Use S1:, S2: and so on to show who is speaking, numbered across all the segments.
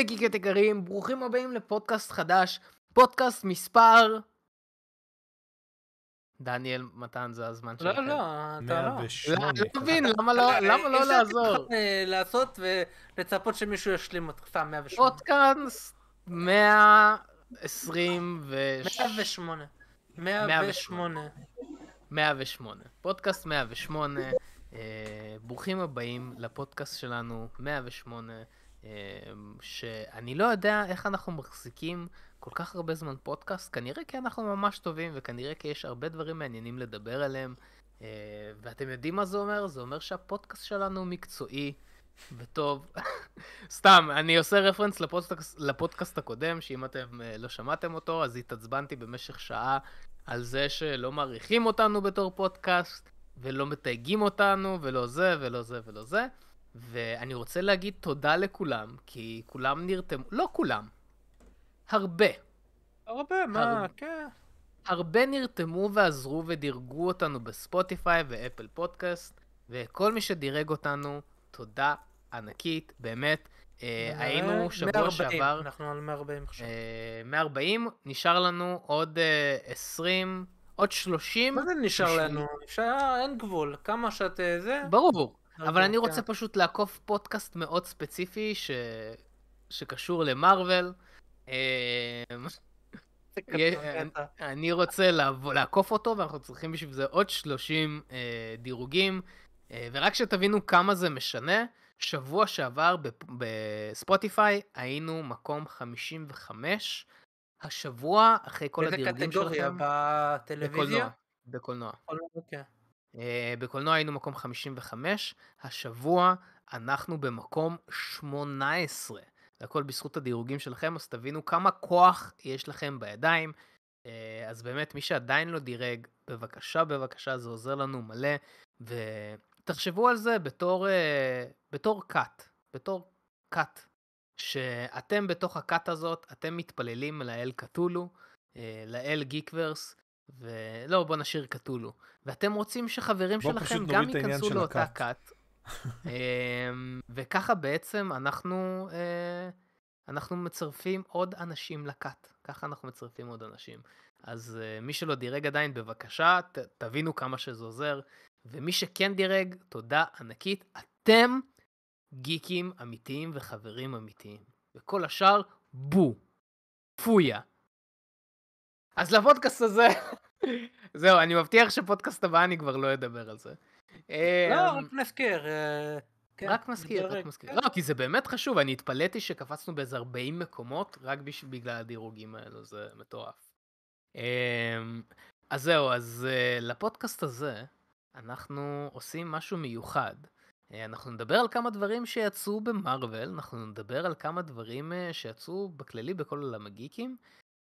S1: וגיקט יקרים, ברוכים הבאים לפודקאסט חדש, פודקאסט מספר... דניאל, מתן זה הזמן
S2: לא,
S1: שלכם.
S2: לא, אתה לא.
S3: 108.
S1: לא, אני לא מבין, למה לא למה לא
S2: אי אפשר
S1: לעזור?
S2: אה, לעשות ולצפות שמישהו ישלים אותך, סתם 108.
S1: פודקאסט 126...
S2: 108. 108.
S1: 108. פודקאסט 108. אה, ברוכים הבאים לפודקאסט שלנו, 108, אה, שאני לא יודע איך אנחנו מחזיקים כל כך הרבה זמן פודקאסט, כנראה כי אנחנו ממש טובים, וכנראה כי יש הרבה דברים מעניינים לדבר עליהם. אה, ואתם יודעים מה זה אומר? זה אומר שהפודקאסט שלנו מקצועי וטוב. סתם, אני עושה רפרנס לפודקאסט, לפודקאסט הקודם, שאם אתם אה, לא שמעתם אותו, אז התעצבנתי במשך שעה על זה שלא מעריכים אותנו בתור פודקאסט, ולא מתייגים אותנו, ולא זה, ולא זה, ולא זה. ואני רוצה להגיד תודה לכולם, כי כולם נרתמו, לא כולם, הרבה.
S2: הרבה, מה,
S1: הרבה.
S2: כן.
S1: הרבה נרתמו ועזרו ודירגו אותנו בספוטיפיי ואפל פודקאסט, וכל מי שדירג אותנו, תודה ענקית, באמת. אה, היינו שבוע
S2: 140,
S1: שעבר,
S2: אנחנו על 140 עכשיו.
S1: אה, 140, נשאר לנו עוד אה, 20, עוד 30.
S2: מה זה נשאר
S1: בשביל-
S2: לנו? נשאר, אין גבול. כמה שאת אה, זה?
S1: ברור, אבל
S2: ברור,
S1: אני רוצה
S2: כן.
S1: פשוט לעקוף פודקאסט מאוד ספציפי ש... שקשור למארוול. אה,
S2: קטע.
S1: אני רוצה לעקוף אותו, ואנחנו צריכים בשביל זה עוד 30 אה, דירוגים. אה, ורק שתבינו כמה זה משנה, שבוע שעבר בספוטיפיי היינו מקום 55. השבוע, אחרי כל
S2: איזה
S1: הדירוגים
S2: קטגוריה?
S1: שלכם,
S2: בטלוויזיה?
S1: בקולנוע.
S2: בקולנוע. אוקיי.
S1: אה, בקולנוע היינו מקום 55, השבוע אנחנו במקום 18. זה הכל בזכות הדירוגים שלכם, אז תבינו כמה כוח יש לכם בידיים. אה, אז באמת, מי שעדיין לא דירג, בבקשה, בבקשה, זה עוזר לנו מלא. ותחשבו על זה בתור, אה, בתור cut, בתור cut. שאתם בתוך הכת הזאת, אתם מתפללים לאל קטולו, לאל גיקוורס, ולא, בוא נשאיר קטולו. ואתם רוצים שחברים שלכם גם ייכנסו לאותה. כת. אמ, וככה בעצם אנחנו, אה, אנחנו מצרפים עוד אנשים לכת. ככה אנחנו מצרפים עוד אנשים. אז אה, מי שלא דירג עדיין, בבקשה, ת, תבינו כמה שזה עוזר. ומי שכן דירג, תודה ענקית. אתם גיקים אמיתיים וחברים אמיתיים. וכל השאר, בו. פויה. אז לפודקאסט הזה, זהו, אני מבטיח שפודקאסט הבא אני כבר לא אדבר על זה.
S2: לא,
S1: אמ,
S2: רק נזכיר. אה, כן,
S1: רק מזכיר, רק מזכיר.
S2: כן.
S1: לא, כי זה באמת חשוב, אני התפלאתי שקפצנו באיזה 40 מקומות רק בגלל הדירוגים האלו, זה מטורף. אמ, אז זהו, אז אה, לפודקאסט הזה, אנחנו עושים משהו מיוחד. אה, אנחנו נדבר על כמה דברים שיצאו במרוויל, אנחנו נדבר על כמה דברים שיצאו בכללי בכל עולם הגיקים.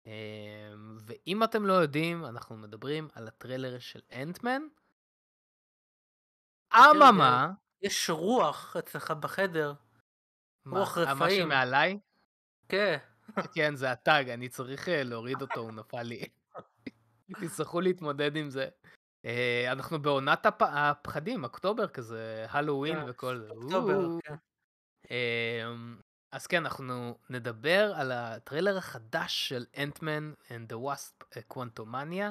S1: אמ, ואם אתם לא יודעים, אנחנו מדברים על הטריילר של אנטמן. אממה,
S2: יש רוח אצלך בחדר.
S1: מה,
S2: רוח
S1: אה,
S2: רפאים.
S1: מעליי?
S2: כן.
S1: כן, זה הטאג, אני צריך אה, להוריד אותו, הוא נפל לי. תצטרכו להתמודד עם זה. אה, אנחנו בעונת הפ... הפחדים, אוקטובר כזה, הלואוין וכל זה.
S2: אוקטובר. כן.
S1: אז כן, אנחנו נדבר על הטריילר החדש של אנטמן and the Wasp קוונטומניה,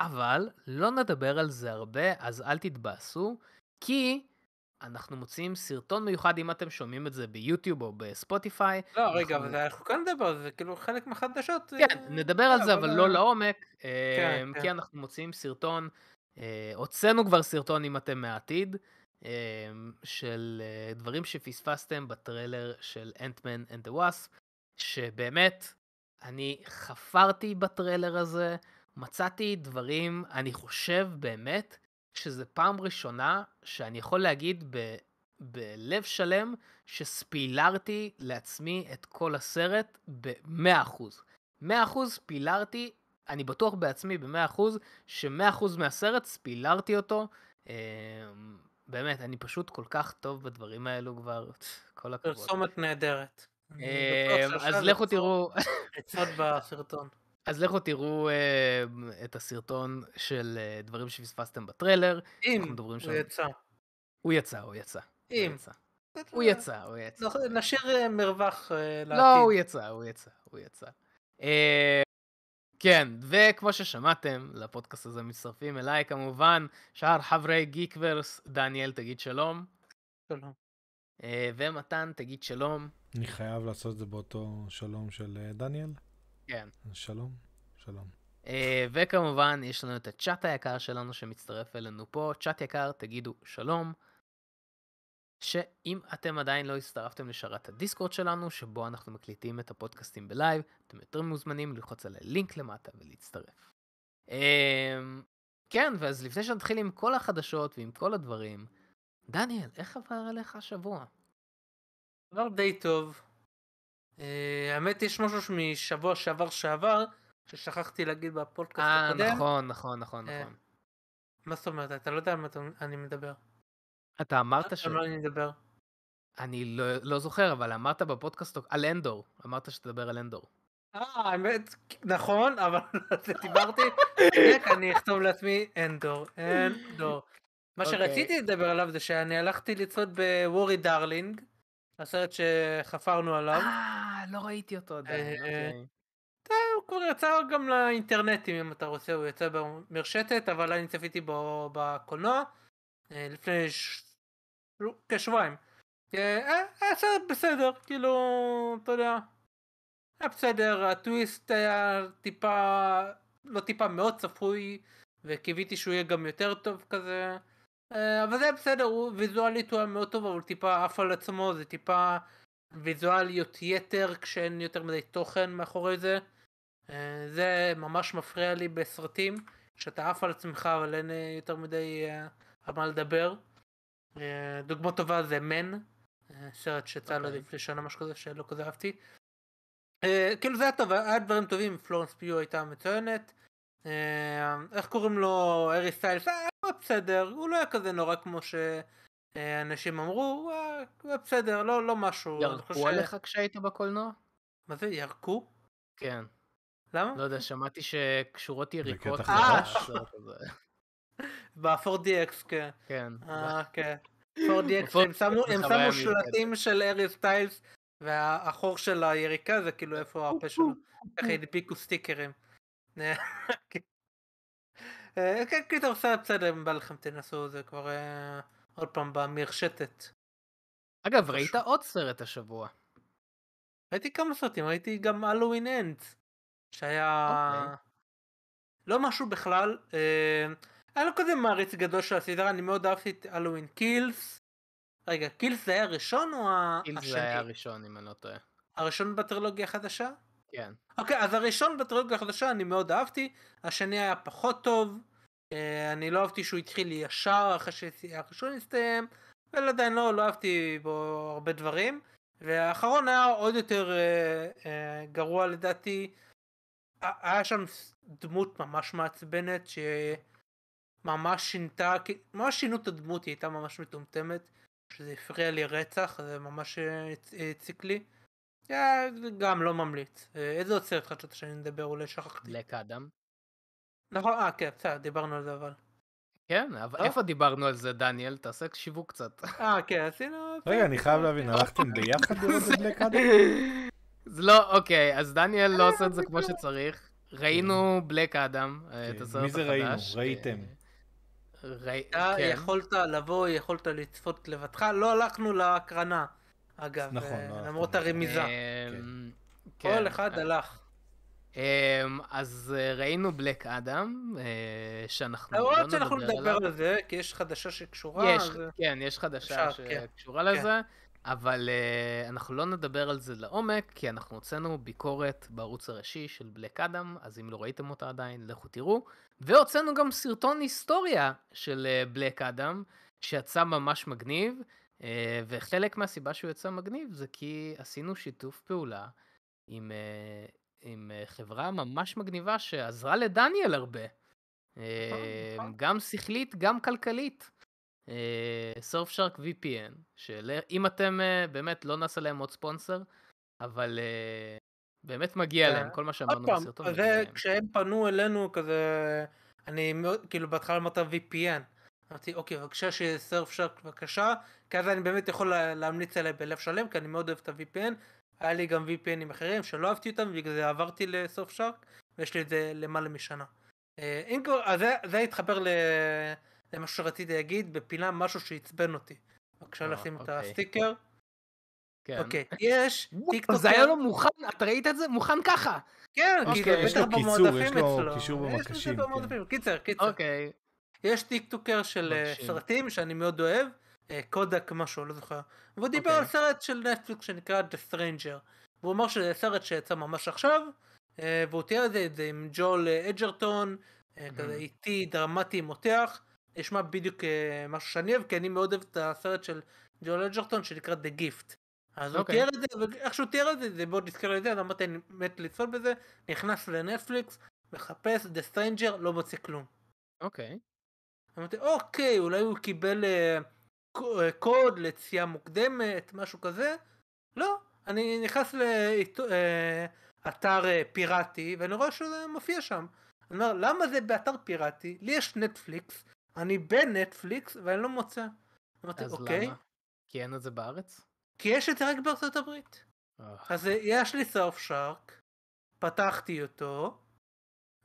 S1: אבל לא נדבר על זה הרבה, אז אל תתבאסו, כי אנחנו מוציאים סרטון מיוחד, אם אתם שומעים את זה ביוטיוב או בספוטיפיי.
S2: לא, רגע,
S1: אנחנו-
S2: אבל אנחנו כאן נדבר על זה, כאילו חלק מהחדשות.
S1: כן,
S2: אה,
S1: נדבר על זה, אבל לא לעומק,
S2: כן,
S1: אמ,
S2: כן.
S1: כי אנחנו מוציאים סרטון, אה, הוצאנו כבר סרטון אם אתם מהעתיד, של אה, דברים שפספסתם בטריילר של אנטמן and the Wasp, שבאמת, אני חפרתי בטריילר הזה, מצאתי דברים, אני חושב באמת, שזה פעם ראשונה שאני יכול להגיד ב... בלב שלם שספילרתי לעצמי את כל הסרט ב-100%. 100% פילרתי, אני בטוח בעצמי ב-100% ש-100% מהסרט ספילרתי אותו. באמת, אני פשוט כל כך טוב בדברים האלו כבר, כל הכבוד.
S2: פרסומת נהדרת.
S1: אה, אז לכו תראו,
S2: עצות בסרטון.
S1: אז לכו תראו אה, את הסרטון של אה, דברים שפספסתם בטריילר.
S2: אם. הוא יצא.
S1: הוא יצא, הוא יצא.
S2: אם.
S1: הוא יצא, הוא יצא.
S2: נשאיר מרווח לעתיד.
S1: לא, הוא יצא, הוא יצא, הוא יצא. כן, וכמו ששמעתם, לפודקאסט הזה מצטרפים אליי כמובן שאר חברי גיקוורס, דניאל תגיד שלום,
S2: שלום.
S1: אה, ומתן תגיד שלום.
S3: אני חייב לעשות את זה באותו שלום של אה, דניאל.
S1: כן.
S3: שלום, שלום.
S1: אה, וכמובן, יש לנו את הצ'אט היקר שלנו שמצטרף אלינו פה. צ'אט יקר, תגידו שלום. שאם אתם עדיין לא הצטרפתם לשרת הדיסקורד שלנו, שבו אנחנו מקליטים את הפודקאסטים ב live, אתם יותר מוזמנים ללחוץ על הלינק למטה ולהצטרף. אה, כן, ואז לפני שנתחיל עם כל החדשות ועם כל הדברים, דניאל, איך עבר עליך השבוע?
S2: דבר די טוב. אה, האמת יש משהו משבוע שעבר שעבר, ששכחתי להגיד בפודקאסט
S1: אה,
S2: הקודם.
S1: נכון, נכון, נכון,
S2: אה,
S1: נכון.
S2: מה זאת אומרת? אתה לא יודע על מה אני מדבר.
S1: אתה אמרת ש...
S2: על מה אני
S1: לא, לא זוכר, אבל אמרת בפודקאסט על אנדור. אמרת שתדבר על אנדור.
S2: אה, האמת, נכון, אבל דיברתי. אני אכתוב לעצמי אנדור, אנדור. מה
S1: אוקיי.
S2: שרציתי לדבר עליו זה שאני הלכתי לצעוד בוורי דארלינג, הסרט שחפרנו עליו.
S1: אה, לא ראיתי אותו עדיין.
S2: אה,
S1: אוקיי.
S2: הוא כבר יצא גם לאינטרנטים אם אתה רוצה, הוא יצא במרשתת, אבל אני צפיתי בו בקולנוע אה, לפני. לא, כשבועיים. אה, אה, היה סרט בסדר, כאילו, אתה יודע, היה בסדר, הטוויסט היה טיפה, לא טיפה, מאוד צפוי, וקיוויתי שהוא יהיה גם יותר טוב כזה, אה, אבל זה היה בסדר, הוא ויזואלית הוא היה מאוד טוב, אבל טיפה עף על עצמו, זה טיפה ויזואליות יתר כשאין יותר מדי תוכן מאחורי זה. אה, זה ממש מפריע לי בסרטים, שאתה עף על עצמך אבל אין אה, יותר מדי אה, על מה לדבר. אה, דוגמה טובה זה מן, אה, סרט שיצא לו
S1: אוקיי.
S2: לפני שנה משהו כזה שלא כזה אהבתי. אה, כאילו זה היה טוב, היה דברים טובים, פלורנס פיו הייתה מצוינת. איך קוראים לו, ארי סטיילס, אה, הוא היה בסדר, הוא לא היה כזה נורא כמו שאנשים אמרו, הוא היה- בסדר, לא לא משהו.
S1: ירקו עליך כשהיית בקולנוע?
S2: מה זה, ירקו?
S1: כן.
S2: למה?
S1: לא יודע, שמעתי שקשורות יריקות.
S2: ב-4DX, כן.
S1: כן.
S2: אה, כן. 4DX, הם שמו הם. שלטים של ארי סטיילס, והחור של היריקה זה כאילו איפה הפה שלו. ככה הדביקו סטיקרים. כן. אה, כן, קיצור, סרט בסדר, אם בא לכם תנסו, זה כבר אה, עוד פעם במרשתת.
S1: אגב, ראית עוד סרט השבוע.
S2: ראיתי כמה סרטים, ראיתי גם הלואוין אנדס, שהיה
S1: אוקיי.
S2: לא משהו בכלל, אה, אני לא כזה מעריץ גדול של הסדרה, אני מאוד אהבתי את הלואוין קילס. רגע, קילס זה היה הראשון או השני?
S1: זה היה הראשון, אם אני לא טועה.
S2: הראשון בטרילוגיה החדשה?
S1: כן.
S2: אוקיי, אז הראשון בטרילוגיה החדשה אני מאוד אהבתי, השני היה פחות טוב, אה, אני לא אהבתי שהוא התחיל ישר אחרי שהראשון הסתיים, ועדיין לא, לא אהבתי בו הרבה דברים, והאחרון היה עוד יותר אה, אה, גרוע לדעתי, היה שם דמות ממש מעצבנת שממש שינתה, כי- ממש שינו את הדמות, היא הייתה ממש מטומטמת, שזה הפריע לי רצח, זה ממש אה, הצ- הציק לי. אה, גם לא ממליץ. אה, איזה עוד סרט חשבת שאני מדבר? אולי שכחתי.
S1: בלק אדם.
S2: נכון, אה, כן, בסדר, דיברנו על זה אבל.
S1: כן, אבל
S2: לא?
S1: איפה דיברנו על זה, דניאל? תעשה שיווק קצת.
S2: אה, כן, עשינו...
S3: רגע, אני חייב להבין, הלכתם ביחד לראות את בלק אדם?
S1: זה לא, אוקיי, אז דניאל לא עושה את זה כמו שצריך. ראינו בלק אדם, אה, את
S3: כן,
S1: הסרט
S3: מי
S1: החדש.
S3: זה ראינו? ראיתם.
S1: ראי-
S2: אתה
S1: כן.
S2: יכולת לבוא, יכולת לצפות לבדך, לא הלכנו להקרנה, אגב,
S3: נכון,
S2: אה,
S3: לא הלכנו
S2: למרות
S3: להקרנה.
S2: הרמיזה.
S1: אמ, כן.
S2: כל אחד הלך.
S1: אמ, אז אה, ראינו בלק אדם, אה, שאנחנו לא
S2: למרות שאנחנו
S1: נדבר
S2: נדבר
S1: עליו.
S2: על זה, כי יש חדשה שקשורה.
S1: יש,
S2: אז-
S1: כן, יש חדשה
S2: אפשר, כן.
S1: שקשורה לזה, אבל uh, אנחנו לא נדבר על זה לעומק, כי אנחנו הוצאנו ביקורת בערוץ הראשי של בלק אדם, אז אם לא ראיתם אותה עדיין, לכו תראו. והוצאנו גם סרטון היסטוריה של uh, בלק אדם, שיצא ממש מגניב, uh, וחלק מהסיבה שהוא יצא מגניב זה כי עשינו שיתוף פעולה עם, uh, עם uh, חברה ממש מגניבה שעזרה לדניאל הרבה. Uh. גם שכלית, גם כלכלית. סרף שרק VPN, שאם אתם אה, באמת לא נעשה להם עוד ספונסר, אבל אה, באמת מגיע
S2: אה,
S1: להם, כל מה
S2: עוד
S1: שאמרנו
S2: פעם,
S1: בסרטון. מגיע להם.
S2: כשהם פנו אלינו כזה, אני מאוד, כאילו בהתחלה אמרת VPN, אמרתי, אוקיי, בבקשה שיהיה סרף שרק בבקשה, כי אז אני באמת יכול לה- להמליץ עליה בלב שלם, כי אני מאוד אוהב את ה-VPN. היה לי גם VPNים אחרים שלא אהבתי אותם, ובגלל זה עברתי ל Surfshark, ויש לי את זה למעלה משנה. אה, אם כבר, אז זה, זה התחבר ל... למה שרציתי להגיד, בפינה משהו שעצבן אותי. בבקשה
S1: אה,
S2: לשים את
S1: אוקיי.
S2: הסטיקר.
S1: כן.
S2: אוקיי, יש טיקטוקר.
S1: זה היה לו מוכן, אתה ראית את זה? מוכן ככה.
S2: כן, כי
S1: אוקיי,
S2: זה
S1: יש
S2: בטח
S3: לו קיצור,
S2: במועדפים
S3: יש לו
S2: אצלו.
S3: קישור
S2: יש
S3: במקשים, כן.
S2: קיצר, קיצר.
S1: אוקיי.
S2: יש טיקטוקר של אה. סרטים שאני מאוד אוהב, אה, קודק משהו, לא זוכר. והוא דיבר. על סרט של נטפליקס שנקרא The Stranger. והוא אמר שזה סרט שיצא ממש עכשיו, והוא תיאר את זה, זה עם ג'ול אג'רטון. כזה איטי, דרמטי, מותח. נשמע בדיוק אה, משהו שאני אוהב, כי אני מאוד אוהב את הסרט של ג'ול אג'רטון שנקרא The Gift. אז הוא
S1: אוקיי.
S2: תיאר את זה, ואיך שהוא תיאר את זה, זה מאוד נזכר לי את זה, אז אמרתי אני מת לצפות בזה, נכנס לנטפליקס, מחפש The Stranger, לא מוצא כלום.
S1: אוקיי.
S2: אמרתי, אוקיי, אולי הוא קיבל אה, אה, קוד ליציאה מוקדמת, משהו כזה. לא, אני נכנס לאתר אה, פיראטי, ואני רואה שזה מופיע שם. אני אומר, למה זה באתר פיראטי? לי יש נטפליקס, אני בנטפליקס, ואני לא מוצא. אמרתי,
S1: אז
S2: אוקיי,
S1: למה? כי אין את זה בארץ?
S2: כי יש את זה רק בארצות הברית.
S1: אה,
S2: אז יש לי סרף שרק, פתחתי אותו,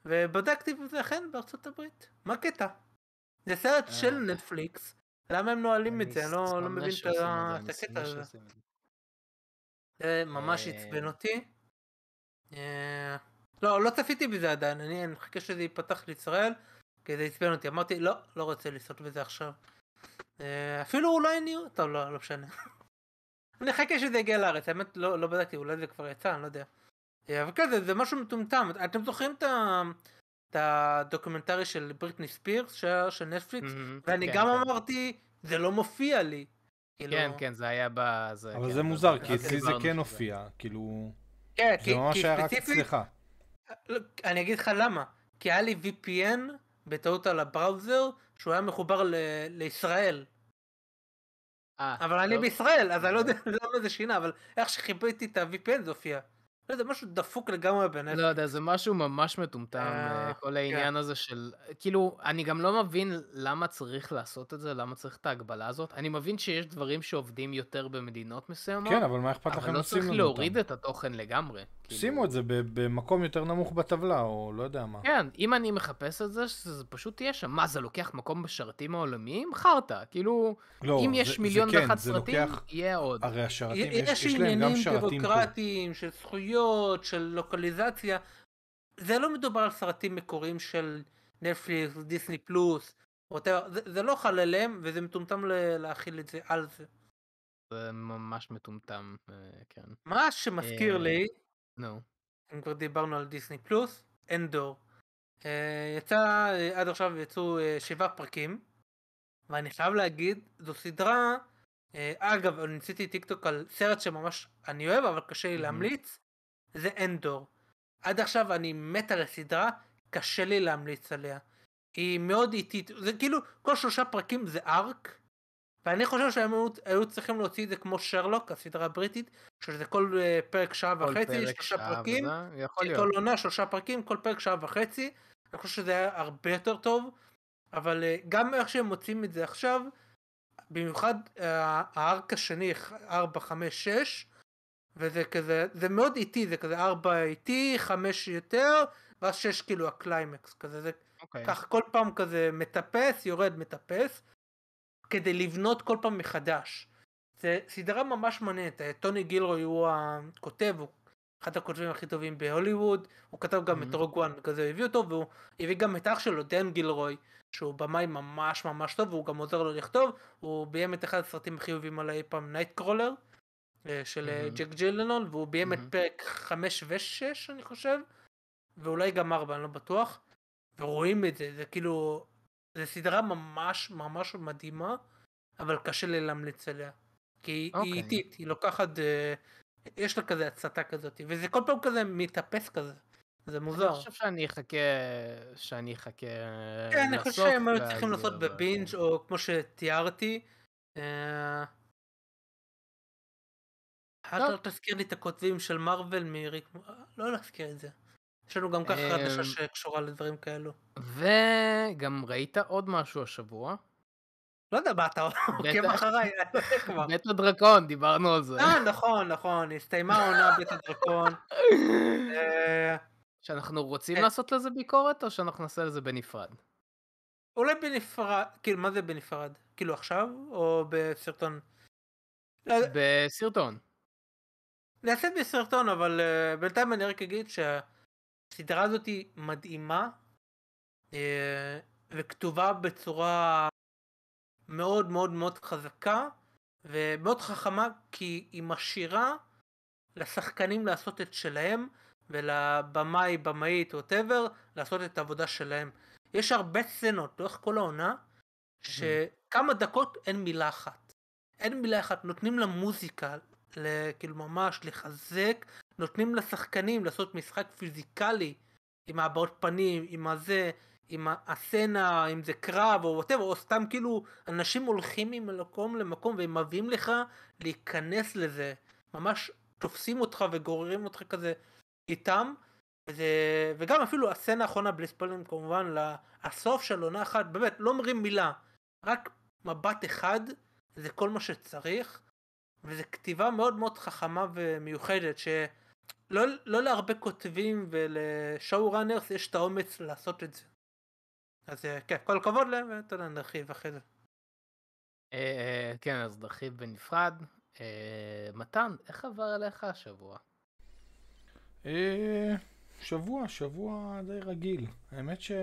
S2: ובדקתי וזה אכן בארצות הברית. מה הקטע? זה סרט
S1: אה.
S2: של נטפליקס, למה הם נועלים את זה? אני לא, לא מבין את הקטע הזה.
S1: זה.
S2: ממש
S1: אה.
S2: עצבן אותי. אה, לא, לא צפיתי בזה עדיין, אני אני מחכה שזה ייפתח לישראל, כי זה עצבן אותי. אמרתי, לא, לא רוצה לצפות בזה עכשיו. אה, אפילו אולי אני... טוב, לא, לא משנה. אני אחכה שזה יגיע לארץ, האמת לא, לא בדקתי, אולי זה כבר יצא, אני לא יודע. אה, אבל כן, זה, זה משהו מטומטם. אתם זוכרים את, ה, את הדוקומנטרי של בריטני ספירס שהיה של נטפליקס?
S1: מהמם.
S2: ואני
S1: כן,
S2: גם
S1: כן.
S2: אמרתי, זה לא מופיע לי. כאילו,
S1: כן, כן, זה היה בזה.
S3: אבל
S1: כן,
S3: זה מוזר, כי אצלי זה
S1: דיברנו
S3: כן. הופיע, כאילו,
S2: כן,
S3: זה
S2: כי,
S3: ממש
S2: כי
S3: היה רק אצלך.
S2: לא, אני אגיד לך למה. כי היה לי VPN בטעות על הבראוזר, שהוא היה מחובר ל- לישראל.
S1: אה,
S2: אבל אני
S1: טוב.
S2: בישראל, אז אני לא יודע למה זה שינה, אבל איך שחיברתי את ה-VPN זה הופיע. לא יודע, משהו דפוק לגמרי בנטפליקס.
S1: לא יודע, זה משהו ממש מטומטם,
S2: אה,
S1: אה, כל העניין הזה של... כאילו, אני גם לא מבין למה צריך לעשות את זה, למה צריך את ההגבלה הזאת. אני מבין שיש דברים שעובדים יותר במדינות מסוימות,
S3: כן, אבל מה אכפת לכם
S1: אבל לא צריך להוריד? את התוכן לגמרי. כאילו.
S3: שימו את זה במקום יותר נמוך בטבלה, או לא יודע מה.
S1: כן, אם אני מחפש את זה, שזה פשוט יהיה שם. מה, זה לוקח מקום בשרתים העולמיים? חרטא. כאילו,
S3: לא,
S1: אם
S3: זה-
S1: יש
S3: זה
S1: מיליון
S3: כן,
S1: ואחת
S3: זה
S1: סרטים,
S3: לוקח-
S1: יהיה עוד.
S3: הרי השרתים,
S2: יש,
S3: יש יש להם גם
S2: עניינים
S3: שרתים פה.
S2: בירוקרטיים של זכויות, של לוקליזציה. זה לא מדובר על סרטים מקוריים של נטפליקס, דיסני פלוס, whatever. זה, זה לא חל עליהם, וזה מטומטם להכיל את זה על זה.
S1: זה ממש מטומטם, אה, כן.
S2: מה שמזכיר
S1: אה,
S2: לי,
S1: נו.
S2: אם כבר דיברנו על דיסני פלוס, אנדור. אה, יצא, אה, עד עכשיו יצאו אה, שבעה פרקים, ואני חייב להגיד, זו סדרה, אגב, אני ניסיתי טיק טוק על סרט שממש אני אוהב, אבל קשה לי. להמליץ, זה אנדור. עד עכשיו אני מת על הסדרה, קשה לי להמליץ עליה. היא מאוד איטית, זה כאילו, כל שלושה פרקים זה ארק, ואני חושב שהם היו, צריכים להוציא את זה כמו שרלוק, הסדרה הבריטית, שזה כל אה, פרק שעה
S1: כל
S2: וחצי,
S1: פרק
S2: שלושה
S1: שעה
S2: פרקים. כל עונה שלושה פרקים, כל פרק שעה וחצי. אני חושב שזה היה הרבה יותר טוב, אבל אה, גם איך שהם מוצאים את זה עכשיו, במיוחד אה, ה arc השני, 4, 5, 6, וזה כזה, זה מאוד איטי, זה כזה 4 איטי, 5 יותר, ואז 6 כאילו הקליימקס, כזה, זה
S1: אוקיי.
S2: ככה כל פעם כזה מטפס, יורד, מטפס, כדי לבנות כל פעם מחדש. זה סדרה ממש מעניינת, טוני גילרוי הוא הכותב, הוא אחד הכותבים הכי טובים בהוליווד, הוא כתב גם את
S1: Mhm.
S2: Rogue One, בגלל זה הוא הביא אותו, והוא הביא גם את אח שלו, דן גילרוי, שהוא במאי ממש ממש טוב, והוא גם עוזר לו לכתוב, הוא ביים את אחד הסרטים הכי אהובים עליי אי פעם, Nightcrawler, של אה,
S1: Mhm.
S2: ג'ייק ג'ילנהול, והוא ביים את
S1: Mhm.
S2: פרק 5 ו-6 אני חושב, ואולי גם 4, אני לא בטוח, ורואים את זה, זה כאילו, זה סדרה ממש ממש מדהימה, אבל קשה לי להמליץ עליה. כי היא
S1: אוקיי.
S2: היא איטית, היא לוקחת, אה, יש לה כזה הצתה כזאת, וזה כל פעם כזה מתאפס כזה, זה מוזר.
S1: אני חושב שאני אחכה, שאני אחכה
S2: כן, אני חושב שהם היו צריכים לעשות בבינג' או כמו שתיארתי. אה,
S1: טוב.
S2: אל תזכיר לי את הכותבים של מארוול מריק, לא להזכיר את זה. יש לנו גם ככה
S1: אמ,
S2: חדשה שקשורה לדברים כאלו.
S1: וגם ראית עוד משהו השבוע,
S2: לא יודע מה אתה עוקב. אחריי, לא.
S1: בית הדרקון, דיברנו על זה.
S2: אה, נכון, נכון, הסתיימה העונה בית הדרקון. אה,
S1: שאנחנו רוצים
S2: כן.
S1: לעשות לזה ביקורת, או שאנחנו נעשה לזה בנפרד?
S2: אולי בנפרד, כאילו, מה זה בנפרד? כאילו עכשיו, או בסרטון? לא,
S1: בסרטון.
S2: נעשה בסרטון, אבל uh, בינתיים אני רק אגיד שהסדרה הזאת היא מדהימה uh, וכתובה בצורה מאוד מאוד מאוד חזקה ומאוד חכמה כי היא משאירה לשחקנים לעשות את שלהם ולבמאי, במאית, ווטאבר, לעשות את העבודה שלהם. יש הרבה סצנות לאורך כל העונה שכמה דקות אין מילה אחת. אין מילה אחת, נותנים למוזיקה, כאילו ממש לחזק, נותנים לשחקנים לעשות משחק physically עם הבעות פנים, עם הזה, עם הסצנה, אם זה קרב או whatever, או סתם כאילו אנשים הולכים ממקום למקום והם מביאים לך להיכנס לזה, ממש תופסים אותך וגוררים אותך כזה איתם, וזה, וגם אפילו הסצנה האחרונה בלי ספוילרים כמובן, הסוף של עונה אחת, באמת לא אומרים מילה, רק מבט אחד, זה כל מה שצריך. וזו כתיבה מאוד מאוד חכמה ומיוחדת שלא לא להרבה כותבים ולשואו ראנרס יש את האומץ לעשות את זה. אז אה, כן, כל הכבוד להם ואתה יודע, נרחיב אחרי זה.
S1: אה, כן, אז נרחיב בנפרד. אה, מתן, איך עבר עליך השבוע?
S3: אה, שבוע, שבוע די רגיל. האמת שלא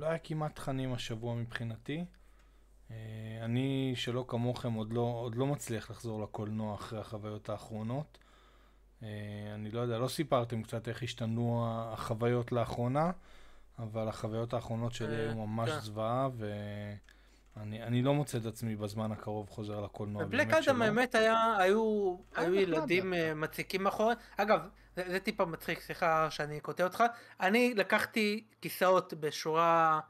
S3: היה כמעט תכנים השבוע מבחינתי. אה, אני, שלא כמוכם, עוד לא, עוד לא מצליח לחזור לקולנוע אחרי החוויות האחרונות. אה, אני לא יודע, לא סיפרתם קצת איך השתנו החוויות לאחרונה, אבל החוויות האחרונות שלי
S2: אה,
S3: היו ממש
S2: כן.
S3: זוועה, ואני אני לא מוצא את עצמי בזמן הקרוב חוזר לקולנוע,
S2: בבלק. אדם האמת היה, היו,
S1: היה
S2: היו ילדים. אה, מציקים מאחורי, אגב, זה, זה טיפה מצחיק, סליחה שאני קוטע אותך, אני לקחתי כיסאות בשורה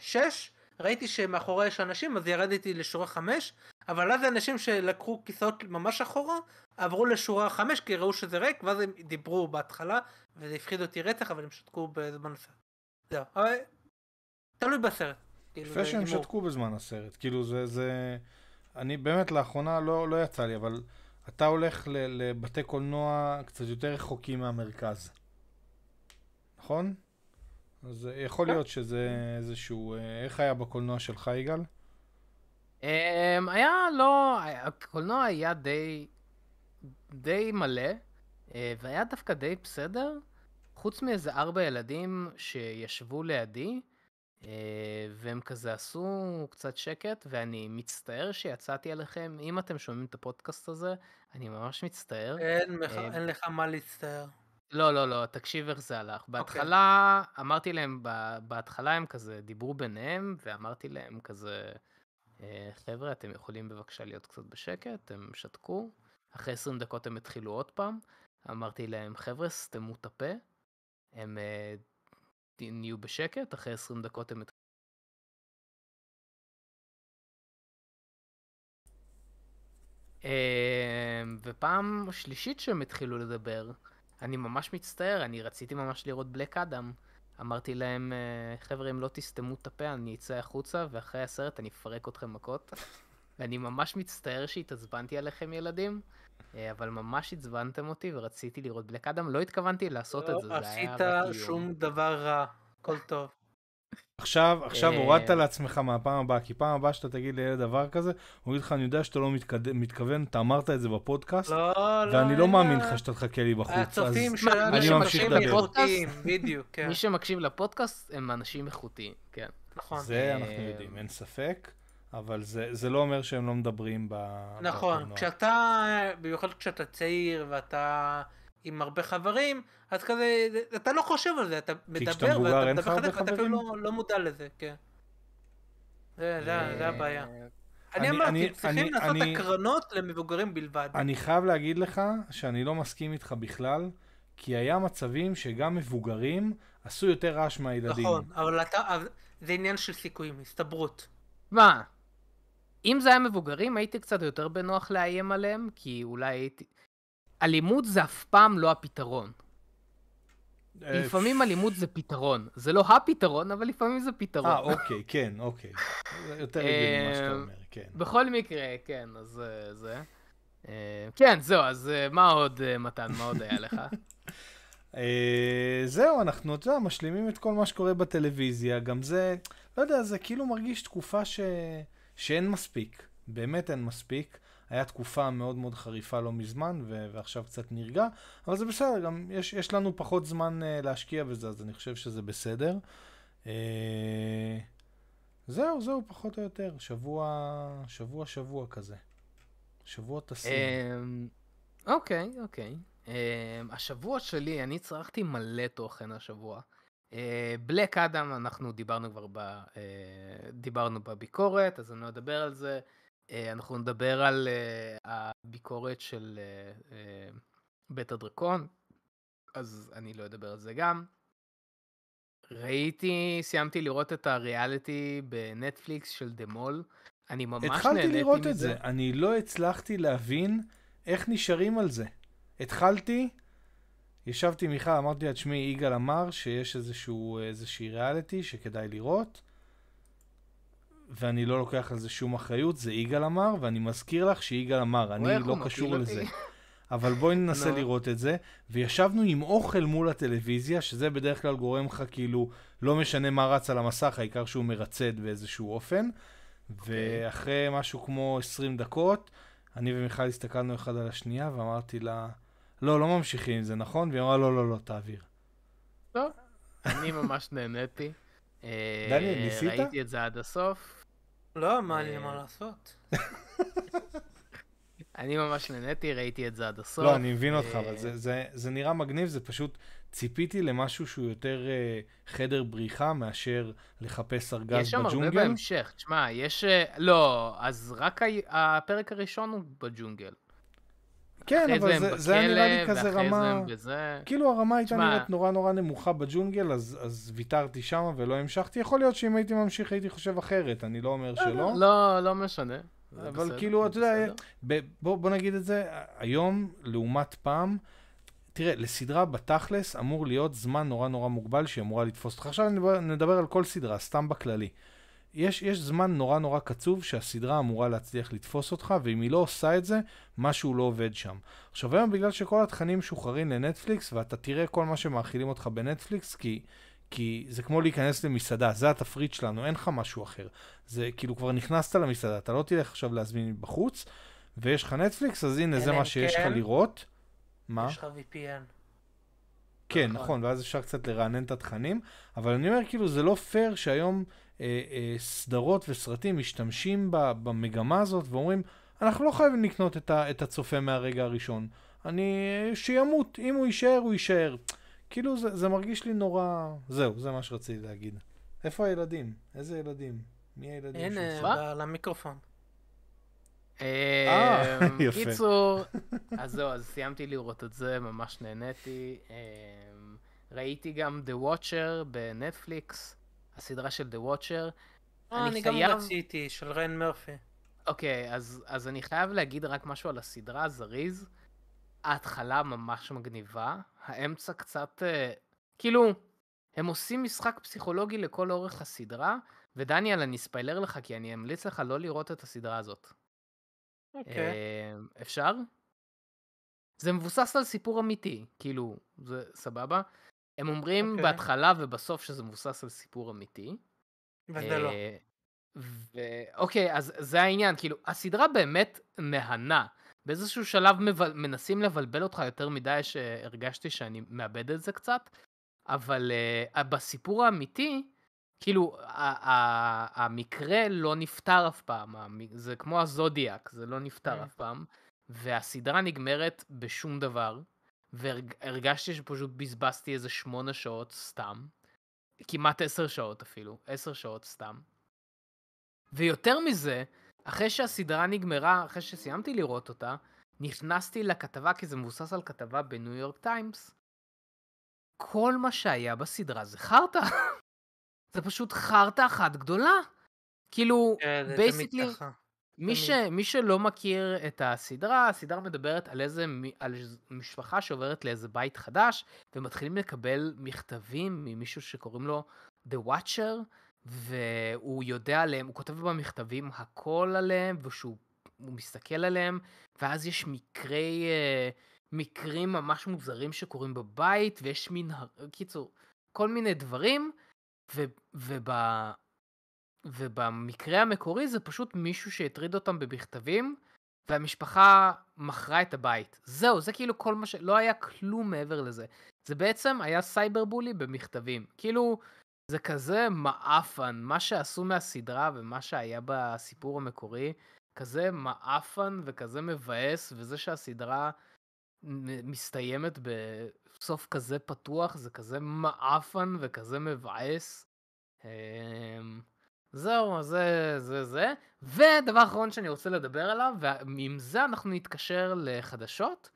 S2: 6, ראיתי שמאחורי יש אנשים אז ירדתי לשורה 5, אבל אז האנשים שלקחו כיסאות ממש אחורה, עברו לשורה 5 כי ראו שזה ריק, ואז הם דיברו בהתחלה, וזה הפחיד אותי רצח, אבל הם שתקו בזמן הסרט. זהו, אבל תלוי בסרט. כאילו,
S3: יפה שהם. שתקו בזמן הסרט, כאילו זה, זה, אני באמת לאחרונה לא, לא יצא לי, אבל אתה הולך ל, לבתי קולנוע קצת יותר רחוקים מהמרכז, נכון? אז אה, יכול
S2: כן.
S3: להיות שזה איזשהו, אה, איך היה בקולנוע שלך יגאל?
S1: אמ, היה לא, הקולנוע היה די, די מלא, אה, והיה דווקא די בסדר, חוץ מאיזה ארבע ילדים שישבו לידי, אה, והם כזה עשו קצת שקט, ואני מצטער שיצאתי עליכם. אם אתם שומעים את הפודקאסט הזה, אני ממש מצטער.
S2: אין, מח-
S1: אה,
S2: אין לך מה להצטער.
S1: לא, לא, לא, תקשיב איך זה הלך. בהתחלה, אמרתי להם, בהתחלה הם כזה דיברו ביניהם, ואמרתי להם כזה, "אה, חבר'ה, אתם יכולים בבקשה להיות קצת בשקט? הם שתקו. אחרי 20 דקות הם התחילו עוד פעם. אמרתי להם, חבר'ה, סתמו את הפה. הם אה, נהיו בשקט, אחרי 20 דקות הם התחילו... אה, ופעם שלישית שהם התחילו לדבר, אני ממש מצטער, אני רציתי ממש לראות בלק אדם. אמרתי להם, "אה, חבר'ה, אם לא תסתמו את הפה, אני אצא החוצה, ואחרי הסרט אני אפרק אתכם מכות. ואני ממש מצטער שהתעצבנתי עליכם, ילדים, אה, אבל ממש עצבנתם אותי ורציתי לראות בלק אדם. לא התכוונתי לעשות את זה,
S2: לא
S1: זה היה
S2: עשית
S1: רק איום.
S2: שום דבר רע, הכל טוב.
S3: עכשיו, עכשיו
S1: אה,
S3: הורדת לעצמך מהפעם הבאה, כי פעם הבאה שאתה תגיד לילד דבר כזה, הוא יגיד לך, אני יודע שאתה לא מתקד- מתכוון, אתה אמרת את זה בפודקאסט,
S2: לא, לא,
S3: ואני לא מאמין
S2: לה-
S3: לך שאתה תחכה לי בחוץ, אז
S1: מה,
S3: אני ממשיך לדבר.
S2: איכותיים, בדיוק, כן,
S1: מי שמקשיב לפודקאסט הם אנשים איכותיים, כן.
S2: נכון.
S3: זה אנחנו יודעים, אין ספק, אבל זה, זה לא אומר שהם לא מדברים ב...
S2: נכון,
S3: בקולנוע.
S2: כשאתה, במיוחד כשאתה צעיר ואתה עם הרבה חברים, אז כזה, אתה לא חושב על זה, אתה מדבר, ואתה מדבר חדש, ואתה אפילו? לא- לא מודע לזה, כן. זה- זה זה הבעיה.
S1: אה,
S2: אני אמרתי, צריכים לעשות הקרנות למבוגרים בלבד.
S3: אני חייב להגיד לך שאני לא מסכים איתך בכלל, כי היה מצבים שגם מבוגרים עשו יותר רעש מהילדים.
S2: נכון, אבל אתה, אבל זה עניין של סיכויים, הסתברות.
S1: מה? אם זה היה מבוגרים, הייתי קצת יותר בנוח לאיים עליהם, כי אולי הייתי... אלימות זה אף פעם לא הפתרון.
S3: אה,
S1: לפעמים אלימות זה פתרון. זה לא הפתרון, אבל לפעמים זה פתרון.
S3: אה, אוקיי, כן, אוקיי. יותר הגיוני מה שאתה
S1: אה,
S3: אומר, כן.
S1: בכל מקרה, כן, אז אה, זה. כן, זהו, אז מה עוד, מתן, מה עוד היה לך?
S3: זהו, אנחנו, אתה יודע, משלימים את כל מה שקורה בטלוויזיה. גם זה, לא יודע, זה כאילו מרגיש תקופה ש... שאין מספיק. באמת אין מספיק. היה תקופה מאוד מאוד חריפה לא מזמן, ו... ועכשיו קצת נרגע, אבל זה בסדר, גם יש, יש לנו פחות זמן uh, להשקיע בזה, אז אני חושב שזה בסדר. Uh, זהו, זהו, פחות או יותר. שבוע, שבוע, שבוע כזה. שבוע טסים.
S1: אמ, אוקיי, אוקיי. אמ, השבוע שלי, אני צרכתי מלא תוכן השבוע. בלק אדם, אנחנו דיברנו כבר ב... אה, דיברנו בביקורת, אז אני לא אדבר על זה. אה, אנחנו נדבר על אה, הביקורת של אה, בית הדרקון, אז אני לא אדבר על זה גם. ראיתי, סיימתי לראות את הריאליטי בנטפליקס של דה מול. אני ממש נהניתי מזה.
S3: התחלתי לראות את זה, אני לא הצלחתי להבין איך נשארים על זה. התחלתי, ישבתי עם מיכל, אמרתי לה, תשמעי, יגאל אמר שיש איזשהו, איזושהי ריאליטי שכדאי לראות, ואני לא לוקח על זה שום אחריות, זה יגאל אמר, ואני מזכיר לך שיגאל אמר, אני לא קשור לזה. אבל בואי ננסה
S1: נו.
S3: לראות את זה, וישבנו עם אוכל מול הטלוויזיה, שזה בדרך כלל גורם לך כאילו, לא משנה מה רץ על המסך, העיקר שהוא מרצד באיזשהו אופן. ואחרי משהו כמו 20 דקות, אני ומיכל הסתכלנו אחד על השנייה, ואמרתי לה, לא, לא ממשיכים עם זה, נכון? והיא אמרה, לא, לא, לא, תעביר.
S1: טוב, אני ממש נהניתי. אה,
S3: דניאל, ניסית?
S1: ראיתי את זה עד הסוף.
S2: לא, מה לי מה לעשות?
S1: אני ממש נהניתי, ראיתי את זה עד הסוף.
S3: לא, אני מבין אותך,
S1: אה,
S3: אבל זה, זה, זה נראה מגניב, זה פשוט, ציפיתי למשהו שהוא יותר אה, חדר בריחה מאשר לחפש ארגז
S1: יש שם הרבה
S3: בג'ונגל.
S1: בהמשך, תשמע, יש... אה, לא, אז רק ה- הפרק הראשון הוא בג'ונגל.
S3: כן, אבל זה, זה היה נראה לי כזה רמה...
S1: בזה.
S3: כאילו הרמה הייתה
S1: תשמע-
S3: נראית נורא נורא נמוכה בג'ונגל, אז, אז ויתרתי שמה ולא המשכתי. יכול להיות שאם הייתי ממשיך הייתי חושב אחרת, אני לא אומר שלא.
S1: לא, לא משנה.
S3: אבל
S1: בסדר,
S3: כאילו, אתה יודע, בוא, בוא נגיד את זה, היום, לעומת פעם, תראה, לסדרה בתכלס אמור להיות זמן נורא נורא מוגבל שהיא אמורה לתפוס אותך. עכשיו נדבר על כל סדרה, סתם בכללי. יש, יש זמן נורא נורא קצוב שהסדרה אמורה להצליח לתפוס אותך, ואם היא לא עושה את זה, משהו לא עובד שם. עכשיו היום בגלל שכל התכנים משוחררים לנטפליקס, ואתה תראה כל מה שמאכילים אותך בנטפליקס, כי, כי זה כמו להיכנס למסעדה, זה התפריט שלנו, אין לך משהו אחר. זה כאילו כבר נכנסת למסעדה, אתה לא תלך עכשיו להזמין מבחוץ, ויש לך נטפליקס, אז הנה זה מה שיש לך
S2: כן,
S3: לראות. מה?
S2: יש לך VPN.
S3: כן,
S1: נכון.
S3: נכון, ואז אפשר קצת לרענן את התכנים, אבל אני אומר, כאילו, זה לא פייר שהיום סדרות וסרטים משתמשים ב, במגמה הזאת ואומרים, אנחנו לא חייבים לקנות את, ה, את הצופה מהרגע הראשון. אני... שימות, אם הוא יישאר, הוא יישאר. כאילו, זה, זה מרגיש לי נורא... זהו, זה מה שרציתי להגיד. איפה הילדים? איזה ילדים? מי הילדים
S2: הנה, למיקרופון.
S3: אה, יפה.
S1: קיצור, אז זהו, אז סיימתי לראות את זה, ממש נהניתי. ראיתי גם The Watcher בנטפליקס, הסדרה של The Watcher.
S2: אה,
S1: אני
S2: אני גם
S1: חייב-
S2: רציתי, של ריין מרפי.
S1: אוקיי, אז, אז אני חייב להגיד רק משהו על הסדרה, זריז. ההתחלה ממש מגניבה, האמצע קצת... אה, כאילו, הם עושים משחק פסיכולוגי לכל אורך הסדרה, ודניאל, אני ספיילר לך, כי אני אמליץ לך לא לראות את הסדרה הזאת.
S2: אוקיי.
S1: אה, אפשר? זה מבוסס על סיפור אמיתי, כאילו, זה סבבה. הם אומרים
S2: אוקיי.
S1: בהתחלה ובסוף שזה מבוסס על סיפור אמיתי.
S2: וזה לא.
S1: אה, ואוקיי, אז זה העניין, כאילו, הסדרה באמת מהנה. באיזשהו שלב מבל... מנסים לבלבל אותך יותר מדי שהרגשתי שאני מאבד את זה קצת, אבל uh, בסיפור האמיתי, כאילו, המקרה לא נפתר אף פעם, זה כמו הזודיאק, זה לא נפתר
S2: Mm.
S1: אף פעם, והסדרה נגמרת בשום דבר, והרגשתי שפשוט בזבזתי איזה שמונה שעות סתם, כמעט עשר שעות אפילו, עשר שעות סתם. ויותר מזה, אחרי שהסדרה נגמרה, אחרי שסיימתי לראות אותה, נכנסתי לכתבה, כי זה מבוסס על כתבה בניו יורק טיימס. כל מה שהיה בסדרה זה חרטא. זה פשוט חרטא אחת גדולה. כאילו,
S2: כן,
S1: basically,
S2: ככה.
S1: מי, ש, מי שלא מכיר את הסדרה, הסדרה מדברת על איזה, על משפחה שעוברת לאיזה בית חדש, ומתחילים לקבל מכתבים ממישהו שקוראים לו The Watcher, והוא יודע עליהם, הוא כותב במכתבים הכל עליהם, ושהוא הוא מסתכל עליהם, ואז יש מקרי, אה, מקרים ממש מוזרים שקורים בבית, ויש מין, קיצור, כל מיני דברים, ו, וב... ובמקרה המקורי זה פשוט מישהו שהטריד אותם במכתבים, והמשפחה מכרה את הבית. זהו, זה כאילו כל מה ש... לא היה כלום מעבר לזה. זה בעצם היה סייבר בולי במכתבים. כאילו, זה כזה מעפן, מה שעשו מהסדרה ומה שהיה בסיפור המקורי, כזה מעפן וכזה מבאס, וזה שהסדרה מסתיימת בסוף כזה פתוח, זה כזה מעפן וכזה מבאס. זהו, זה זה זה. ודבר אחרון שאני רוצה לדבר עליו, ועם זה אנחנו נתקשר לחדשות.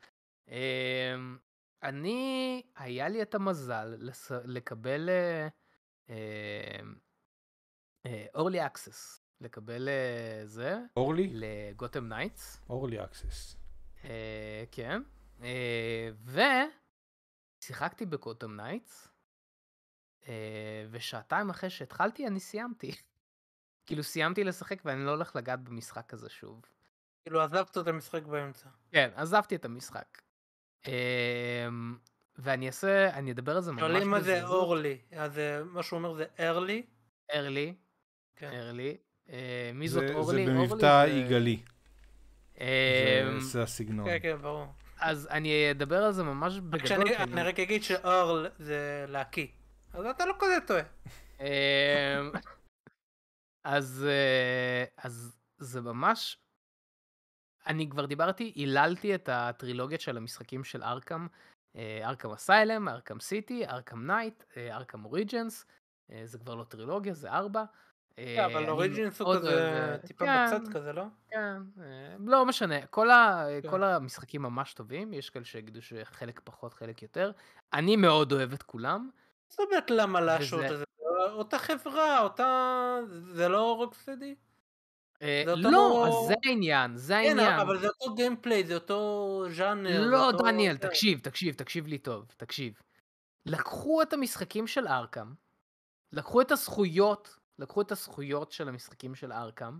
S1: אמ, אני, היה לי את המזל לס- לקבל אה, אמ, אה, access, לקבל אה, זה,
S3: early?
S1: ל Gotham
S3: Knights. Early access.
S1: אה, כן. אה, ושיחקתי ב Gotham Knights, אה, ושעתיים אחרי שהתחלתי אני סיימתי. כאילו סיימתי לשחק ואני לא הולך לגעת במשחק הזה שוב.
S2: כאילו עזבת את המשחק באמצע.
S1: כן, עזבתי את המשחק. אה, ואני אעשה, אני אדבר על זה ממש
S2: שואלים מה זה
S1: בזריזות.
S2: אורלי, אז אה, מה שהוא אומר זה ארלי.
S1: ארלי,
S2: כן.
S1: ארלי. מי זאת
S3: זה
S1: אורלי?
S3: זה במבטא
S1: זה-
S3: יגאלי.
S1: אה,
S3: זה- הסגנון.
S2: כן, כן, ברור.
S1: אז אני אדבר על זה ממש בגדול. אני-
S2: אני רק אגיד שאורל זה להקיא. אז אתה לא כזה טועה.
S1: אז, אה, אז זה ממש, אני כבר דיברתי, היללתי את הטרילוגיה של המשחקים של ארכם, Arkham Asylum, Arkham City, Arkham Knight, Arkham Origins, זה כבר לא טרילוגיה, זה ארבע.
S2: כן, אבל Origins הוא כזה טיפה
S1: כן,
S2: בצד כזה, לא?
S1: כן, אה, לא משנה, כל,
S2: כן.
S1: כל המשחקים ממש טובים, יש כאלה שיגידו שחלק פחות, חלק יותר. אני מאוד אוהב את כולם.
S2: זאת אומרת למה להשעות
S1: וזה-
S2: את זה? אותה חברה, אותה... זה לא רוקסטדי?
S1: אה, לא, אז זה העניין, זה
S2: כן,
S1: העניין.
S2: אבל זה אותו gameplay, זה אותו ז'אנר.
S1: לא, דניאל,
S2: כן.
S1: תקשיב, תקשיב, תקשיב לי טוב, תקשיב. לקחו את המשחקים של ארכם, לקחו את הזכויות, לקחו את הזכויות של המשחקים של ארכם,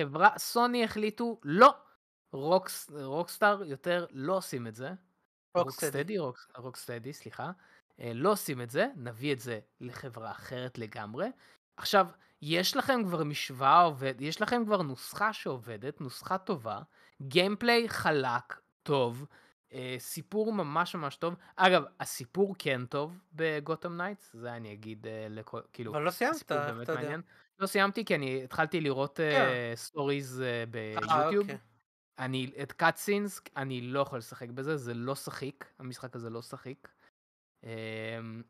S1: חברה, סוני החליטו, לא, רוקס, רוקסטאר יותר לא עושים את זה.
S2: רוקסטדי.
S1: רוקסטדי, רוקס- רוקסטדי, סליחה. אה, לא עושים את זה, נביא את זה לחברה אחרת לגמרי. עכשיו, יש לכם כבר משוואה עובדת, יש לכם כבר נוסחה שעובדת, נוסחה טובה, gameplay חלק, טוב, אה, סיפור ממש ממש טוב. אגב, הסיפור כן טוב ב Gotham Knights, זה אני אגיד אה, לכל, כאילו,
S2: אבל לא סיימת,
S1: הסיפור
S2: איך
S1: באמת
S2: אתה יודע?
S1: מעניין. לא סיימתי כי אני התחלתי לראות
S2: כן.
S1: stories
S2: אה,
S1: ביוטיוב.
S2: אוקיי.
S1: אני, את קאטסינס, אני לא יכול לשחק בזה, זה לא שחיק, המשחק הזה לא שחיק. אמ,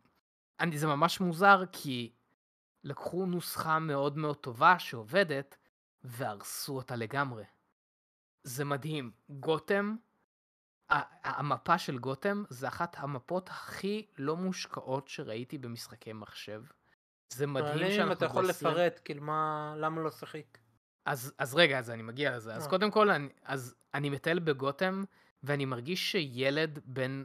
S1: אני, זה ממש מוזר, כי לקחו נוסחה מאוד מאוד טובה שעובדת, והרסו אותה לגמרי. זה מדהים. גותם, המפה של גותם זה אחת המפות הכי לא מושקעות שראיתי במשחקי מחשב. זה מדהים
S2: מעניין אם
S1: שאנחנו
S2: אתה יכול
S1: ב-
S2: לפרט, כאילו מה, למה לא שיחק.
S1: אז, אז רגע, אז אני מגיע לזה. אז
S2: אה.
S1: קודם כל, אני, אז אני מטייל בגותם, ואני מרגיש שילד בן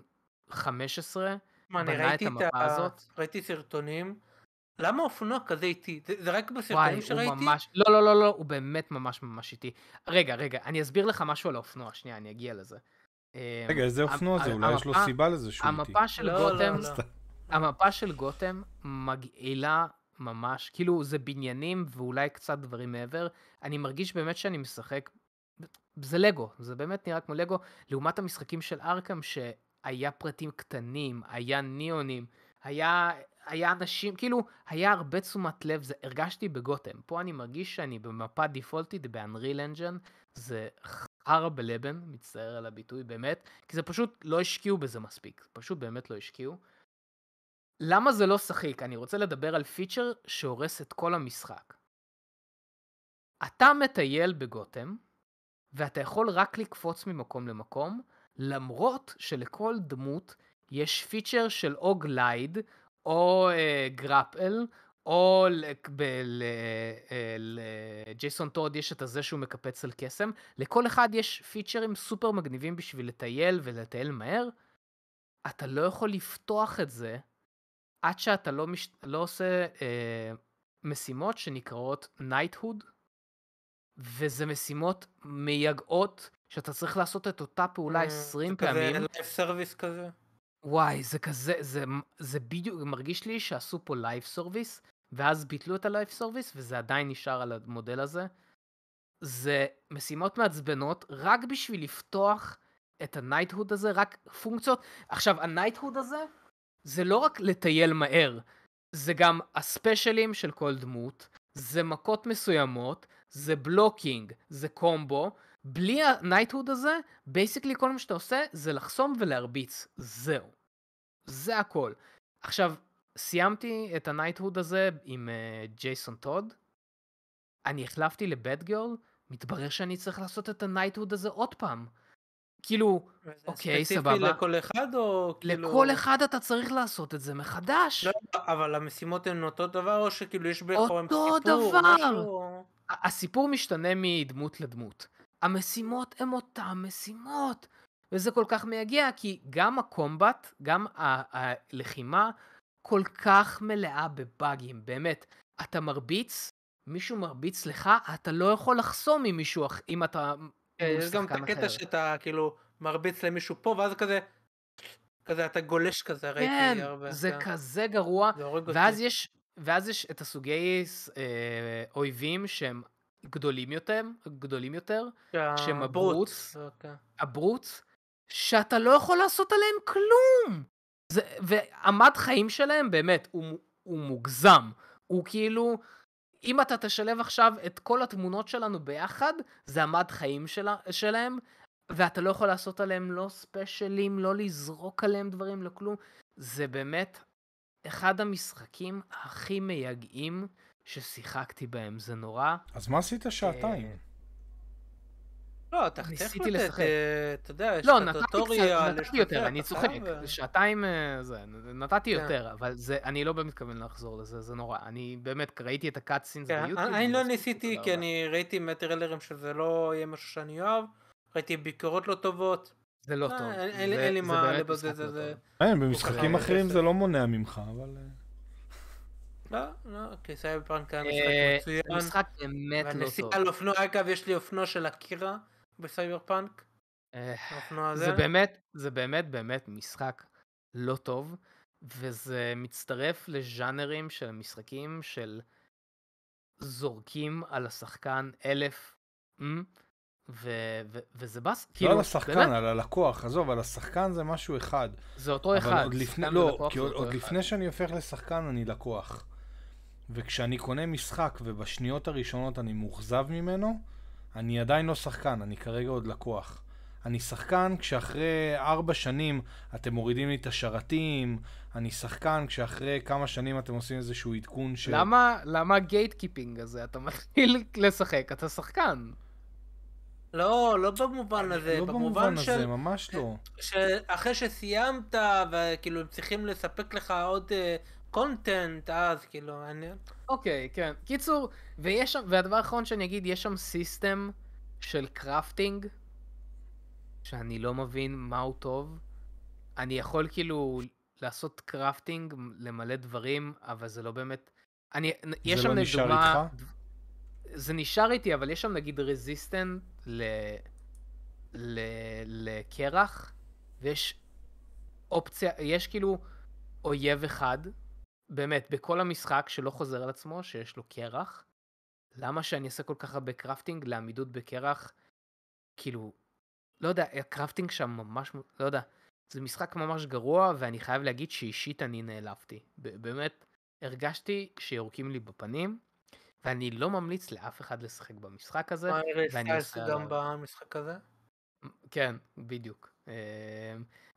S1: 15,
S2: מה, אני ראיתי את
S1: המפה. הזאת.
S2: ראיתי סרטונים. למה אופנוע כזה איטי? זה, זה רק
S1: וואי,
S2: בסרטונים
S1: הוא
S2: שראיתי?
S1: ממש, לא, לא, לא, לא, הוא באמת ממש ממש איטי. רגע, רגע, אני אסביר לך משהו על האופנוע, שנייה, אני אגיע לזה.
S3: רגע, איזה אופנוע זה? אולי יש לו סיבה לזה שהוא איטי.
S1: המפה של
S2: לא, לא,
S1: גותם,
S2: לא.
S1: המפה של גותם מגעילה ממש, כאילו זה בניינים ואולי קצת דברים מעבר. אני מרגיש באמת שאני משחק, זה לגו, זה באמת נראה כמו לגו, לעומת המשחקים של ארכם שהיה פרטים קטנים, היה ניאונים, היה, היה אנשים, כאילו, היה הרבה תשומת לב, זה הרגשתי בגותם. פה אני מרגיש שאני במפה דיפולטית באנריל אנג'ן, זה חרא בלבן, מצטער על הביטוי, באמת, כי זה פשוט לא השקיעו בזה מספיק, פשוט באמת לא השקיעו. למה זה לא שחיק? אני רוצה לדבר על feature שהורס את כל המשחק. אתה מטייל בגותם, ואתה יכול רק לקפוץ ממקום למקום, למרות שלכל דמות יש feature של או glide, או אה, grapple, או לג'ייסון טוד יש את הזה שהוא מקפץ על קסם. לכל אחד יש פיצ'רים סופר מגניבים בשביל לטייל ולטייל מהר. אתה לא יכול לפתוח את זה עד שאתה לא, מש... לא עושה אה, משימות שנקראות נייטהוד, וזה משימות מייגעות שאתה צריך לעשות את אותה פעולה 20
S2: אה, זה
S1: פעמים.
S2: כזה לייב סרוויס כזה.
S1: וואי, זה כזה, זה, זה בדיוק, מרגיש לי שעשו פה live service, ואז ביטלו את ה live service, וזה עדיין נשאר על המודל הזה. זה משימות מעצבנות רק בשביל לפתוח את הנייטהוד הזה, רק פונקציות. עכשיו, הנייטהוד הזה, זה לא רק לטייל מהר, זה גם ה specialים של כל דמות, זה מכות מסוימות, זה blocking, זה קומבו. בלי הנייטהוד הזה, basically כל מה שאתה עושה זה לחסום ולהרביץ. זהו. זה הכל. עכשיו, סיימתי את הנייטהוד הזה עם ג'ייסון uh, טוד. אני החלפתי ל Batgirl, מתברר שאני צריך לעשות את הנייטהוד הזה עוד פעם. כאילו, אוקיי, סבבה.
S2: ספציפי לכל אחד או כאילו...
S1: לכל אחד אתה צריך לעשות את זה מחדש.
S2: לא, אבל המשימות הן אותו דבר או שכאילו יש
S1: אותו
S2: סיפור?
S1: דבר.
S2: משהו?
S1: הסיפור משתנה מדמות לדמות. המשימות הן אותן משימות. וזה כל כך מייגע, כי גם הקומבט, גם הלחימה, כל כך מלאה בבאגים, באמת. אתה מרביץ, מישהו מרביץ לך, אתה לא יכול לחסום עם מישהו, אם אתה...
S2: כן, יש גם את הקטע. שאתה כאילו מרביץ למישהו פה ואז כזה, כזה אתה גולש כזה, ראיתי
S1: כן,
S2: הרבה.
S1: זה
S2: כן.
S1: כזה גרוע.
S2: זה הורג אותי.
S1: ואז יש, ואז יש את הסוגי אה, אויבים שהם גדולים יותר, גדולים יותר, שהם. הברוטס.
S2: אוקיי.
S1: הברוטס, שאתה לא יכול לעשות עליהם כלום. זה, והמד חיים שלהם באמת, הוא, הוא מוגזם. הוא כאילו, אם אתה תשלב עכשיו את כל התמונות שלנו ביחד, זה המד חיים שלה, שלהם, ואתה לא יכול לעשות עליהם לא ספיישלים, לא לזרוק עליהם דברים, לא כלום. זה באמת אחד המשחקים הכי מייגעים ששיחקתי בהם. זה נורא.
S3: אז מה עשית שעתיים?
S2: לא, אתה צריך לתת,
S1: לשחק.
S2: אה, אתה יודע, יש
S1: לא,
S2: את יש
S1: נתתי יותר, אני צוחק.
S2: אה,
S1: שעתיים אה, זה, נתתי
S2: כן.
S1: יותר, אבל זה, אני לא מתכוון לחזור לזה, זה נורא. אני באמת ראיתי את הקאטסינס
S2: כן,
S1: ביוטיוב.
S2: אני אני לא ניסיתי כי. אני ראיתי מהטריילרים שזה לא יהיה משהו שאני אוהב, ראיתי ביקורות לא טובות.
S1: זה לא
S2: אה,
S1: טוב.
S2: אין- אין לי- מה לבזבז
S1: לא
S2: זה.
S3: אין, במשחקים
S2: כך
S3: אחרים. זה לא מונע ממך, אבל... אה,
S2: לא, לא, כי סייבר פאנק היה
S1: אה,
S2: משחק מצוין.
S1: משחק באמת לא טוב.
S2: והנסיעה על אופנוע, אגב, יש לי אופנוע של אקירה בסייבר פאנק,
S1: אה,
S2: האופנוע הזה.
S1: זה באמת, זה באמת באמת משחק לא טוב, וזה מצטרף לז'אנרים של משחקים של זורקים על השחקן אלף, אמ, ו- ו- וזה באס,
S3: לא
S1: כאילו,
S3: על השחקן,
S1: באמת,
S3: על הלקוח, עזוב, על השחקן זה משהו אחד.
S1: זה אותו אחד.
S3: אבל עוד לפני, לא, כי עוד, עוד. לפני שאני הופך לשחקן אני לקוח. וכשאני קונה משחק ובשניות הראשונות אני מאוכזב ממנו, אני עדיין לא שחקן, אני כרגע עוד לקוח. אני שחקן כשאחרי ארבע שנים אתם מורידים לי את השרתים, אני שחקן כשאחרי כמה שנים אתם עושים איזשהו עדכון ש...
S1: למה, למה ה gatekeeping הזה? אתה מתחיל לשחק, אתה שחקן.
S2: לא, לא במובן הזה,
S3: לא
S2: במובן
S3: במובן
S2: של...
S3: הזה, ממש לא.
S2: שאחרי שסיימת וכאילו הם צריכים לספק לך עוד content אז כאילו אני
S1: אוקיי, כן. קיצור, ויש שם, והדבר האחרון שאני אגיד, יש שם system של crafting, שאני לא מבין מהו טוב. אני יכול כאילו לעשות crafting, למלא דברים, אבל זה לא באמת... אני, יש
S3: זה
S1: שם
S3: לא נשאר
S1: לדוגמה...
S3: איתך?
S1: זה נשאר איתי, אבל יש שם נגיד resistant ל... ל... לקרח, ויש אופציה, יש כאילו אויב אחד, באמת, בכל המשחק שלא חוזר על עצמו, שיש לו קרח. למה שאני אעשה כל כך הרבה crafting לעמידות בקרח? כאילו, לא יודע, ה crafting שם ממש, לא יודע, זה משחק ממש גרוע, ואני חייב להגיד שאישית אני נעלבתי. באמת, הרגשתי שיורקים לי בפנים, ואני לא ממליץ לאף אחד לשחק במשחק הזה.
S2: מה
S1: ואני
S2: סטיילס גם במשחק הזה
S1: כן, בדיוק. אמ,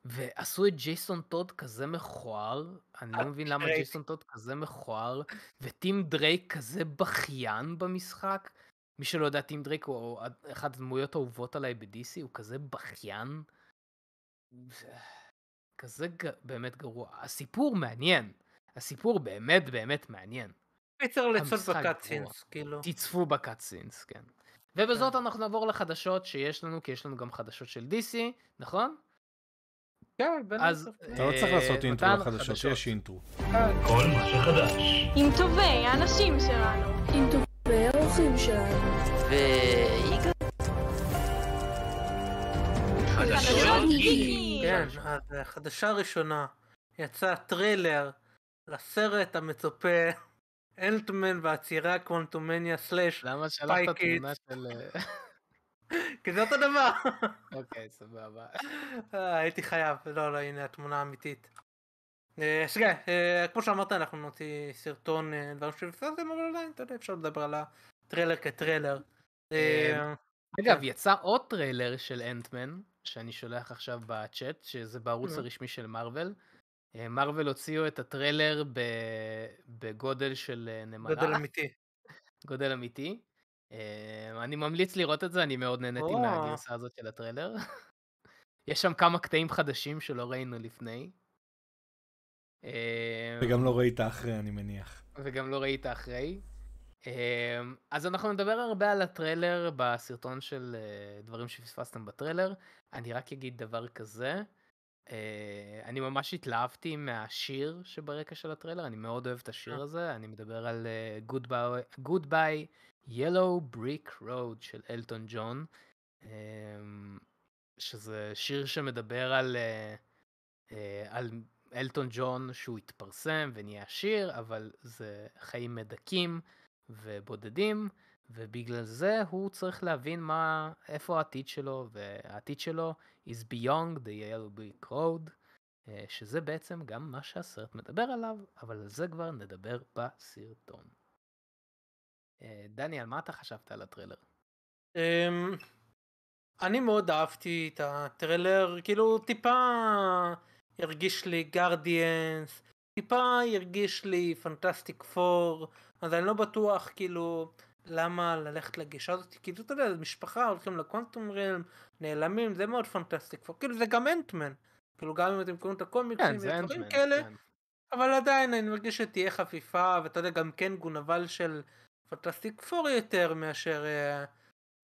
S1: ועשו את ג'ייסון טוד כזה מכוער, אני לא מבין למה. ג'ייסון טוד כזה מכוער, וטים דרייק כזה בכיין במשחק. מי שלא יודע, טים דרייק הוא אחת הדמויות האהובות עליי ב-DC, הוא כזה בכיין. כזה ג- באמת גרוע. הסיפור מעניין. הסיפור באמת באמת מעניין.
S2: קיצר לצפות
S1: ב
S2: cutscenes, כאילו.
S1: תצפו ב cutscenes, כן. ובזאת אנחנו נעבור לחדשות שיש לנו, כי יש לנו גם חדשות של DC, נכון?
S2: כן, בין
S1: אז
S2: היתר.
S3: אתה לא צריך
S1: אה,
S3: לעשות אינטרו לחדשות,
S1: חדשות.
S3: יש אינטרו.
S4: כל מה שחדש.
S5: עם טובי האנשים שלנו.
S6: עם טובי האורחים שלנו.
S7: ויגאל.
S5: חדשות.
S2: כן, אז אה, חדשה ראשונה, יצא טריילר לסרט המצופה אנטמן והצרעה קוונטומניה סלאש,
S1: למה שלחת. תמונה של... אה,
S2: כי זה אותו דבר.
S1: אוקיי, סבבה.
S2: אה, הייתי חייב, לא, לא, הנה התמונה האמיתית. אה, אז כן, כמו שאמרת, אנחנו נוציא סרטון, דברים שפספסתם, אבל עדיין, אתה יודע, אפשר לדבר על הטריילר כטריילר. אה,
S1: אגב, יצא עוד טריילר של אנטמן, שאני שולח עכשיו בצ'אט, שזה בערוץ
S2: נו.
S1: הרשמי של מארוול. אה, מארוול הוציאו את הטריילר בגודל של אה, נמלה.
S2: גודל אמיתי.
S1: גודל אמיתי. אה, אני ממליץ לראות את זה, אני מאוד נהניתי. מהגרסה הזאת של הטריילר. יש שם כמה קטעים חדשים שלא ראינו לפני. אה,
S3: וגם לא ראית אחרי, אני מניח.
S1: וגם לא ראית אחרי. אז אנחנו נדבר הרבה על הטריילר בסרטון של אה, דברים שפספסתם בטריילר. אני רק אגיד דבר כזה, אה, אני ממש התלהבתי מהשיר שברקע של הטריילר, אני מאוד אוהב את השיר
S2: אה.
S1: הזה, אני מדבר על אה, Goodbye, Goodbye Yellow Brick Road של אלטון ג'ון, אמ, שזה שיר שמדבר על, אה, אה, על אלטון ג'ון שהוא התפרסם ונהיה עשיר, אבל זה חיים מדכאים ובודדים, ובגלל זה הוא צריך להבין מה, איפה העתיד שלו, והעתיד שלו is beyond the yellow brick road, אה, שזה בעצם גם מה שהסרט מדבר עליו, אבל על זה כבר נדבר בסרטון. אה, דני, על מה אתה חשבת על הטריילר?
S2: אמ, אני מאוד אהבתי את הטריילר, כאילו טיפה הרגיש לי גרדיאנס, טיפה הרגיש לי פנטסטיק פור, אז אני לא בטוח כאילו למה ללכת לגישה הזאת, כאילו אתה יודע, משפחה הולכים ל Quantum Realm, נעלמים, זה מאוד פנטסטיק כאילו זה גם אנטמן, כאילו גם אם אתם קוראים את הקומיקסים
S1: כן,
S2: ודברים
S1: אנטמן.
S2: כאלה,
S1: כן.
S2: אבל עדיין אני מרגיש שתהיה חפיפה, ואתה יודע, גם כן נבל של פנטסטיק פור יותר מאשר אה,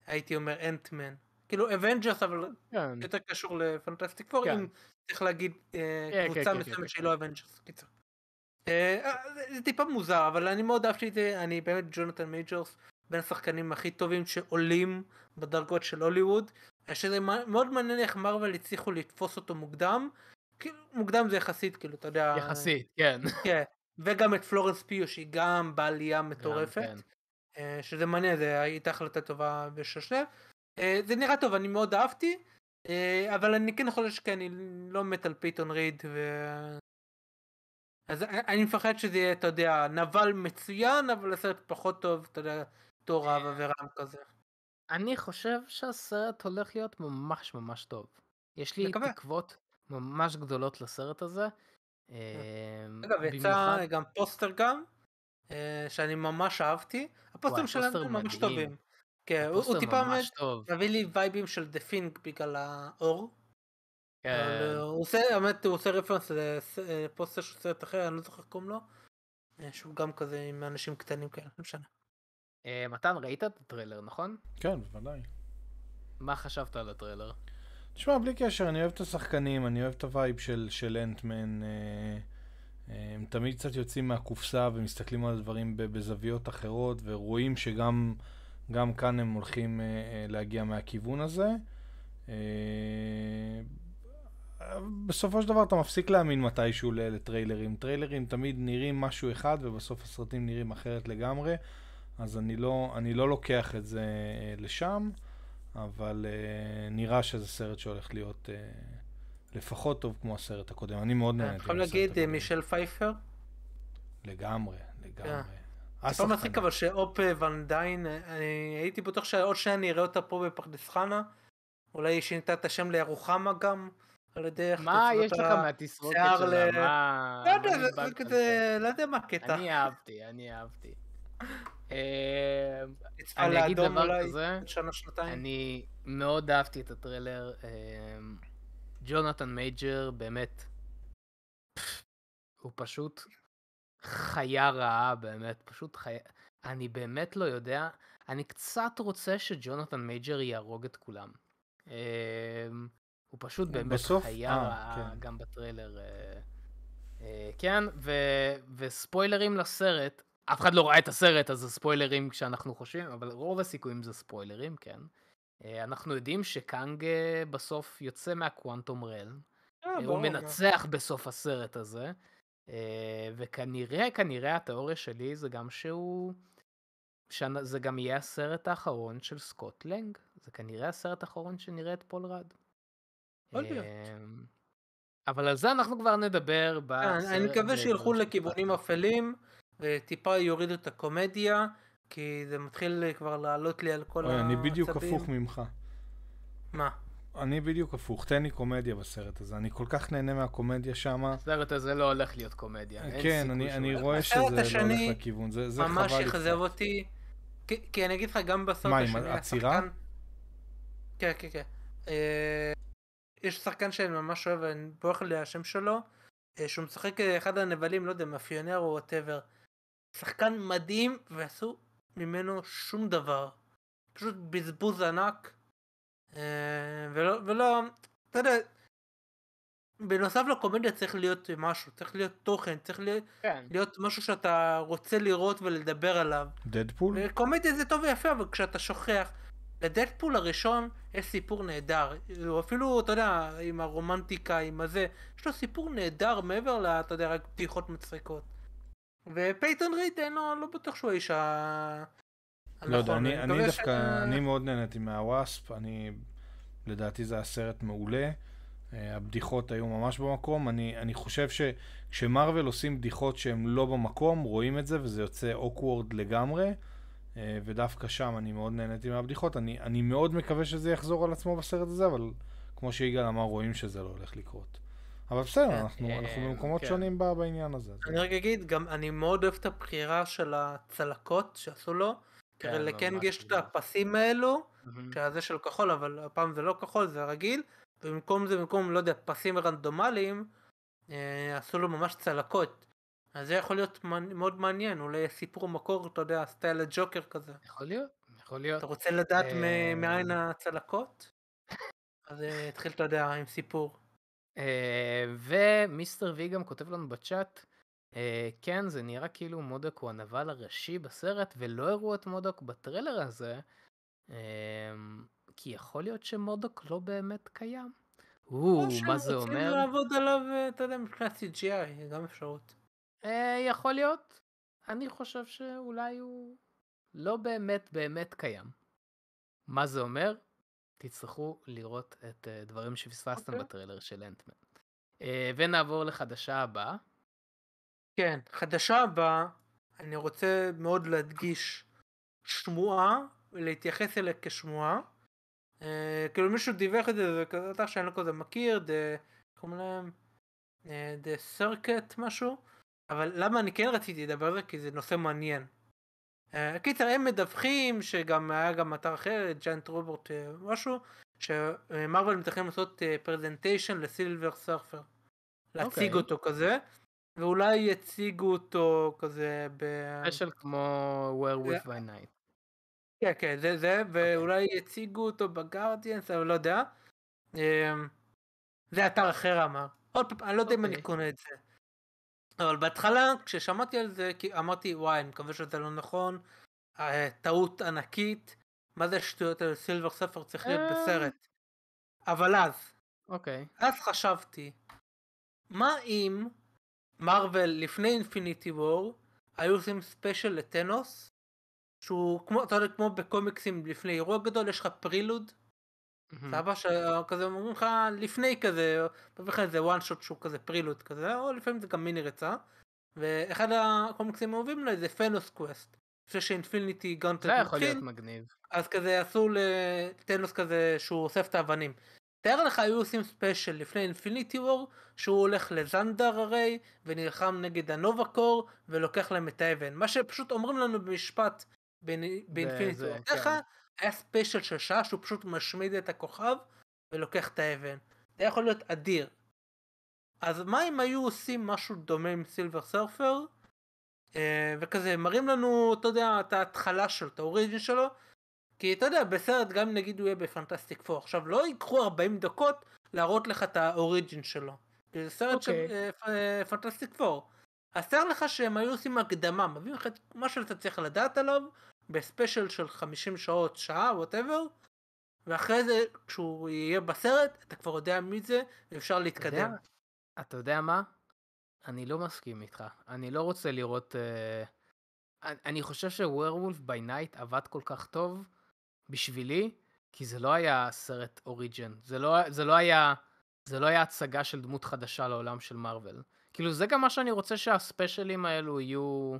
S2: הייתי אומר אנטמן. כאילו אבנג'רס אבל
S1: כן.
S2: יותר קשור לפנטסטיק פור,
S1: כן.
S2: אם צריך להגיד אה,
S1: כן,
S2: קבוצה
S1: כן, כן,
S2: מסוימת
S1: כן,
S2: שהיא
S1: כן.
S2: לא אבנג'רס. קיצר. אה, אה, זה- טיפה מוזר, אבל אני מאוד אהבתי את זה, אני באמת ג'ונתן מייג'רס, בין השחקנים הכי טובים שעולים בדרגות של הוליווד, שזה מאוד מעניין איך מארוול הצליחו לתפוס אותו מוקדם, כאילו מוקדם זה יחסית, כאילו, אתה יודע,
S1: יחסית, כן.
S2: כן, וגם את פלורנס פיו שהיא גם בעלייה
S1: גם,
S2: מטורפת,
S1: כן.
S2: אה, שזה מעניין, זה הייתה החלטה טובה בשורה של. זה נראה טוב, אני מאוד אהבתי, אה, אבל אני כן יכול להגיד שאני לא מת על פייטון ריד, ו... אז אני מפחד שזה יהיה, אתה יודע, נבל מצוין, אבל הסרט פחות טוב, אתה יודע, תור אהבה ורעם כזה.
S1: אני חושב שהסרט הולך להיות ממש ממש טוב. יש לי
S2: מקווה.
S1: תקוות ממש גדולות לסרט הזה. אמ,
S2: אגב, יצא גם פוסטר גם, אה, שאני ממש אהבתי, הפוסטרים הם ממש. טובים. כן, הוא- טיפה. מביא לי vibeים של the pink בגלל האור.
S1: כן.
S2: אה, הוא עושה, האמת, הוא עושה reference לפוסטר של סרט אחר, אני לא זוכר קוראים לו. אה, שהוא גם כזה עם אנשים קטנים כאלה, לא משנה.
S1: אה, מתן, ראית את הטריילר, נכון?
S3: כן, בוודאי.
S1: מה חשבת על הטריילר?
S3: תשמע, בלי קשר, אני אוהב את השחקנים, אני אוהב את ה vibe של, של אנטמן. אה, אה, הם תמיד קצת יוצאים מהקופסה ומסתכלים על הדברים בזוויות אחרות, ורואים שגם גם כאן הם הולכים אה, אה, להגיע מהכיוון הזה. בסופו של דבר אתה מפסיק להאמין מתישהו לטריילרים. טריילרים תמיד נראים משהו אחד ובסוף הסרטים נראים אחרת לגמרי, אז אני לא, אני לא לוקח את זה אה, לשם. אבל uh, נראה שזה סרט שהולך להיות uh, לפחות טוב כמו הסרט הקודם. אני מאוד נהניתי
S2: יכול
S3: מהסרט
S2: להגיד. מישל פייפר.
S3: לגמרי, לגמרי.
S2: טיפה
S3: השחקן.
S2: מצחיק אבל שאופ ון דיין, אה, אני הייתי בטוח שעוד שניה אני אראה אותה פה בפרדס חנה. אולי היא שינתה את השם לירוחמה גם, על ידי איך
S1: מה יש לך מהתסרוקת שלה? מה...
S2: לא יודע, זה- כזה, לא יודע מה הקטע.
S1: אני אהבתי, אני אהבתי. אה, אני אגיד דבר כזה. אני מאוד אהבתי את הטריילר. אה, ג'ונתן מייג'ר באמת, הוא פשוט חיה רעה באמת, פשוט חיה... אני באמת לא יודע, אני קצת רוצה שג'ונתן מייג'רס יהרוג את כולם. הוא פשוט באמת
S3: בסוף?
S1: חיה
S3: אה,
S1: רעה
S3: כן.
S1: גם בטריילר. אה, אה, כן, ו... וספוילרים לסרט, אף אחד לא ראה את הסרט, אז זה ספוילרים כשאנחנו חושבים, אבל רוב הסיכויים זה ספוילרים, כן. אה, אנחנו יודעים שקאנג אה, בסוף יוצא מה Quantum Realm.
S2: אה,
S1: הוא
S2: ברור, מה.
S1: מנצח בסוף הסרט הזה, אה, וכנראה, כנראה התיאוריה שלי זה גם שהוא... שזה גם יהיה הסרט האחרון של סקוט לנג. זה כנראה הסרט האחרון שנראה את פול רד.
S2: יכול להיות.
S1: אמ, אבל על זה אנחנו כבר נדבר
S2: אה,
S1: בסרט.
S2: אני מקווה שילכו לכיוונים. אפלים, וטיפה יורידו את הקומדיה, כי זה מתחיל כבר לעלות לי על כל
S3: אוי, אני בדיוק
S2: העצבים.
S3: הפוך ממך.
S2: מה?
S3: אני בדיוק הפוך, תן לי קומדיה בסרט הזה, אני כל כך נהנה מהקומדיה שם.
S1: הסרט הזה לא הולך להיות קומדיה. אין
S3: כן, אני, אני רואה
S2: הסרט
S3: שזה לא
S2: השני
S3: הולך לכיוון, זה, זה
S2: ממש
S3: חבל לי
S2: אכזב
S3: קצת.
S2: אותי. כי, כי אני אגיד לך, גם בסרט
S3: מה, עם
S2: השני,
S3: הצרעה?
S2: השחקן- כן, כן, כן. יש שחקן שאני ממש אוהב, אני בורח לי השם שלו, אה, שהוא משחק אה, אחד הנבלים, לא יודע, מאפיונר או whatever. שחקן מדהים, ועשו ממנו שום דבר. פשוט בזבוז ענק. אה, ולא, ולא, אתה יודע, בנוסף לקומדיה צריך להיות משהו, צריך להיות תוכן, צריך להיות,
S1: כן.
S2: להיות משהו שאתה רוצה לראות ולדבר עליו.
S3: דדפול?
S2: וקומדיה זה טוב ויפה, אבל כשאתה שוכח, לדדפול הראשון יש סיפור נהדר. הוא אפילו, אתה יודע, עם הרומנטיקה, עם הזה, יש לו סיפור נהדר מעבר ל, אתה יודע, רק בדיחות מצחיקות. ופייטון ריד, אין לו, לא בטוח שהוא האיש ה...
S3: לא יודע, אני, אני
S2: מקווה
S3: דווקא,
S2: ש-
S3: אני מאוד נהניתי מה Wasp, אני, לדעתי זה היה סרט מעולה. אה, הבדיחות היו ממש במקום. אני, אני חושב שכשמרוויל עושים בדיחות שהן לא במקום, רואים את זה וזה יוצא awkward לגמרי. אה, ודווקא שם אני מאוד נהניתי מהבדיחות. אני, אני מאוד מקווה שזה יחזור על עצמו בסרט הזה, אבל כמו שיגאל אמר, רואים שזה לא הולך לקרות. אבל בסדר,
S2: כן,
S3: אנחנו,
S1: אה,
S3: אנחנו במקומות
S1: כן.
S3: שונים בעניין הזה.
S2: אני רק אגיד, גם אני מאוד אוהב את הבחירה של הצלקות שעשו לו.
S1: כן,
S2: לקנג
S1: ממש
S2: יש את
S1: ממש.
S2: הפסים האלו. שזה של כחול, אבל הפעם זה לא כחול, זה רגיל, ובמקום זה, במקום, לא יודע, פסים רנדומליים, אה, עשו לו ממש צלקות. אז זה יכול להיות מאוד מעניין, אולי סיפור מקור, אתה יודע, סטייל הג'וקר כזה.
S1: יכול להיות, יכול להיות.
S2: אתה רוצה לדעת
S1: אה,
S2: מאין הצלקות? אז אה, התחיל, אתה יודע, עם סיפור.
S1: אה, ומיסטר וי גם כותב לנו בצ'אט, אה, כן, זה נראה כאילו מודוק הוא הנבל הראשי בסרט, ולא הראו את מודוק בטריילר הזה, אה, כי יכול להיות שמודוק לא באמת קיים. או,
S2: או שהם
S1: מה זה
S2: רוצים
S1: אומר?
S2: לעבוד עליו, אה, אתה יודע, מבחינת CGI, גם אפשרות.
S1: אה, יכול להיות. אני חושב שאולי הוא לא באמת באמת קיים. מה זה אומר? תצטרכו לראות את אה, דברים שפספסתם
S2: אוקיי.
S1: בטריילר של אנטמן. אה, ונעבור לחדשה הבאה.
S2: כן, חדשה הבאה, אני רוצה מאוד להדגיש שמועה, ולהתייחס אליה כשמועה. אה, כאילו מישהו דיווח את זה, זה כזה שאני לא כזה מכיר, דה, קוראים להם? The Circuit משהו, אבל למה אני כן רציתי לדבר על זה? כי זה נושא מעניין. אה, קיצר, הם מדווחים שגם היה גם אתר אחר, Giant Robot משהו, שמרוויל מתכנן לעשות presentation ל Silver Surfer. להציג
S1: אוקיי.
S2: אותו כזה, ואולי יציגו אותו כזה ב...
S1: ספיישל כמו Werewolf by Night.
S2: כן, כן, זה זה, ואולי יציגו אותו ב Guardians, אבל לא יודע. זה אתר אחר אמר. עוד פעם, אני לא יודע אם אני
S1: אוקיי.
S2: קונה את זה. אבל בהתחלה, כששמעתי על זה, כי אמרתי, וואי, אני מקווה שזה לא נכון. אה, טעות ענקית. מה זה השטויות האלה? Silver Surfer צריך להיות
S1: אה.
S2: בסרט. אבל אז,
S1: אוקיי.
S2: אז חשבתי, מה אם מרוויל לפני Infinity War היו עושים ספיישל לתאנוס, שהוא כמו, אתה יודע, כמו בקומיקסים לפני אירוע גדול, יש לך
S1: prelude,
S2: סבבה, שכזה אומרים לך לפני כזה, מביא איזה one shot שהוא כזה prelude כזה, או לפעמים זה גם מיני ריצה, ואחד הקומיקסים האהובים עליי זה Thanos Quest, לפני ש Infinity Gauntlet
S1: זה יכול להיות
S2: מתחיל,
S1: מגניב.
S2: אז כזה עשו לתאנוס כזה שהוא אוסף את האבנים. תאר לך היו עושים ספיישל לפני Infinity War שהוא הולך לזנדר הרי ונלחם נגד ה Nova Corps ולוקח להם את האבן מה שפשוט אומרים לנו במשפט באינ- ב
S1: Infinity
S2: War.
S1: כן.
S2: היה ספיישל של שעה שהוא פשוט משמיד את הכוכב ולוקח את האבן. זה יכול להיות אדיר. אז מה אם היו עושים משהו דומה עם Silver Surfer אה, וכזה מראים לנו, אתה יודע, את ההתחלה שלו, את ה origin שלו, כי אתה יודע, בסרט גם נגיד הוא יהיה ב Fantastic Four, עכשיו לא ייקחו 40 דקות להראות לך את ה origin שלו, כי זה סרט של
S1: אוקיי.
S2: אה, אה, Fantastic Four. אז תאר לך שהם היו עושים הקדמה, מביאים לך את מה שאתה צריך לדעת עליו, בספיישל של 50 שעות, שעה, whatever, ואחרי זה, כשהוא יהיה בסרט, אתה כבר יודע מי זה, ואפשר
S1: אתה יודע-
S2: להתקדם.
S1: אתה יודע מה? אני לא מסכים איתך. אני לא רוצה לראות... אה, אני- אני חושב ש Werewolf by Night עבד כל כך טוב בשבילי, כי זה לא היה סרט origin. זה לא, זה לא היה... זה לא היה הצגה של דמות חדשה לעולם של מארוול. כאילו זה גם מה שאני רוצה שהספיישלים האלו יהיו...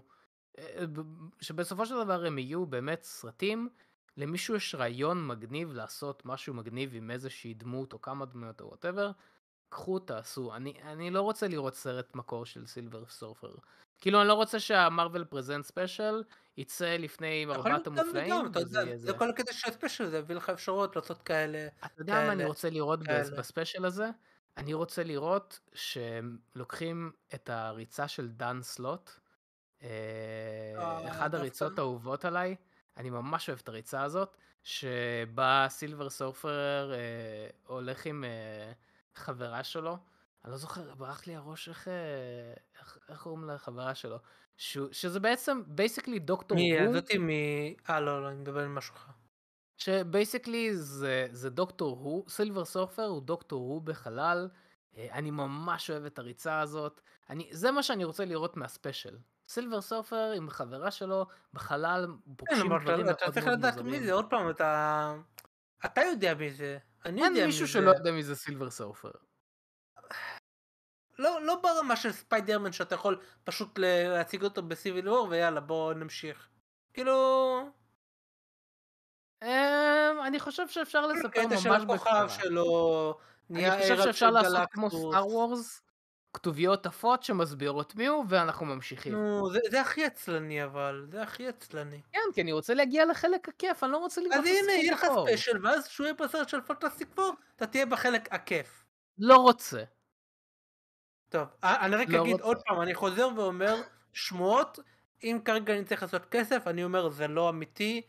S1: אה, ב- שבסופו של דבר הם יהיו באמת סרטים. למישהו יש רעיון מגניב לעשות משהו מגניב עם איזושהי דמות או כמה דמויות או whatever. קחו תעשו. אני, אני לא רוצה לראות סרט מקור של Silver Surfer. כאילו אני לא רוצה שה Marvel present special יצא לפני ארבעת
S2: גם
S1: המופלאים.
S2: אתה
S1: וזה
S2: יודע,
S1: יהיה
S2: זה כל הקטע של הספיישל, זה יביא לך אפשרות לעשות כאלה.
S1: אתה יודע מה אני רוצה לראות. בספיישל הזה? אני רוצה לראות שהם לוקחים את הריצה של דן סלוט, אה,
S2: אה,
S1: אחד
S2: דווקא?
S1: הריצות האהובות עליי, אני ממש אוהב את הריצה הזאת, שבה Silver Surfer אה, הולך עם אה, חברה שלו, אני לא זוכר, ברח לי הראש איך, אה, איך, איך קוראים לחברה שלו, שזה בעצם basically דוקטור
S2: מי,
S1: הוא.
S2: זאתי מ... אה, לא, לא, אני מדבר על משהו אחר.
S1: ש basically זה, זה Doctor Who, Silver Surfer הוא Doctor Who בחלל, אה, אני ממש אוהב את הריצה הזאת, אני, זה מה שאני רוצה לראות מהספיישל. סילבר סורפר עם חברה שלו בחלל
S2: כן,
S1: פוגשים דברים מאוד
S2: אתה צריך לדעת מי
S1: מוזרים.
S2: זה, עוד פעם, אתה... אתה יודע מי זה, אני יודע
S1: אין
S2: מי
S1: מישהו
S2: זה.
S1: שלא יודע מי זה Silver Surfer.
S2: לא, לא ברמה של ספיידרמן שאתה יכול פשוט להציג אותו ב Civil War ויאללה בוא נמשיך. כאילו...
S1: אמ, אני חושב שאפשר לספר ממש
S2: נהיה
S1: אני חושב שאפשר לעשות כמו. Star Wars, כתוביות עפות שמסבירות מי הוא ואנחנו ממשיכים.
S2: נו, זה, זה הכי עצלני אבל, זה הכי עצלני.
S1: כן, כי אני רוצה להגיע לחלק הכיף, אני לא רוצה לראות
S2: אז
S1: את
S2: הנה,
S1: הסרט
S2: יהיה לך. ספיישל, ואז כשהוא יהיה בסרט של Fantastic Four, אתה תהיה בחלק הכיף.
S1: לא רוצה.
S2: טוב, אה, אני רק
S1: לא
S2: אגיד
S1: רוצה.
S2: עוד פעם, אני חוזר ואומר, שמועות, אם כרגע אני צריך לעשות כסף, אני אומר זה לא אמיתי,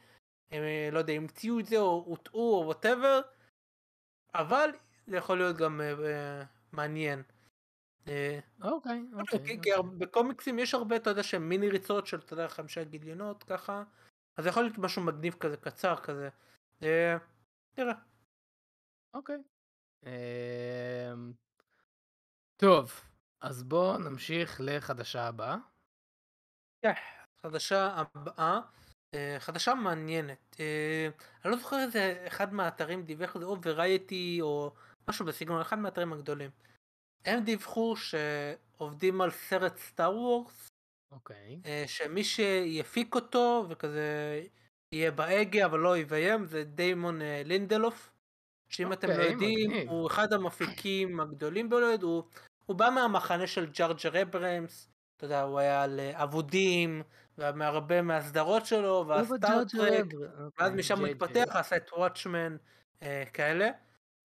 S2: הם, אה, לא יודע, המציאו את זה או הוטעו או וואטאבר, אבל זה יכול להיות גם אה, מעניין. אה,
S1: אוקיי,
S2: כי-
S1: אוקיי.
S2: כי הר- בקומיקסים יש הרבה, אתה יודע, שהם מיני ריצות של, אתה יודע, חמישה גיליונות ככה, אז יכול להיות משהו מגניב כזה, קצר כזה. אה, נראה.
S1: אוקיי. אמ, טוב, אז בואו נמשיך לחדשה הבאה.
S2: חדשה הבאה, אה, חדשה מעניינת. אה, אני לא זוכר איזה אחד מהאתרים דיווח זה, או וריאטי או משהו בסגנון, אחד מהאתרים הגדולים. הם דיווחו שעובדים על סרט סטאר וורס,
S1: אוקיי.
S2: אה, שמי שיפיק אותו וכזה יהיה בהגה אבל לא יביים זה דיימון אה, לינדלוף. שאם אתם לא
S1: אוקיי,
S2: יודעים
S1: מגניב.
S2: הוא אחד המפיקים הגדולים בהוליווד, הוא, הוא בא מהמחנה של ג'יי ג'יי אברמס, אתה יודע הוא היה על אה, אבודים והרבה מהסדרות שלו וה Star Trek ואז משם הוא התפתח עשה את Watchmen כאלה.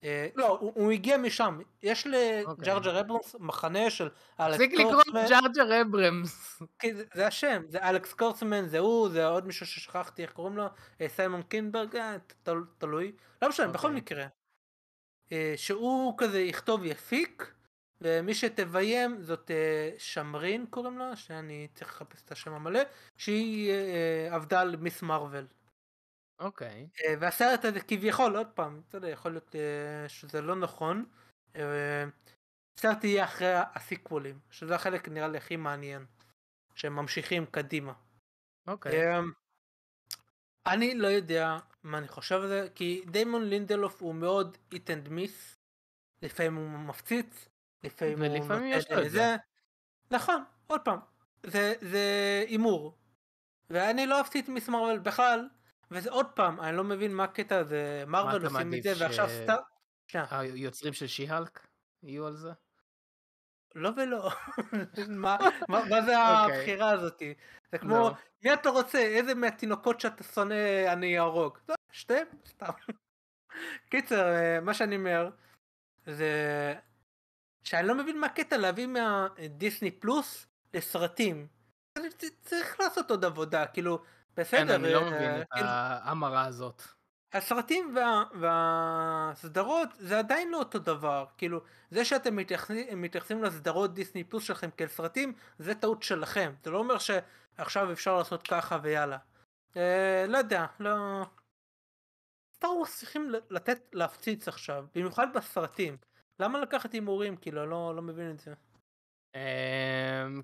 S2: אה, לא הוא, הגיע משם יש לג'יי ג'יי אברמס מחנה של אלכס
S1: תפסיק לקרוא
S2: קורצמן.
S1: ג'יי ג'יי
S2: אברמס. זה, השם, זה אלכס קורצמן, זה הוא, זה עוד מישהו ששכחתי איך קוראים לו, אה, סיימון קינברג, אה, תל, תלוי, לא משנה, בכל
S1: אוקיי.
S2: מקרה. שהוא כזה יכתוב יפיק, ומי שתביים זאת שמרין קוראים לה, שאני צריך לחפש את השם המלא, שהיא עבדה על מיס מרוויל.
S1: אוקיי.
S2: אה, והסרט הזה כביכול, עוד פעם, אתה יודע, יכול להיות אה, שזה לא נכון. אה, הסרט יהיה אחרי הסיקוולים, שזה החלק נראה לי הכי מעניין. שהם ממשיכים קדימה.
S1: אוקיי.
S2: אמ, אני לא יודע מה אני חושב על זה, כי דיימון לינדלוף הוא מאוד hit and miss. לפעמים הוא מפציץ, לפעמים הוא
S1: ולפעמים יש לו את. זה.
S2: נכון, עוד פעם, זה זה הימור. ואני לא אהבתי את Ms. Marvel בכלל, וזה עוד פעם, אני לא מבין מה הקטע הזה, מרוויל עושים את זה, ועכשיו
S1: ש-
S2: סטאר... שנייה,
S1: היוצרים של She-Hulk יהיו על זה?
S2: לא ולא. מה מה- מה זה
S1: אוקיי.
S2: הבחירה הזאתי? זה כמו. מי אתה רוצה? איזה מהתינוקות שאתה שונא אני אהרוג? לא, שתיהם, סתם. קיצר, אה, מה שאני אומר, זה שאני לא מבין מה הקטע להביא מהדיסני פלוס לסרטים. צריך לעשות עוד עבודה, כאילו, בסדר.
S1: אני לא
S2: אה,
S1: מבין את
S2: כאילו,
S1: ההמרה הזאת.
S2: הסרטים וה, והסדרות זה עדיין לא אותו דבר, כאילו זה שאתם מתייחסים, מתייחסים לסדרות דיסני פלוס שלכם כאל סרטים זה טעות שלכם, זה לא אומר שעכשיו אפשר לעשות ככה ויאללה. אה, לא יודע, לא... סטאר וורס צריכים לתת להפציץ עכשיו, במיוחד בסרטים. למה לקחת הימורים? כאילו, לא, לא מבין את זה.
S1: אמ,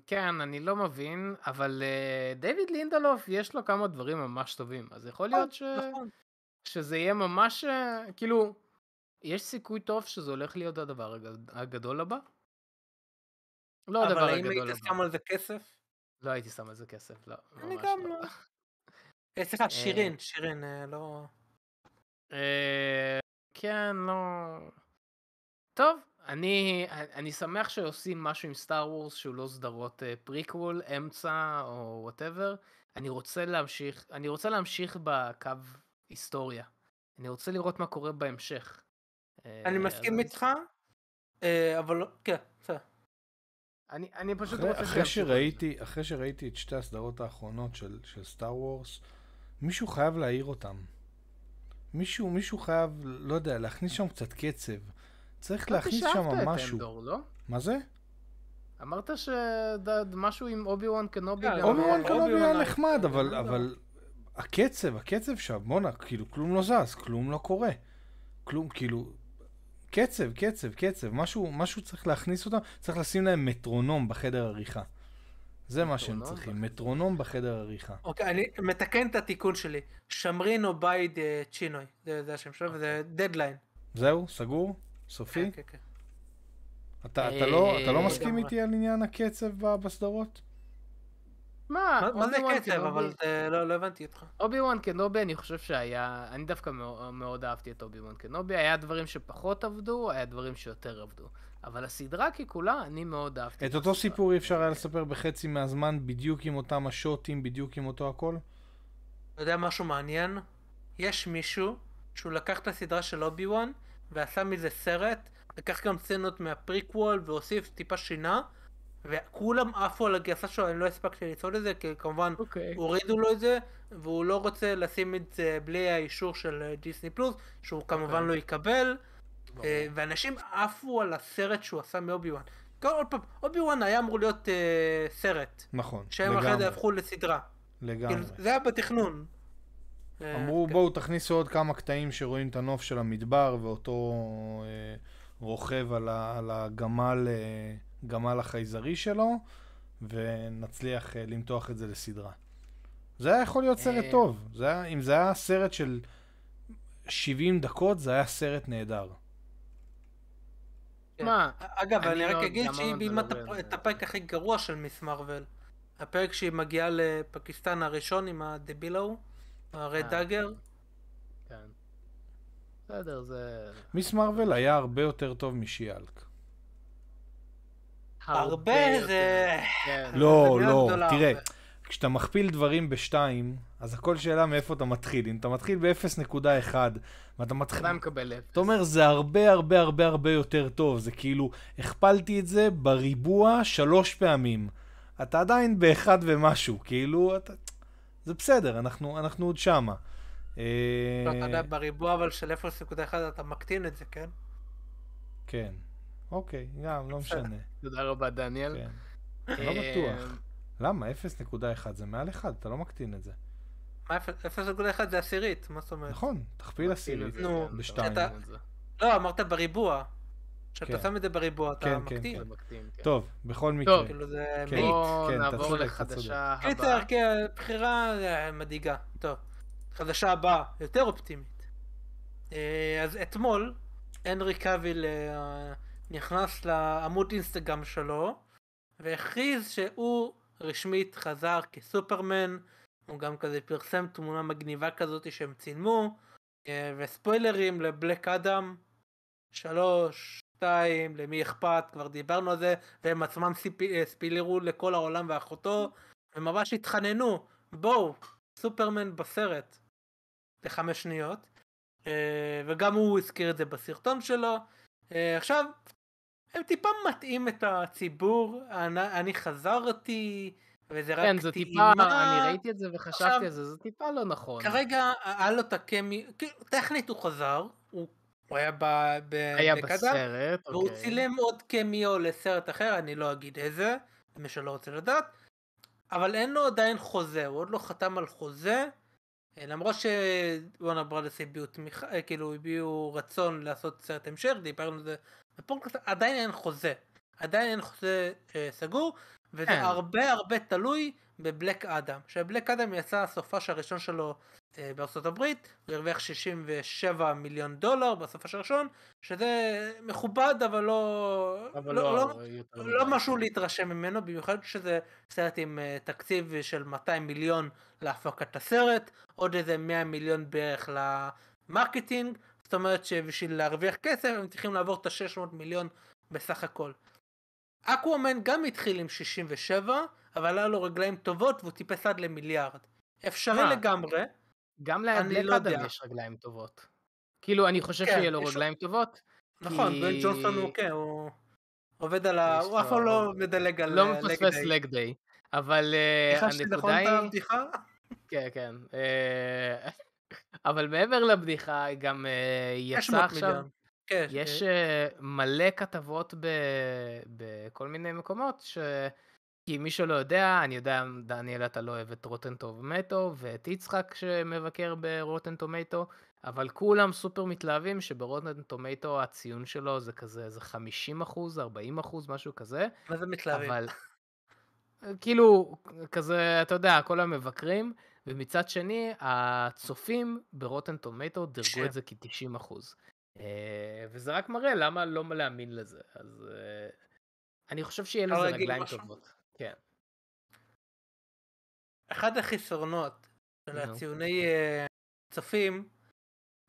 S1: כן, אני לא מבין, אבל אה, דיוויד לינדלוף יש לו כמה דברים ממש טובים, אז יכול להיות ש...
S2: נכון.
S1: שזה יהיה ממש, אה, כאילו, יש סיכוי טוב שזה הולך להיות הדבר הגד- הגדול הבא? לא הדבר
S2: אבל האם
S1: הגדול
S2: hit
S1: הבא.
S2: שם על זה כסף?
S1: לא הייתי שם על זה כסף, לא.
S2: אני גם
S1: לא.
S2: לא. אה, סליחה, שירין, שירין, לא...
S1: כן, לא... טוב, אני, אני שמח שעושים משהו עם סטאר וורס שהוא לא סדרות פריקוול, אמצע או whatever. אני רוצה להמשיך, אני רוצה להמשיך בקו היסטוריה. אני רוצה לראות מה קורה בהמשך. אה,
S2: אני מסכים איתך, אה, אבל לא- כן, בסדר.
S1: אני, אני פשוט
S3: אחרי,
S1: רוצה
S3: אחרי,
S1: את.
S3: שראיתי, אחרי שראיתי את שתי הסדרות האחרונות של, של סטאר וורס, מישהו חייב להעיר אותם. מישהו, מישהו חייב, לא יודע, להכניס שם קצת קצב. צריך
S1: אמרתי
S3: להכניס
S1: שאהבת
S3: שם
S1: את
S3: משהו.
S1: אנדור, לא?
S3: מה זה?
S1: אמרת שמשהו עם אובי וואן קנובי
S2: כן,
S1: גם...
S3: אובי וואן קנובי היה נחמד, אבל,
S1: לא.
S3: אבל הקצב, הקצב שם, בואנה, כאילו כלום לא זז, כלום לא קורה. כלום, כאילו, קצב, קצב, קצב, משהו, משהו צריך להכניס אותם, צריך לשים להם מטרונום בחדר עריכה. זה מה שהם
S1: מטרונום
S3: צריכים,
S1: בחדר.
S3: מטרונום בחדר עריכה.
S2: אוקיי, אני מתקן את התיקון שלי. שרמין אובייד אה, צ'ינוי, זה זה השם שלו, וזה דדליין.
S3: זהו, סגור? סופי?
S2: כן, כן, כן.
S3: אתה, אתה, לא, אתה לא
S1: אה,
S3: מסכים. איתי על עניין הקצב בסדרות?
S1: מה,
S2: מה- זה קצב? אבל לא לא הבנתי אותך.
S1: אובי וואן קנובי אני חושב שהיה, אני דווקא מאוד, אהבתי את אובי וואן קנובי, היה דברים שפחות עבדו, היה דברים שיותר עבדו. אבל הסדרה ככולה, אני מאוד אהבתי.
S3: את אותו. סיפור אי אפשר היה לספר בחצי מהזמן, בדיוק עם אותם השוטים, בדיוק עם אותו הכל?
S2: אתה יודע משהו מעניין? יש מישהו שהוא לקח את הסדרה של אובי וואן ועשה מזה סרט, לקח גם סצנות מהפריקוול והוסיף טיפה שינה, וכולם עפו על הגרסה שלו, אני לא הספקתי לצפות את זה, כי כמובן
S1: אוקיי.
S2: הורידו לו את זה, והוא לא רוצה לשים את זה בלי האישור של אה, דיסני פלוס, שהוא כמובן
S1: אוקיי.
S2: לא יקבל, אה, ואנשים עפו על הסרט שהוא עשה מאובי וואן. עוד פעם, אובי וואן היה אמור להיות אה, סרט,
S3: נכון,
S2: שהם אחרי זה הפכו לסדרה.
S3: לגמרי.
S2: כאילו, זה היה בתכנון. אה,
S3: אמרו
S2: כן.
S3: בואו תכניסו עוד כמה קטעים שרואים את הנוף של המדבר ואותו אה, רוכב על, ה, על הגמל אה, גמל החייזרי שלו ונצליח אה, למתוח את זה לסדרה. זה היה יכול להיות סרט
S1: אה.
S3: טוב, זה היה, אם זה היה סרט של 70 דקות זה היה סרט נהדר.
S2: כן.
S1: מה,
S2: אגב,
S1: אני
S2: אני רק
S1: לא
S2: אגיד שהיא
S1: מה
S2: ביימה
S1: מדבר
S2: את
S1: על
S2: הפ-
S1: זה.
S2: את הפרק הכי גרוע של מיס מרוויל. הפרק שהיא מגיעה לפקיסטן הראשון עם הדביל ההוא, הרד
S1: אה.
S2: דאגר.
S1: כן. בסדר, זה...
S3: מיס מרוויל היה הרבה יותר טוב משיאלק.
S2: הרבה. זה...
S1: כן.
S3: לא, לא, תראה. כשאתה מכפיל דברים בשתיים, אז הכל שאלה מאיפה אתה מתחיל. אם אתה מתחיל ב-0.1, ואתה מתחיל...
S1: אתה מקבל אפס.
S3: אתה אומר, זה הרבה הרבה הרבה הרבה יותר טוב. זה כאילו, הכפלתי את זה בריבוע שלוש פעמים. אתה עדיין באחד ומשהו, כאילו, אתה... זה בסדר, אנחנו, אנחנו עוד שמה. אה,
S2: לא, אתה יודע, בריבוע אבל של 0.1 אתה מקטין את זה, כן?
S3: כן. אוקיי, גם, לא. משנה.
S1: תודה רבה, דניאל.
S3: כן. לא
S1: אה,
S3: בטוח. למה? 0.1 זה מעל 1, אתה לא מקטין את זה.
S2: מה 0.1 זה עשירית, מה זאת אומרת?
S3: נכון, תכפיל עשירית
S2: נו,
S3: בשתיים.
S2: לא, אמרת בריבוע. כשאתה
S3: כן.
S2: שם את זה בריבוע אתה
S3: כן, כן,
S2: מקטין.
S1: זה מקטין, כן.
S3: טוב, בכל מקרה.
S1: טוב.
S2: כאילו זה
S3: כן.
S1: בואו
S3: כן,
S1: נעבור לחדשה
S2: קיצר,
S1: הבאה.
S2: כן, בחירה אה, מדאיגה. טוב, חדשה הבאה, יותר אופטימית. אה, אז אתמול, הנרי קאביל אה, נכנס לעמוד אינסטגרם שלו, והכריז שהוא רשמית חזר כסופרמן. הוא גם כזה פרסם תמונה מגניבה כזאת שהם צילמו, וספוילרים לבלק אדם. שלוש, שתיים, למי אכפת, כבר דיברנו על זה, והם עצמם. אה, ספילרו לכל העולם ואחותו, וממש התחננו, בואו, סופרמן בסרט, לחמש שניות, אה, וגם הוא הזכיר את זה בסרטון שלו. אה, עכשיו, הם טיפה מטעים את הציבור, אני, אני חזרתי, וזה רק
S1: כן, זו טיפה. אני ראיתי את זה וחשבתי
S2: עכשיו,
S1: על זה, זו טיפה לא נכון.
S2: כרגע היה לו את הקמי, כאילו, טכנית הוא חזר, הוא היה ב- ב-
S1: היה
S2: בבלק אדם,
S1: בסרט,
S2: והוא
S1: אוקיי.
S2: צילם עוד קמיו לסרט אחר, אני לא אגיד איזה, למי שלא רוצה לדעת, אבל אין לו עדיין חוזה, הוא עוד לא חתם על חוזה, אה, למרות שוואנה ברדס הביעו תמיכה, אה, כאילו הביעו רצון לעשות סרט המשך, דיברנו על זה בפודקאסט, עדיין אין חוזה, עדיין אין חוזה אה, סגור, וזה
S1: כן.
S2: הרבה הרבה תלוי בבלק אדם, שבלק אדם יצא הסופש הראשון שלו אה, בארצות הברית, הוא הרוויח 67 מיליון דולר בסופש הראשון, שזה מכובד אבל לא,
S1: אבל
S2: לא,
S1: לא,
S2: לא, לא. משהו להתרשם ממנו, במיוחד שזה סרט עם אה, תקציב של 200 מיליון להפקת הסרט, עוד איזה 100 מיליון בערך ל marketing, זאת אומרת שבשביל להרוויח כסף הם צריכים לעבור את ה-600 מיליון בסך הכל. אקוואמן גם התחיל עם 67, אבל היה לו רגליים טובות והוא טיפס עד למיליארד. אפשרי
S1: מה?
S2: לגמרי,
S1: גם לבלק
S2: לא.
S1: יש רגליים טובות. כאילו, אני חושב
S2: כן,
S1: שיהיה לו רגליים טובות.
S2: נכון,
S1: כי-
S2: דוויין ג'ונסון הוא כן, הוא עובד על ה... הוא אף פעם לא מדלג על
S1: לא
S2: אה,
S1: מפספס. לג דיי. אבל אה,
S2: נכון
S1: הנקודה
S2: את
S1: היא...
S2: הבדיחה?
S1: כן, כן. אה, אבל מעבר לבדיחה, גם אה, יצא
S2: 600
S1: עכשיו...
S2: כן,
S1: יש
S2: אה,
S1: אה, מלא כתבות ב... בכל מיני מקומות, ש... כי מי שלא יודע, אני יודע, דניאל, אתה לא אוהב את רוטן טומטו, ואת יצחק שמבקר ברוטן טומטו, אבל כולם סופר מתלהבים שברוטן טומטו הציון שלו זה כזה, זה 50 אחוז, 40 אחוז, משהו כזה,
S2: מה זה מתלהבים?
S1: אבל כאילו, כזה, אתה יודע, כל המבקרים, ומצד שני, הצופים ברוטן טומטו דירגו. את זה כ-90 אחוז. וזה רק מראה למה לא להאמין לזה. אז אה, אני חושב שיהיה לזה רגליים? טובות. כן.
S2: אחד החסרונות של. הציוני אה, צופים,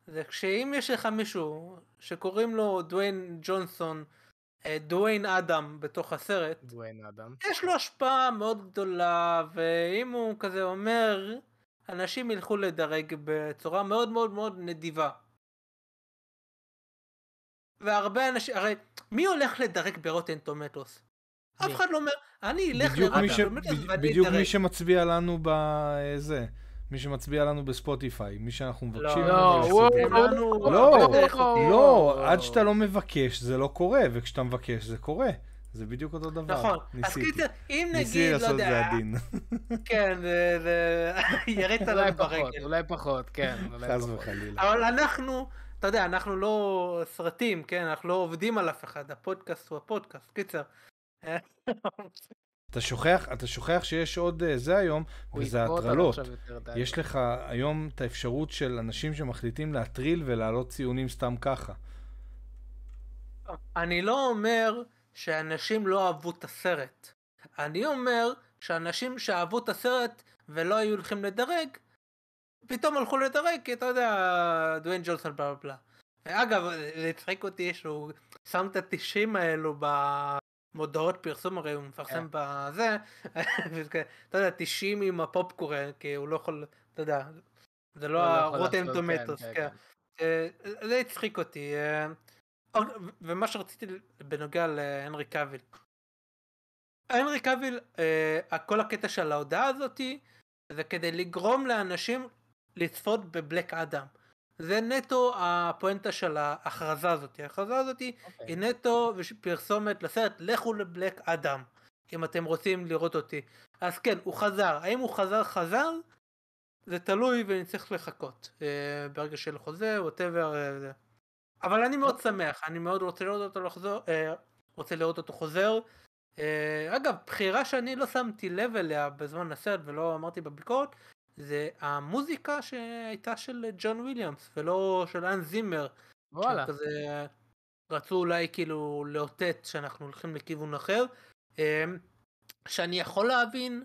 S2: זה כשאם יש לך מישהו שקוראים לו דוויין ג'ונסון, אה, דוויין אדם בתוך הסרט,
S1: דוויין אדם.
S2: יש לו השפעה מאוד גדולה, ואם הוא כזה אומר, אנשים ילכו לדרג בצורה מאוד מאוד מאוד נדיבה. והרבה אנשים, הרי מי הולך לדרג ברוטן טומטוס? אף? אחד לא אומר, אני אלך ואני
S3: בדיוק. מי שמצביע לנו בזה, מי שמצביע לנו בספוטיפיי, מי שאנחנו מבקשים.
S2: לא,
S3: ממנו
S1: לא,
S3: לא,
S2: יותר איכותיים.
S3: לא, עד שאתה לא מבקש זה לא קורה, וכשאתה מבקש זה קורה. זה בדיוק אותו דבר.
S2: נכון, אז
S3: ניסיתי.
S2: קיצר, אם
S3: ניסיתי
S2: נגיד, לא
S3: לעשות את זה
S2: יודע,
S3: עדין.
S2: כן, זה, זה, ירית
S1: פחות,
S2: ברגל.
S1: אולי פחות, כן.
S3: חס. וחלילה.
S2: אבל אנחנו, אתה יודע, אנחנו לא סרטים, כן, אנחנו לא עובדים על אף אחד, הפודקאסט הוא הפודקאסט, קיצר.
S3: אתה שוכח, אתה שוכח שיש עוד אה, זה היום, וזה הטרלות. יש לך היום את האפשרות של אנשים שמחליטים להטריל ולהעלות ציונים סתם ככה.
S2: אני לא אומר שאנשים לא אהבו את הסרט. אני אומר שאנשים שאהבו את הסרט ולא היו הולכים לדרג, פתאום הלכו לדרג, כי אתה יודע, דוויין ג'ונסון בלה בלה. אגב, זה הצחיק אותי שהוא שם את התשעים האלו במודעות פרסום, הרי הוא מפרסם בזה, וזה- אתה יודע, תשעים עם הפופקורן, כי הוא לא יכול, אתה יודע, זה לא
S1: לא יכול
S2: הרוטן
S1: לעשות,
S2: טומטוס,
S1: כן,
S2: כן. אה, זה הצחיק אותי. אה, אוקיי, ומה שרציתי בנוגע להנרי קאביל. הנרי קאביל, אה, כל הקטע של ההודעה הזאתי, זה כדי לגרום לאנשים לצפות בבלק אדם. זה נטו הפואנטה של ההכרזה הזאת. ההכרזה הזאת
S1: אוקיי.
S2: היא נטו פרסומת לסרט לכו לבלק אדם, אם אתם רוצים לראות אותי. אז כן, הוא חזר. האם הוא חזר חזר? זה תלוי ונצטרך לחכות. אה, ברגע של חוזה, ווטאבר. זה. אבל אני מאוד שמח, אני מאוד רוצה לראות אותו לחזור, אה, רוצה לראות אותו חוזר. אה, אגב, בחירה שאני לא שמתי לב אליה בזמן הסרט ולא אמרתי בביקורת, זה המוזיקה שהייתה של ג'ון וויליאמס ולא של אן זימר.
S1: וואלה.
S2: כזה רצו אולי כאילו לאותת שאנחנו הולכים לכיוון אחר. אה, שאני יכול להבין,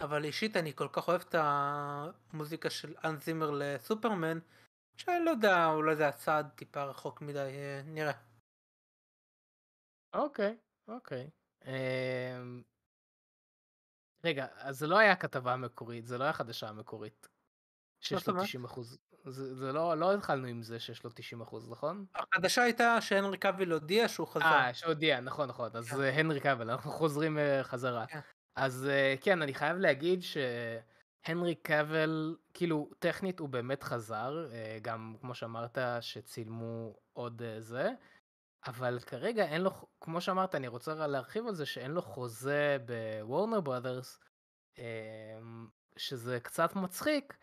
S2: אבל אישית אני כל כך אוהב את המוזיקה של אן זימר לסופרמן, שאני לא יודע, אולי זה הצעד טיפה רחוק מדי, אה, נראה.
S1: אוקיי, אוקיי. אמ, רגע, אז זה לא היה כתבה מקורית, זה לא היה חדשה המקורית. שיש לו
S2: זאת
S1: 90 אחוז. זה, זה לא, לא התחלנו עם זה שיש לו 90 אחוז, נכון?
S2: החדשה הייתה שהנרי קאביל הודיע שהוא חזר.
S1: אה, שהודיע, נכון, נכון. אז
S2: כן.
S1: זה הנרי קאבל, אנחנו חוזרים אה, חזרה.
S2: כן.
S1: אז אה, כן, אני חייב להגיד שהנרי קאבל, כאילו, טכנית הוא באמת חזר, אה, גם כמו שאמרת, שצילמו עוד אה, זה, אבל כרגע אין לו, כמו שאמרת, אני רוצה להרחיב על זה, שאין לו חוזה בוורנר בראדרס, שזה קצת מצחיק,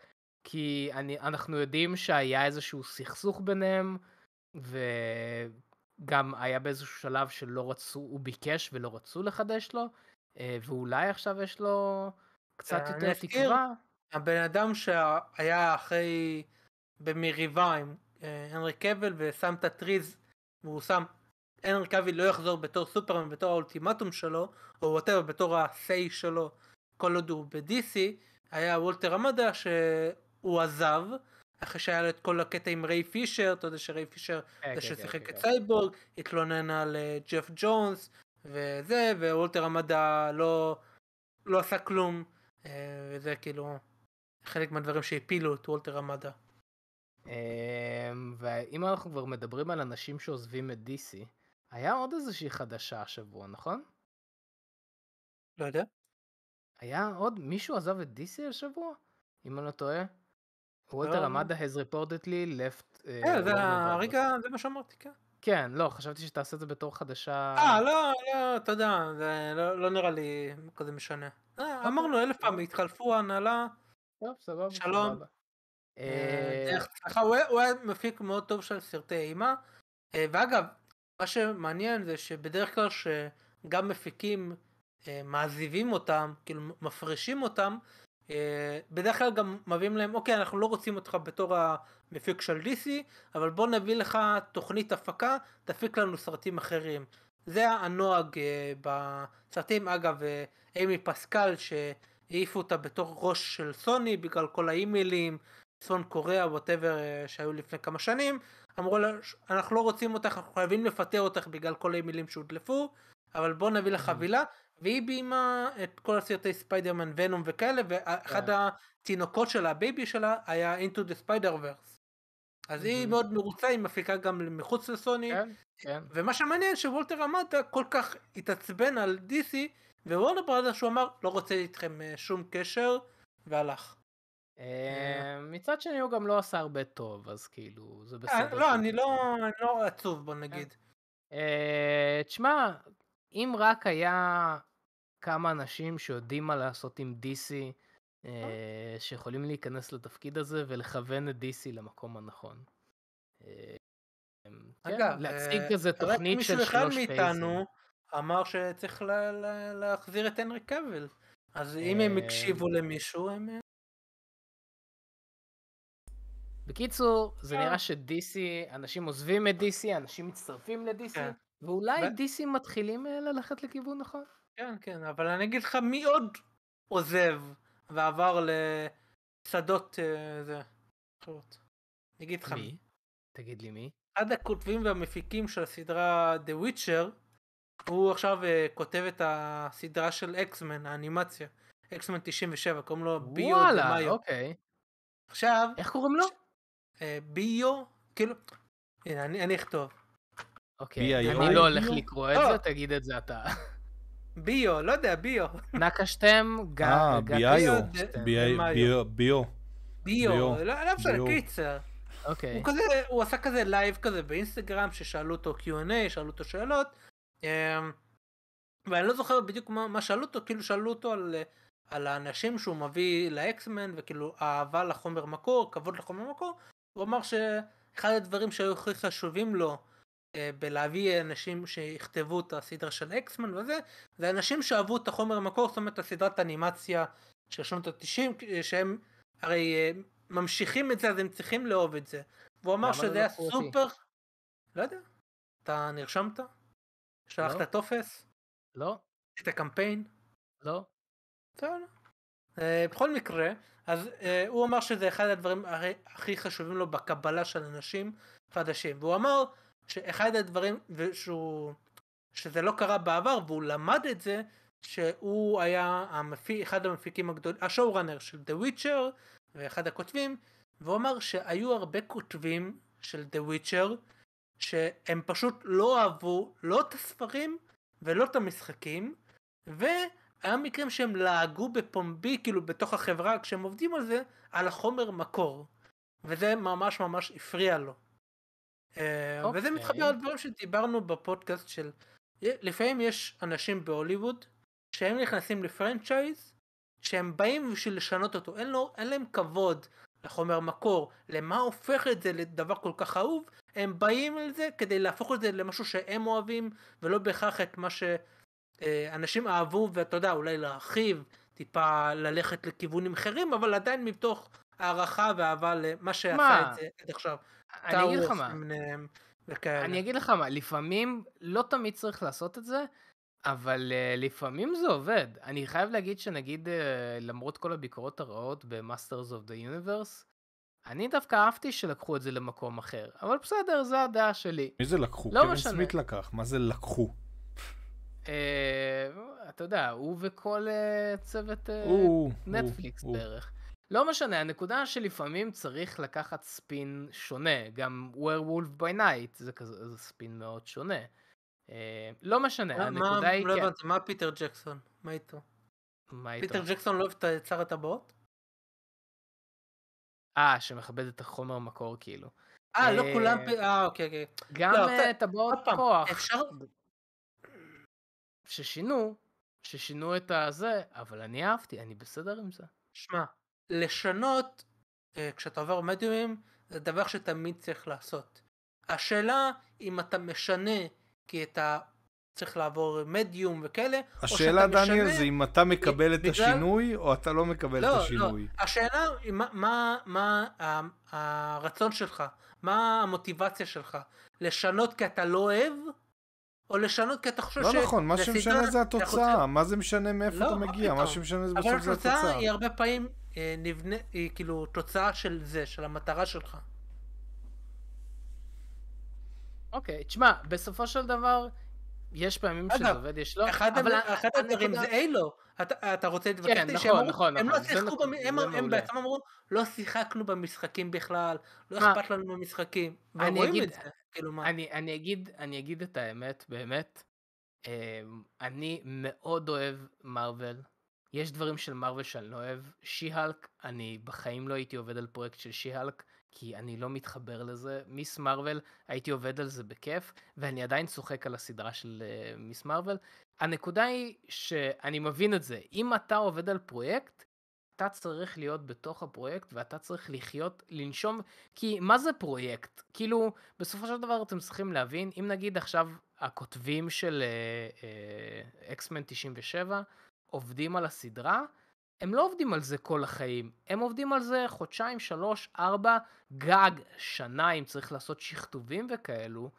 S1: כי אני, אנחנו יודעים שהיה איזשהו סכסוך ביניהם, וגם היה באיזשהו שלב שלא רצו, הוא ביקש ולא רצו לחדש לו, אה, ואולי עכשיו יש לו קצת יותר
S2: אזכיר,
S1: תקווה.
S2: הבן אדם שהיה אחרי במריבה עם אה, הנרי קבל ושם את הטריז והוא שם הנרי קאוויל לא יחזור בתור סופרמן בתור האולטימטום שלו או whatever בתור ה-say שלו כל עוד הוא ב-DC היה וולטר המאדה שהוא עזב אחרי שהיה לו את כל הקטע עם ריי פישר אתה יודע שריי פישר
S1: כן,
S2: זה
S1: כן,
S2: ששיחק
S1: כן,
S2: את. סייבורג התלונן על אה, ג'ף ג'ונס וזה ווולטר המאדה לא לא עשה כלום אה, וזה כאילו חלק מהדברים שהפילו את וולטר המאדה.
S1: אמ, ואם אנחנו כבר מדברים על אנשים שעוזבים את DC, היה עוד איזושהי חדשה השבוע, נכון?
S2: לא יודע.
S1: היה עוד, מישהו עזב את DC השבוע? אם אני לא טועה? וולטר. המאדה has reportedly left...
S2: כן, זה הרגע. זה מה שאמרתי כן.
S1: כן, לא, חשבתי שתעשה את זה בתור חדשה...
S2: אה לא לא אתה יודע זה לא לא נראה לי כזה משנה. אה, אמרנו אלף פעם התחלפו ההנהלה.
S1: טוב, סבבה.
S2: שלום.
S1: סבבה.
S2: אה,
S1: אה,
S2: הוא היה- מפיק מאוד טוב של סרטי אימה. אה, ואגב מה שמעניין זה שבדרך כלל שגם מפיקים מעזיבים אותם כאילו מפרישים אותם. בדרך כלל גם מביאים להם אוקיי אנחנו לא רוצים אותך בתור המפיק של DC אבל בוא נביא לך תוכנית הפקה תפיק לנו סרטים אחרים. זה הנוהג בסרטים אגב אימי פסקל שהעיפו אותה בתור ראש של סוני בגלל כל האימיילים צפון קוריאה whatever שהיו לפני כמה שנים אמרו לה אנחנו לא רוצים אותך אנחנו חייבים לפטר אותך בגלל כל האימיילים שהודלפו אבל בוא נביא לך חבילה והיא ביימה את כל הסרטי ספיידרמן וונום וכאלה ואחד
S1: כן.
S2: התינוקות שלה ה baby שלה היה into the spider verse אז היא. מאוד מרוצה היא מפיקה גם מחוץ לסוני
S1: כן, כן.
S2: ומה שמעניין שוולטר המאדה כל כך התעצבן על DC ווורנר ברדרס שהוא אמר לא רוצה איתכם אה, שום קשר והלך.
S1: אה, מצד שני הוא גם לא עשה הרבה טוב, אז כאילו, זה בסדר.
S2: אה, לא אני
S1: כזה.
S2: לא אני לא עצוב בוא נגיד.
S1: אה, תשמע, אם רק היה כמה אנשים שיודעים מה לעשות עם DC, אה, שיכולים להיכנס לתפקיד הזה ולכוון את DC למקום הנכון. אה, כן,
S2: אגב,
S1: להציג
S2: אה,
S1: כזה תוכנית
S2: מישהו
S1: של
S2: אחד
S1: שלוש פייסים.
S2: מאיתנו אמר שצריך לה- לה- להחזיר את הנרי קאבל. אז אם הם
S1: אה,
S2: הקשיבו למישהו הם...
S1: בקיצור, זה
S2: אה.
S1: נראה ש-DC, אנשים עוזבים את DC, אנשים מצטרפים ל-DC,
S2: כן.
S1: ואולי
S2: ו-
S1: DC מתחילים אה, ללכת לכיוון נכון.
S2: כן כן אבל אני אגיד לך מי עוד עוזב ועבר לשדות אה, זה. אחרות. אני אגיד לך
S1: מי? תגיד לי מי?
S2: אחד הכותבים והמפיקים של הסדרה The Witcher הוא עכשיו אה, כותב את הסדרה של אקסמן האנימציה אקסמן 97 קוראים לו ביו
S1: וואלה,
S2: דמאיו.
S1: אוקיי.
S2: עכשיו
S1: איך קוראים לו?
S2: ביו כאילו הנה אני אני אכתוב
S1: אוקיי. אני לא הולך
S3: ביו?
S1: לקרוא את
S2: לא.
S1: זה, תגיד את זה אתה.
S2: ביו לא יודע ביו
S1: נקשתם, גל...
S3: אה. ביו. ביו.
S2: ביו
S3: ביו.
S2: לא לא משנה. קיצר
S1: אוקיי.
S2: הוא כזה הוא עשה כזה לייב כזה באינסטגרם ששאלו אותו Q&A שאלו אותו שאלות אמ, ואני לא זוכר בדיוק מה, מה שאלו אותו כאילו שאלו אותו על, על האנשים שהוא מביא לאקסמן וכאילו אהבה לחומר מקור כבוד לחומר מקור הוא אמר שאחד הדברים שהיו הכי חשובים לו אה, בלהביא אנשים שיכתבו את הסדרה של אקסמן וזה זה אנשים שאהבו את החומר מקור זאת אומרת הסדרת אנימציה של שנות התשעים שהם הרי אה, ממשיכים את זה אז הם צריכים לאהוב את זה והוא אמר
S1: למה לא
S2: שזה היה? סופר לא יודע אתה נרשמת? שלחת
S1: לא.
S2: טופס?
S1: לא,
S2: את הקמפיין?
S1: לא.
S2: בסדר. אה, בכל מקרה אז אה, הוא אמר שזה אחד הדברים הכי- הכי חשובים לו בקבלה של אנשים חדשים. והוא אמר שאחד הדברים ושהוא שזה לא קרה בעבר והוא למד את זה שהוא היה המפיק, אחד המפיקים הגדולים, השואו-ראנר של The Witcher ואחד הכותבים והוא אמר שהיו הרבה כותבים של The Witcher שהם פשוט לא אהבו לא את הספרים ולא את המשחקים היה מקרים שהם לעגו בפומבי, כאילו בתוך החברה, כשהם עובדים על זה, על החומר מקור. וזה ממש ממש הפריע לו. אה, וזה
S1: אוקיי.
S2: מתחבר על דברים שדיברנו בפודקאסט של... לפעמים יש אנשים בהוליווד שהם נכנסים לפרנצ'ייז שהם באים בשביל לשנות אותו, אין, לו, אין להם כבוד לחומר מקור, למה הופך את זה לדבר כל כך אהוב, הם באים על זה כדי להפוך את זה למשהו שהם אוהבים ולא בהכרח את מה שאנשים אהבו ואתה יודע אולי להרחיב, טיפה ללכת לכיוונים אחרים אבל עדיין מתוך הערכה ואהבה למה שעשה
S1: מה?
S2: את זה עד עכשיו.
S1: אני אגיד לך מה,
S2: וכאלה.
S1: אני אגיד לך מה, לפעמים לא תמיד צריך לעשות את זה, אבל uh, לפעמים זה עובד. אני חייב להגיד שנגיד, uh, למרות כל הביקורות הרעות ב-Masters of the Universe, אני דווקא אהבתי שלקחו את זה למקום אחר. אבל בסדר, זו הדעה שלי.
S3: מי זה לקחו?
S1: לא
S3: קווין
S1: משנה.
S3: סמית לקח, מה זה לקחו?
S1: Uh, אתה יודע, הוא וכל uh, צוות
S3: הוא,
S1: נטפליקס. בערך. לא משנה, הנקודה שלפעמים צריך לקחת ספין שונה, גם Werewolf by Night זה כזה זה ספין מאוד שונה. אה, לא משנה,
S2: מה-
S1: הנקודה
S2: מה-
S1: היא
S2: לא
S1: כן.
S2: הבנתי, מה פיטר ג'קסון? מה איתו?
S1: מה איתו?
S2: פיטר ג'קסון לא אוהב את שר הטבעות?
S1: אה, שמכבד את החומר מקור כאילו.
S2: אה, לא
S1: אה,
S2: כולם... אה, אוקיי, אוקיי.
S1: גם
S2: לא,
S1: אה, טבעות כוח
S2: אפשר...
S1: ששינו, ששינו את הזה, אבל אני אהבתי, אני בסדר עם זה.
S2: שמע, לשנות אה, כשאתה עובר מדיומים זה דבר שתמיד צריך לעשות. השאלה אם אתה משנה כי אתה צריך לעבור מדיום וכאלה, או
S3: השאלה,
S2: שאתה
S3: דניאל,
S2: משנה-
S3: זה אם אתה מקבל את
S2: בגלל-
S3: השינוי, או אתה לא מקבל
S2: לא,
S3: את השינוי.
S2: לא, השאלה היא מה, מה, מה ה- הרצון שלך, מה המוטיבציה שלך, לשנות כי אתה לא אוהב, או לשנות כי אתה חושב
S3: לא
S2: ש...
S3: נכון, מה שמשנה זה
S2: אתה חושב-
S3: התוצאה, מה זה משנה מאיפה
S2: לא,
S3: אתה מגיע, מה? שמשנה זה
S2: אבל
S3: בסוף זה
S2: התוצאה
S3: התוצאה.
S2: היא הרבה פעמים אה, נבנה, היא כאילו תוצאה של זה, של המטרה שלך.
S1: אוקיי, תשמע, בסופו של דבר, יש פעמים שזה עובד, יש לא,
S2: אחד
S1: אבל
S2: הדבר- אחד הדברים זה אילו. אתה אתה רוצה להתווכח
S1: כן,
S2: איתי
S1: נכון,
S2: שהם אמרו-
S1: נכון,
S2: הם לא
S1: נכון, זה
S2: שיחקו,
S1: נכון,
S2: במ- הם הם
S1: מעולה.
S2: בעצם אמרו, לא שיחקנו במשחקים בכלל, לא? אכפת לנו במשחקים.
S1: אני
S2: ורואים
S1: אגיד-
S2: את זה, כאילו מה.
S1: אני, אני, אגיד, אני אגיד את האמת, באמת. אמ, אני מאוד אוהב מארוול. יש דברים של מארוול שאני לא אוהב. שי-הלק, אני בחיים לא הייתי עובד על פרויקט של שי-הלק, כי אני לא מתחבר לזה. מיס מארוול, הייתי עובד על זה בכיף, ואני עדיין צוחק על הסדרה של uh, מיס מארוול. הנקודה היא שאני מבין את זה. אם אתה עובד על פרויקט, אתה צריך להיות בתוך הפרויקט ואתה צריך לחיות, לנשום, כי מה זה פרויקט? כאילו, בסופו של דבר אתם צריכים להבין, אם נגיד עכשיו הכותבים של אקסמן 97 עובדים על הסדרה, הם לא עובדים על זה כל החיים, הם עובדים על זה חודשיים, שלוש, ארבע, גג, שנה אם צריך לעשות שכתובים וכאלו,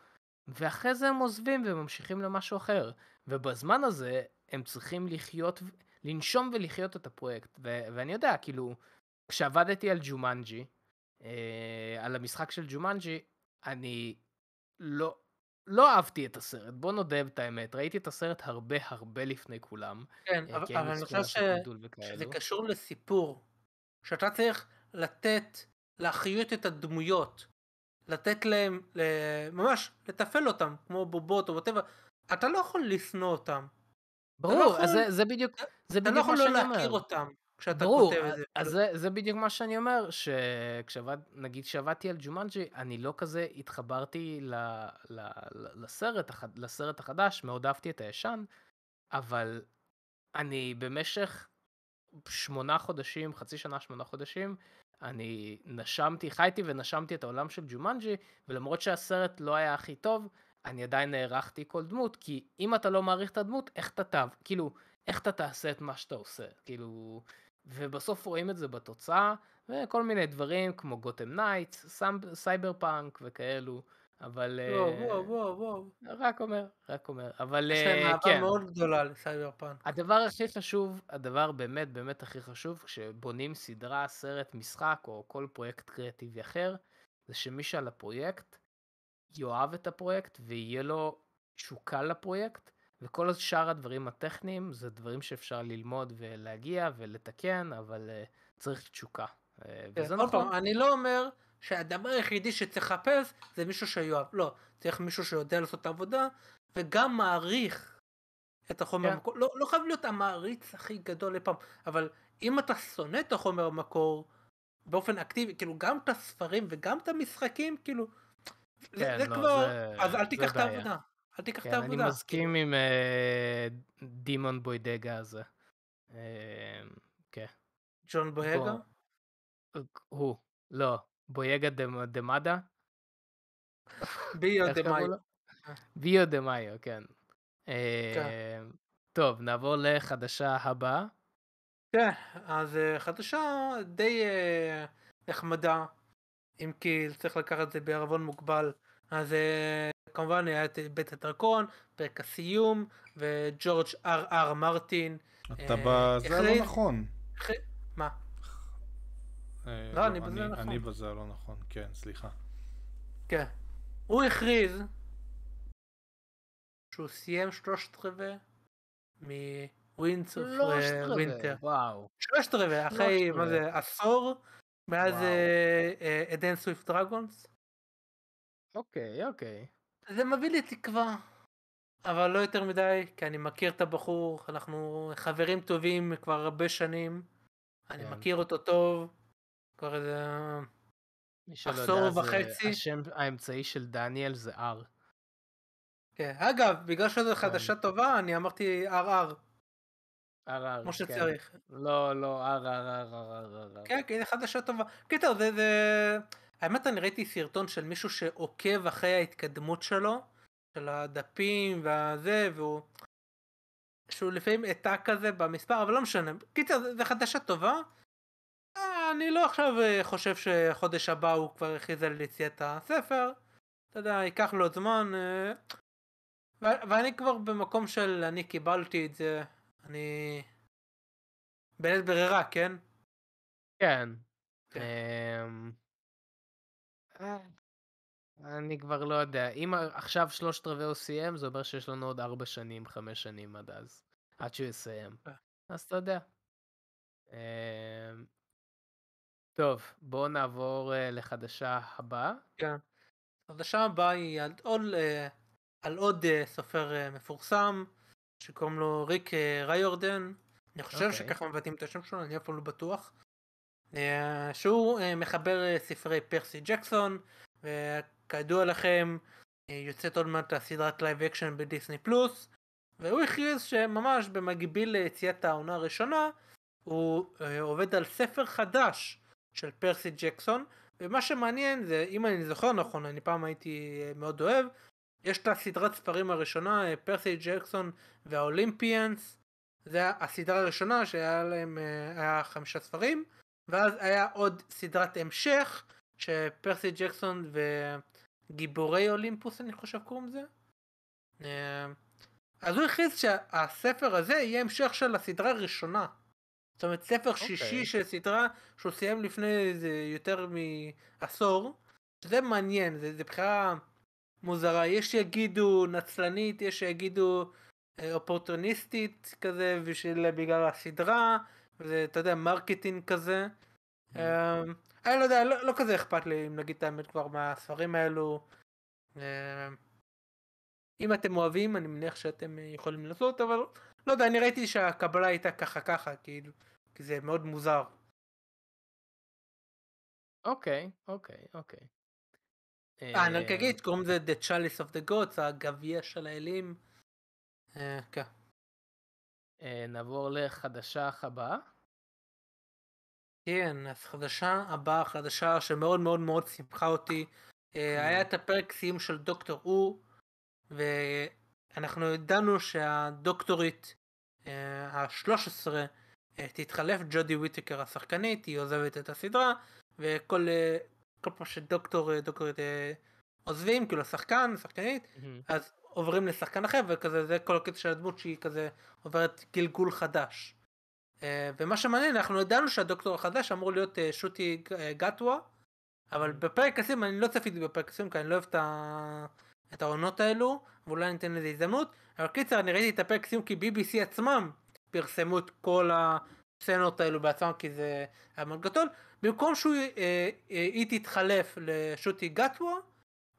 S1: ואחרי זה הם עוזבים וממשיכים למשהו אחר. ובזמן הזה הם צריכים לחיות, לנשום ולחיות את הפרויקט. ו- ואני יודע, כאילו, כשעבדתי על ג'ומנג'י, אה, על המשחק של ג'ומנג'י, אני לא, לא אהבתי את הסרט, בוא נודה את האמת, ראיתי את הסרט הרבה הרבה לפני כולם.
S2: כן,
S1: אה,
S2: אבל אבל אני חושב ש-. שזה קשור לסיפור. שאתה צריך לתת, להחיות את הדמויות. לתת להם, ל- ממש, לתפעל אותם, כמו בובות או whatever. אתה לא יכול לשנוא אותם.
S1: ברור,
S2: יכול-
S1: אז זה, זה בדיוק, זה
S2: אתה לא
S1: בדיוק
S2: יכול
S1: מה
S2: לא
S1: שאני אומר.
S2: להכיר אותם כשאתה
S1: ברור,
S2: כותב את זה.
S1: אז זה, זה בדיוק מה שאני אומר, שכשעבד, נגיד כשעבדתי על ג'ומנג'י, אני לא כזה התחברתי ל, ל, ל, לסרט, החד- לסרט החדש, מאוד אהבתי את הישן, אבל אני במשך שמונה חודשים, חצי שנה, שמונה חודשים, אני נשמתי, חייתי ונשמתי את העולם של ג'ומנג'י, ולמרות שהסרט לא היה הכי טוב, אני עדיין הערכתי כל דמות, כי אם אתה לא מעריך את הדמות, איך אתה תו, כאילו, איך אתה תעשה את מה שאתה עושה, כאילו, ובסוף רואים את זה בתוצאה, וכל מיני דברים כמו Gotham Knights, סייבר פאנק וכאלו, אבל...
S2: וואו,
S1: אה,
S2: וואו, וואו, וואו.
S1: רק אומר, רק אומר, אבל
S2: יש להם
S1: אה,
S2: אהבה
S1: כן.
S2: מאוד גדולה לסייבר פאנק.
S1: הדבר הכי חשוב, הדבר באמת באמת הכי חשוב, כשבונים סדרה, סרט, משחק או כל פרויקט קריאטיבי אחר, זה שמי שעל הפרויקט יאהב את הפרויקט ויהיה לו תשוקה לפרויקט, וכל שאר הדברים הטכניים זה דברים שאפשר ללמוד ולהגיע ולתקן, אבל uh, צריך תשוקה. Uh,
S2: כן,
S1: וזה נכון.
S2: פעם, אני לא אומר שהדבר היחידי שצריך לחפש זה מישהו שיואב. לא, צריך מישהו שיודע לעשות את העבודה, וגם מעריך את החומר
S1: כן.
S2: המקור, לא, לא חייב להיות המעריץ הכי גדול אי פעם, אבל אם אתה שונא את החומר המקור באופן אקטיבי, כאילו גם את הספרים וגם את המשחקים, כאילו, זה,
S1: כן,
S2: זה
S1: לא,
S2: כבר,
S1: זה-
S2: אז אל
S1: זה
S2: תיקח את. העבודה, אל תיקח את
S1: כן, אני
S2: העבודה.
S1: מסכים עם אה, דימון בוידגה הזה. אה, כן.
S2: ג'ון בויגה?
S1: הוא, לא, בויגה דה- דמדה?
S2: ביו
S1: איך
S2: דה
S1: קראו
S2: מאיו.
S1: לו? ביו דה מאיו, כן. אה, טוב, נעבור לחדשה הבאה.
S2: כן, אז אה, חדשה די אה, נחמדה, אם כי צריך לקחת את זה בערבון מוגבל. אז כמובן היה את בית הדרקון, פרק הסיום, וג'ורג' אר אר מרטין.
S3: אתה
S2: אה,
S3: בזה
S2: החליט-
S3: לא נכון.
S2: מה?
S3: אה,
S2: לא, אני בזה
S3: אני-
S2: נכון.
S3: אני בזה לא נכון, כן, סליחה.
S2: כן. הוא הכריז שהוא סיים שלושת רבעי מ Winds of
S1: שלושת רבעי. וואו.
S2: שלושת רבעי, אחרי, מה. זה, עשור, מאז. עדן סוויפט דרגונס.
S1: אוקיי, אוקיי.
S2: זה מביא לי תקווה, אבל לא יותר מדי, כי אני מכיר את הבחור, אנחנו חברים טובים כבר הרבה שנים, אני
S1: כן.
S2: מכיר אותו טוב, כבר איזה... עשור וחצי.
S1: השם האמצעי של דניאל זה R.
S2: כן. אגב, בגלל שזו חדשה טובה, אני אמרתי RR,
S1: R, R,
S2: כמו
S1: כן.
S2: שצריך.
S1: לא, לא, R, R, R, R, R, R.
S2: כן, כן, זו חדשה טובה. קיצר, זה, זה... האמת, אני ראיתי סרטון של מישהו שעוקב אחרי ההתקדמות שלו, של הדפים והזה, והוא... שהוא לפעמים העתק כזה במספר, אבל לא משנה. קיצר, זו- חדשה טובה. אה, אני לא עכשיו אה, חושב שחודש הבא הוא כבר הכריז על יציאת הספר. אתה יודע, ייקח לו זמן. אה, ו- ואני כבר במקום של אני קיבלתי את זה. אני... בלית ברירה, כן?
S1: כן.
S2: כן.
S1: אמ, אני כבר לא יודע. אם עכשיו שלושת רבעי הוא סיים, זה אומר שיש לנו עוד ארבע שנים, חמש שנים עד אז. עד שהוא יסיים.
S2: אה.
S1: אז אתה יודע. אמ, טוב, בואו נעבור אה, לחדשה הבאה.
S2: החדשה הבאה היא על עוד, אה, על עוד אה, סופר אה, מפורסם שקוראים לו ריק אה, ריורדן. אני חושב
S1: אוקיי.
S2: שככה מבטאים את השם שלו, אני אף פעם לא בטוח. אה, שהוא אה, מחבר אה, ספרי פרסי ג'קסון, וכידוע לכם יוצאת עוד מעט הסדרת live action בדיסני פלוס, והוא הכריז שממש במקביל ליציאת העונה הראשונה, הוא עובד על ספר חדש של פרסי ג'קסון, ומה שמעניין זה, אם אני זוכר נכון, אני פעם הייתי מאוד אוהב, יש את הסדרת ספרים הראשונה, פרסי ג'קסון והאולימפיאנס, זה הסדרה הראשונה שהיה להם, חמישה ספרים, ואז היה עוד סדרת המשך, שפרסי ג'קסון וגיבורי אולימפוס אני חושב קוראים לזה. אה, אז הוא הכריז שהספר הזה יהיה המשך של הסדרה הראשונה. זאת אומרת ספר שישי
S1: אוקיי.
S2: של סדרה שהוא סיים לפני איזה יותר מעשור. שזה מעניין, זה, זה בחירה מוזרה. יש שיגידו נצלנית, יש שיגידו אה, אופורטוניסטית כזה בשביל בגלל הסדרה, וזה אתה יודע marketing כזה. אה, אני לא יודע, לא, לא כזה אכפת לי אם נגיד את האמת כבר מהספרים האלו. אה, אם אתם אוהבים אני מניח שאתם יכולים לעשות אבל לא יודע אני ראיתי שהקבלה הייתה ככה ככה כאילו כי זה מאוד מוזר.
S1: אוקיי, אוקיי, אוקיי.
S2: אה, אני רק אגיד קוראים לזה The Chalice of the Gods הגביע של האלים. אה, כן.
S1: אה, נעבור לחדשה הבאה.
S2: כן, אז חדשה הבאה, חדשה שמאוד מאוד מאוד שמחה אותי. אה, היה את הפרק סיום של דוקטור הוא, ואנחנו ידענו שהדוקטורית ה-13 תתחלף, ג'ודי וויטקר השחקנית, היא עוזבת את הסדרה, וכל אה, כל פעם שדוקטור אה, דוקטורית אה, עוזבים, כאילו השחקן, השחקנית, אז עוברים לשחקן אחר, וכזה זה כל הקטע של הדמות שהיא כזה עוברת גלגול חדש. אה, ומה שמעניין, אנחנו ידענו שהדוקטור החדש אמור להיות אה, שוטי אה, גטווה, אבל בפרק הסיום, אני לא צפיתי בפרק הסיום, כי אני לא אוהב את, ה... את העונות האלו, ואולי ניתן לזה הזדמנות, אבל קיצר, אני ראיתי את הפרק הסיום כי BBC עצמם פרסמו את כל הסצנות האלו בעצמם, כי זה היה מאוד גדול. במקום שהיא אה, אה, היא תתחלף לשוטי גטווה,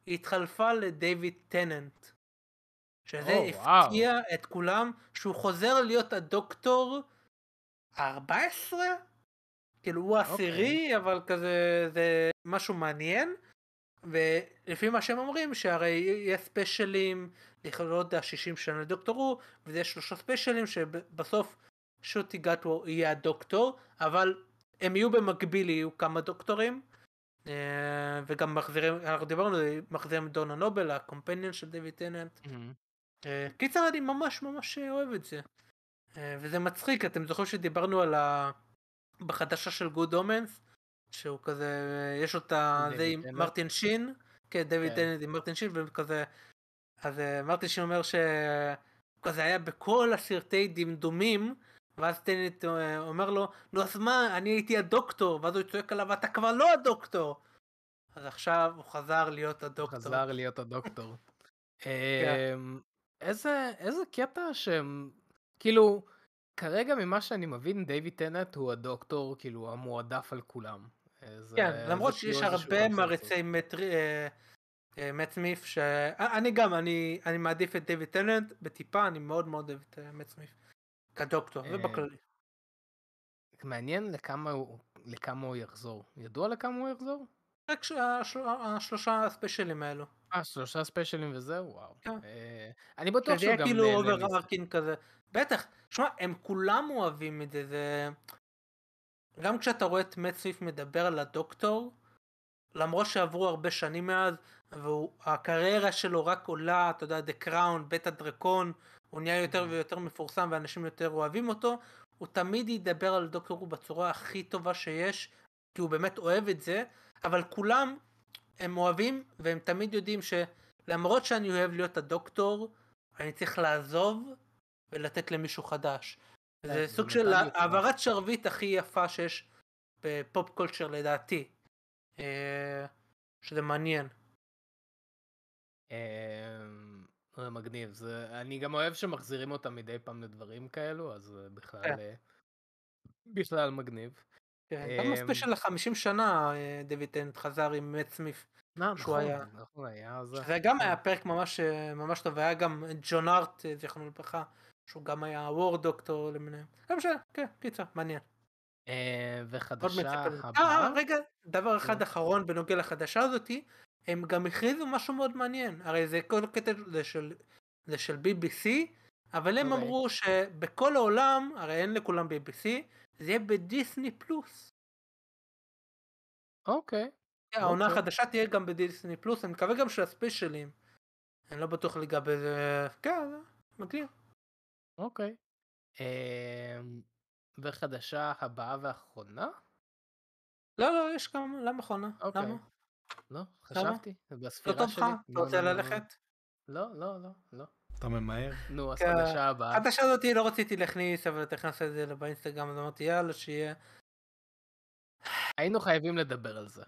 S2: היא התחלפה לדייוויד טננט. שזה
S1: וואו.
S2: הפתיע את כולם, שהוא חוזר להיות הדוקטור ה-14? כאילו הוא העשירי, אבל כזה זה משהו מעניין. ולפי מה שהם אומרים, שהרי יש ספיישלים, לכבוד ה-60 שנה לדוקטור הוא, וזה שלושה ספיישלים שבסוף שוטי גטוור יהיה הדוקטור, אבל הם יהיו במקביל, יהיו כמה דוקטורים. אה, וגם מחזירים, אנחנו דיברנו, מחזירים דונה נובל, הקומפניון של דיוויד טננט. אה, קיצר אני ממש ממש אוהב את זה. אה, וזה מצחיק, אתם זוכרים שדיברנו על ה... בחדשה של גוד אומנס, שהוא כזה, יש אותה, זה עם? מרטין שין, כן, דיוויד
S1: כן.
S2: טננט עם מרטין שין, וכזה, אז אה, מרטין שין אומר שהוא כזה היה בכל הסרטי דמדומים, ואז טננט אה, אומר לו, נו אז מה, אני הייתי הדוקטור, ואז הוא צועק עליו, אתה כבר לא הדוקטור. אז עכשיו הוא חזר להיות הדוקטור.
S1: חזר להיות הדוקטור.
S2: כן.
S1: אמ, איזה קטע שהם, כאילו, כרגע ממה שאני מבין, דיוויד טנט הוא הדוקטור, כאילו, המועדף על כולם. אה, זה-
S2: כן, למרות
S1: זה
S2: שיש הרבה
S1: קונספט.
S2: מעריצי מטרי, אה, אה, מאט סמיף, שאני גם, אני אני מעדיף את דיוויד טננט בטיפה, אני מאוד מאוד אוהב את אה, מאט סמיף. כדוקטור,
S1: אה,
S2: ובכללי.
S1: מעניין לכמה הוא לכמה הוא יחזור. ידוע לכמה הוא יחזור?
S2: רק ש- השל- השלושה הספיישלים האלו.
S1: אה, שלושה ספיישלים וזהו? וואו.
S2: כן.
S1: אה, אני בטוח שהוא גם
S2: כאילו
S1: נהנה
S2: over
S1: מזה.
S2: ארקין כזה. בטח, שמע, הם כולם אוהבים את זה, זה... גם כשאתה רואה את מאט סמית' מדבר על הדוקטור, למרות שעברו הרבה שנים מאז, והקריירה שלו רק עולה, אתה יודע, The Crown, בית הדרקון, הוא נהיה יותר ויותר מפורסם ואנשים יותר אוהבים אותו, הוא תמיד ידבר על דוקטור הוא בצורה הכי טובה שיש, כי הוא באמת אוהב את זה, אבל כולם, הם אוהבים, והם תמיד יודעים שלמרות שאני אוהב להיות הדוקטור, אני צריך לעזוב ולתת למישהו חדש. זה
S1: זה
S2: סוג של העברת שרביט הכי יפה שיש בפופ קולצ'ר לדעתי. אה, שזה מעניין.
S1: אמ, זה מגניב. זה, אני גם אוהב שמחזירים אותם מדי פעם לדברים כאלו, אז בכלל...
S2: כן.
S1: אה, בכלל מגניב.
S2: כן, גם
S1: אמ,
S2: הספיישל ל-50 שנה אה, דויד טנט חזר עם מאט סמיף.
S1: לא,
S2: שהוא
S1: נכון,
S2: היה-
S1: נכון, היה זה.
S2: גם היה פרק ממש אה, ממש טוב, היה גם ג'ון ארט, אה, זיכרונו לברכה, שהוא גם היה וור דוקטור למיניהם. לא משנה, כן, קיצר, מעניין.
S1: אה, וחדשה. הבאה?
S2: אה, רגע, דבר אחד אחרון בנוגע לחדשה הזאתי, הם גם הכריזו משהו מאוד מעניין, הרי זה כל קטע זה של, זה של BBC, אבל הם
S1: אוקיי.
S2: אמרו שבכל העולם, הרי אין לכולם BBC, זה בדיסני פלוס.
S1: אוקיי.
S2: העונה
S1: אוקיי.
S2: החדשה תהיה גם בדיסני פלוס, אני מקווה גם של הספיישלים. אני לא בטוח לגבי זה, כן, מגניב.
S1: אוקיי. אמ, וחדשה הבאה והאחרונה?
S2: לא, לא, יש גם, למה אחרונה?
S1: אוקיי.
S2: למה?
S1: לא, חשבתי,
S2: לא
S1: בספירה
S2: טוב
S1: שלי.
S2: אתה
S1: לא,
S2: רוצה
S1: לא, לא,
S2: ללכת?
S1: לא, לא, לא, לא.
S3: אתה ממהר?
S1: נו, אז
S2: כן.
S1: חדשה הבאה.
S2: החדשה הזאתי לא רציתי להכניס, אבל אתה הכנסת את זה באינסטגרם, אז אמרתי יאללה שיהיה.
S1: היינו חייבים לדבר על זה.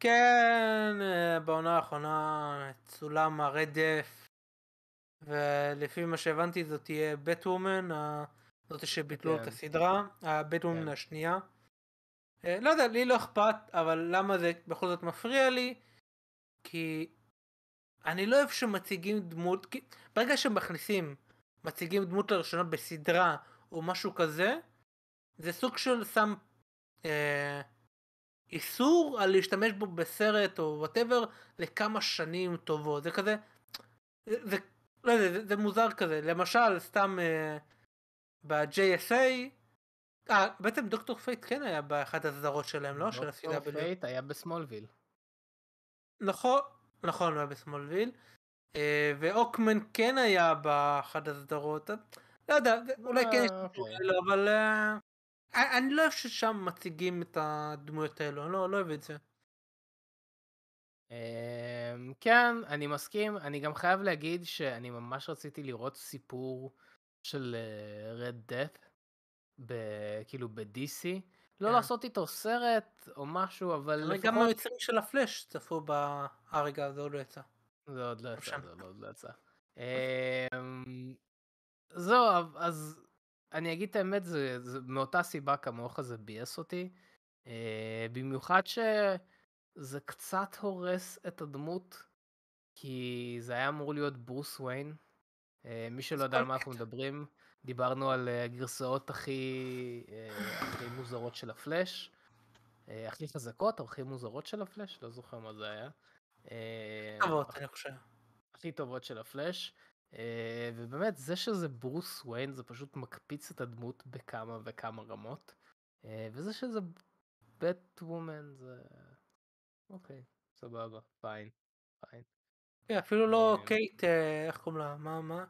S2: כן, אה, בעונה האחרונה צולם הרדף, ולפי מה שהבנתי זאת תהיה בט וומן, זאת שביטלו את
S1: כן.
S2: הסדרה, הבט וומן
S1: כן.
S2: השנייה. אה, לא יודע, לי לא אכפת, אבל למה זה בכל זאת מפריע לי? כי אני לא אוהב שמציגים דמות, כי ברגע שמכניסים, מציגים דמות לראשונה בסדרה או משהו כזה, זה סוג של שם אה, איסור על להשתמש בו בסרט או whatever לכמה שנים טובות. זה כזה, זה, לא יודע, זה, זה מוזר כזה. למשל, סתם אה, ב-JSA, אה, בעצם דוקטור פייט כן היה באחת הסדרות שלהם, לא? של
S1: דוקטור
S2: ה-CW.
S1: פייט היה בסמולוויל.
S2: נכון, נכון, הוא היה בסמולוויל. אה, והוקמן כן היה באחת הסדרות. לא יודע, אולי כן יש
S1: אה, אוקיי.
S2: כאלו, אבל... אה, אני לא אוהב ששם מציגים את הדמויות האלו, אני לא לא אוהב את זה.
S1: אמ, כן, אני מסכים. אני גם חייב להגיד שאני ממש רציתי לראות סיפור של Red Death, כאילו ב-DC. לא
S2: כן.
S1: לעשות איתו סרט או משהו, אבל
S2: אבל גם
S1: לפחות...
S2: היוצרים של הפלאש צפו ב... אה רגע, זה עוד לא יצא.
S1: זה עוד לא יצא,
S2: שם.
S1: זה עוד לא יצא. אמ, זהו, אז אני אגיד את האמת, זה, זה מאותה סיבה כמוך זה ביאס אותי. אה, במיוחד שזה קצת הורס את הדמות. כי זה היה אמור להיות ברוס וויין. אה, מי שלא יודע על מה אנחנו מדברים, דיברנו על אה, הגרסאות הכי, אה, הכי מוזרות של הפלאש. אה, הכי חזקות, הכי מוזרות של הפלאש, לא זוכר מה זה היה.
S2: טובות, אני חושב.
S1: הכי טובות של הפלאש. ובאמת, זה שזה ברוס וויין, זה פשוט מקפיץ את הדמות בכמה וכמה רמות. וזה שזה בט וומן, זה... אוקיי, סבבה, פיין, פיין.
S2: כן, אפילו לא קייט, איך קוראים לה? מה, מה?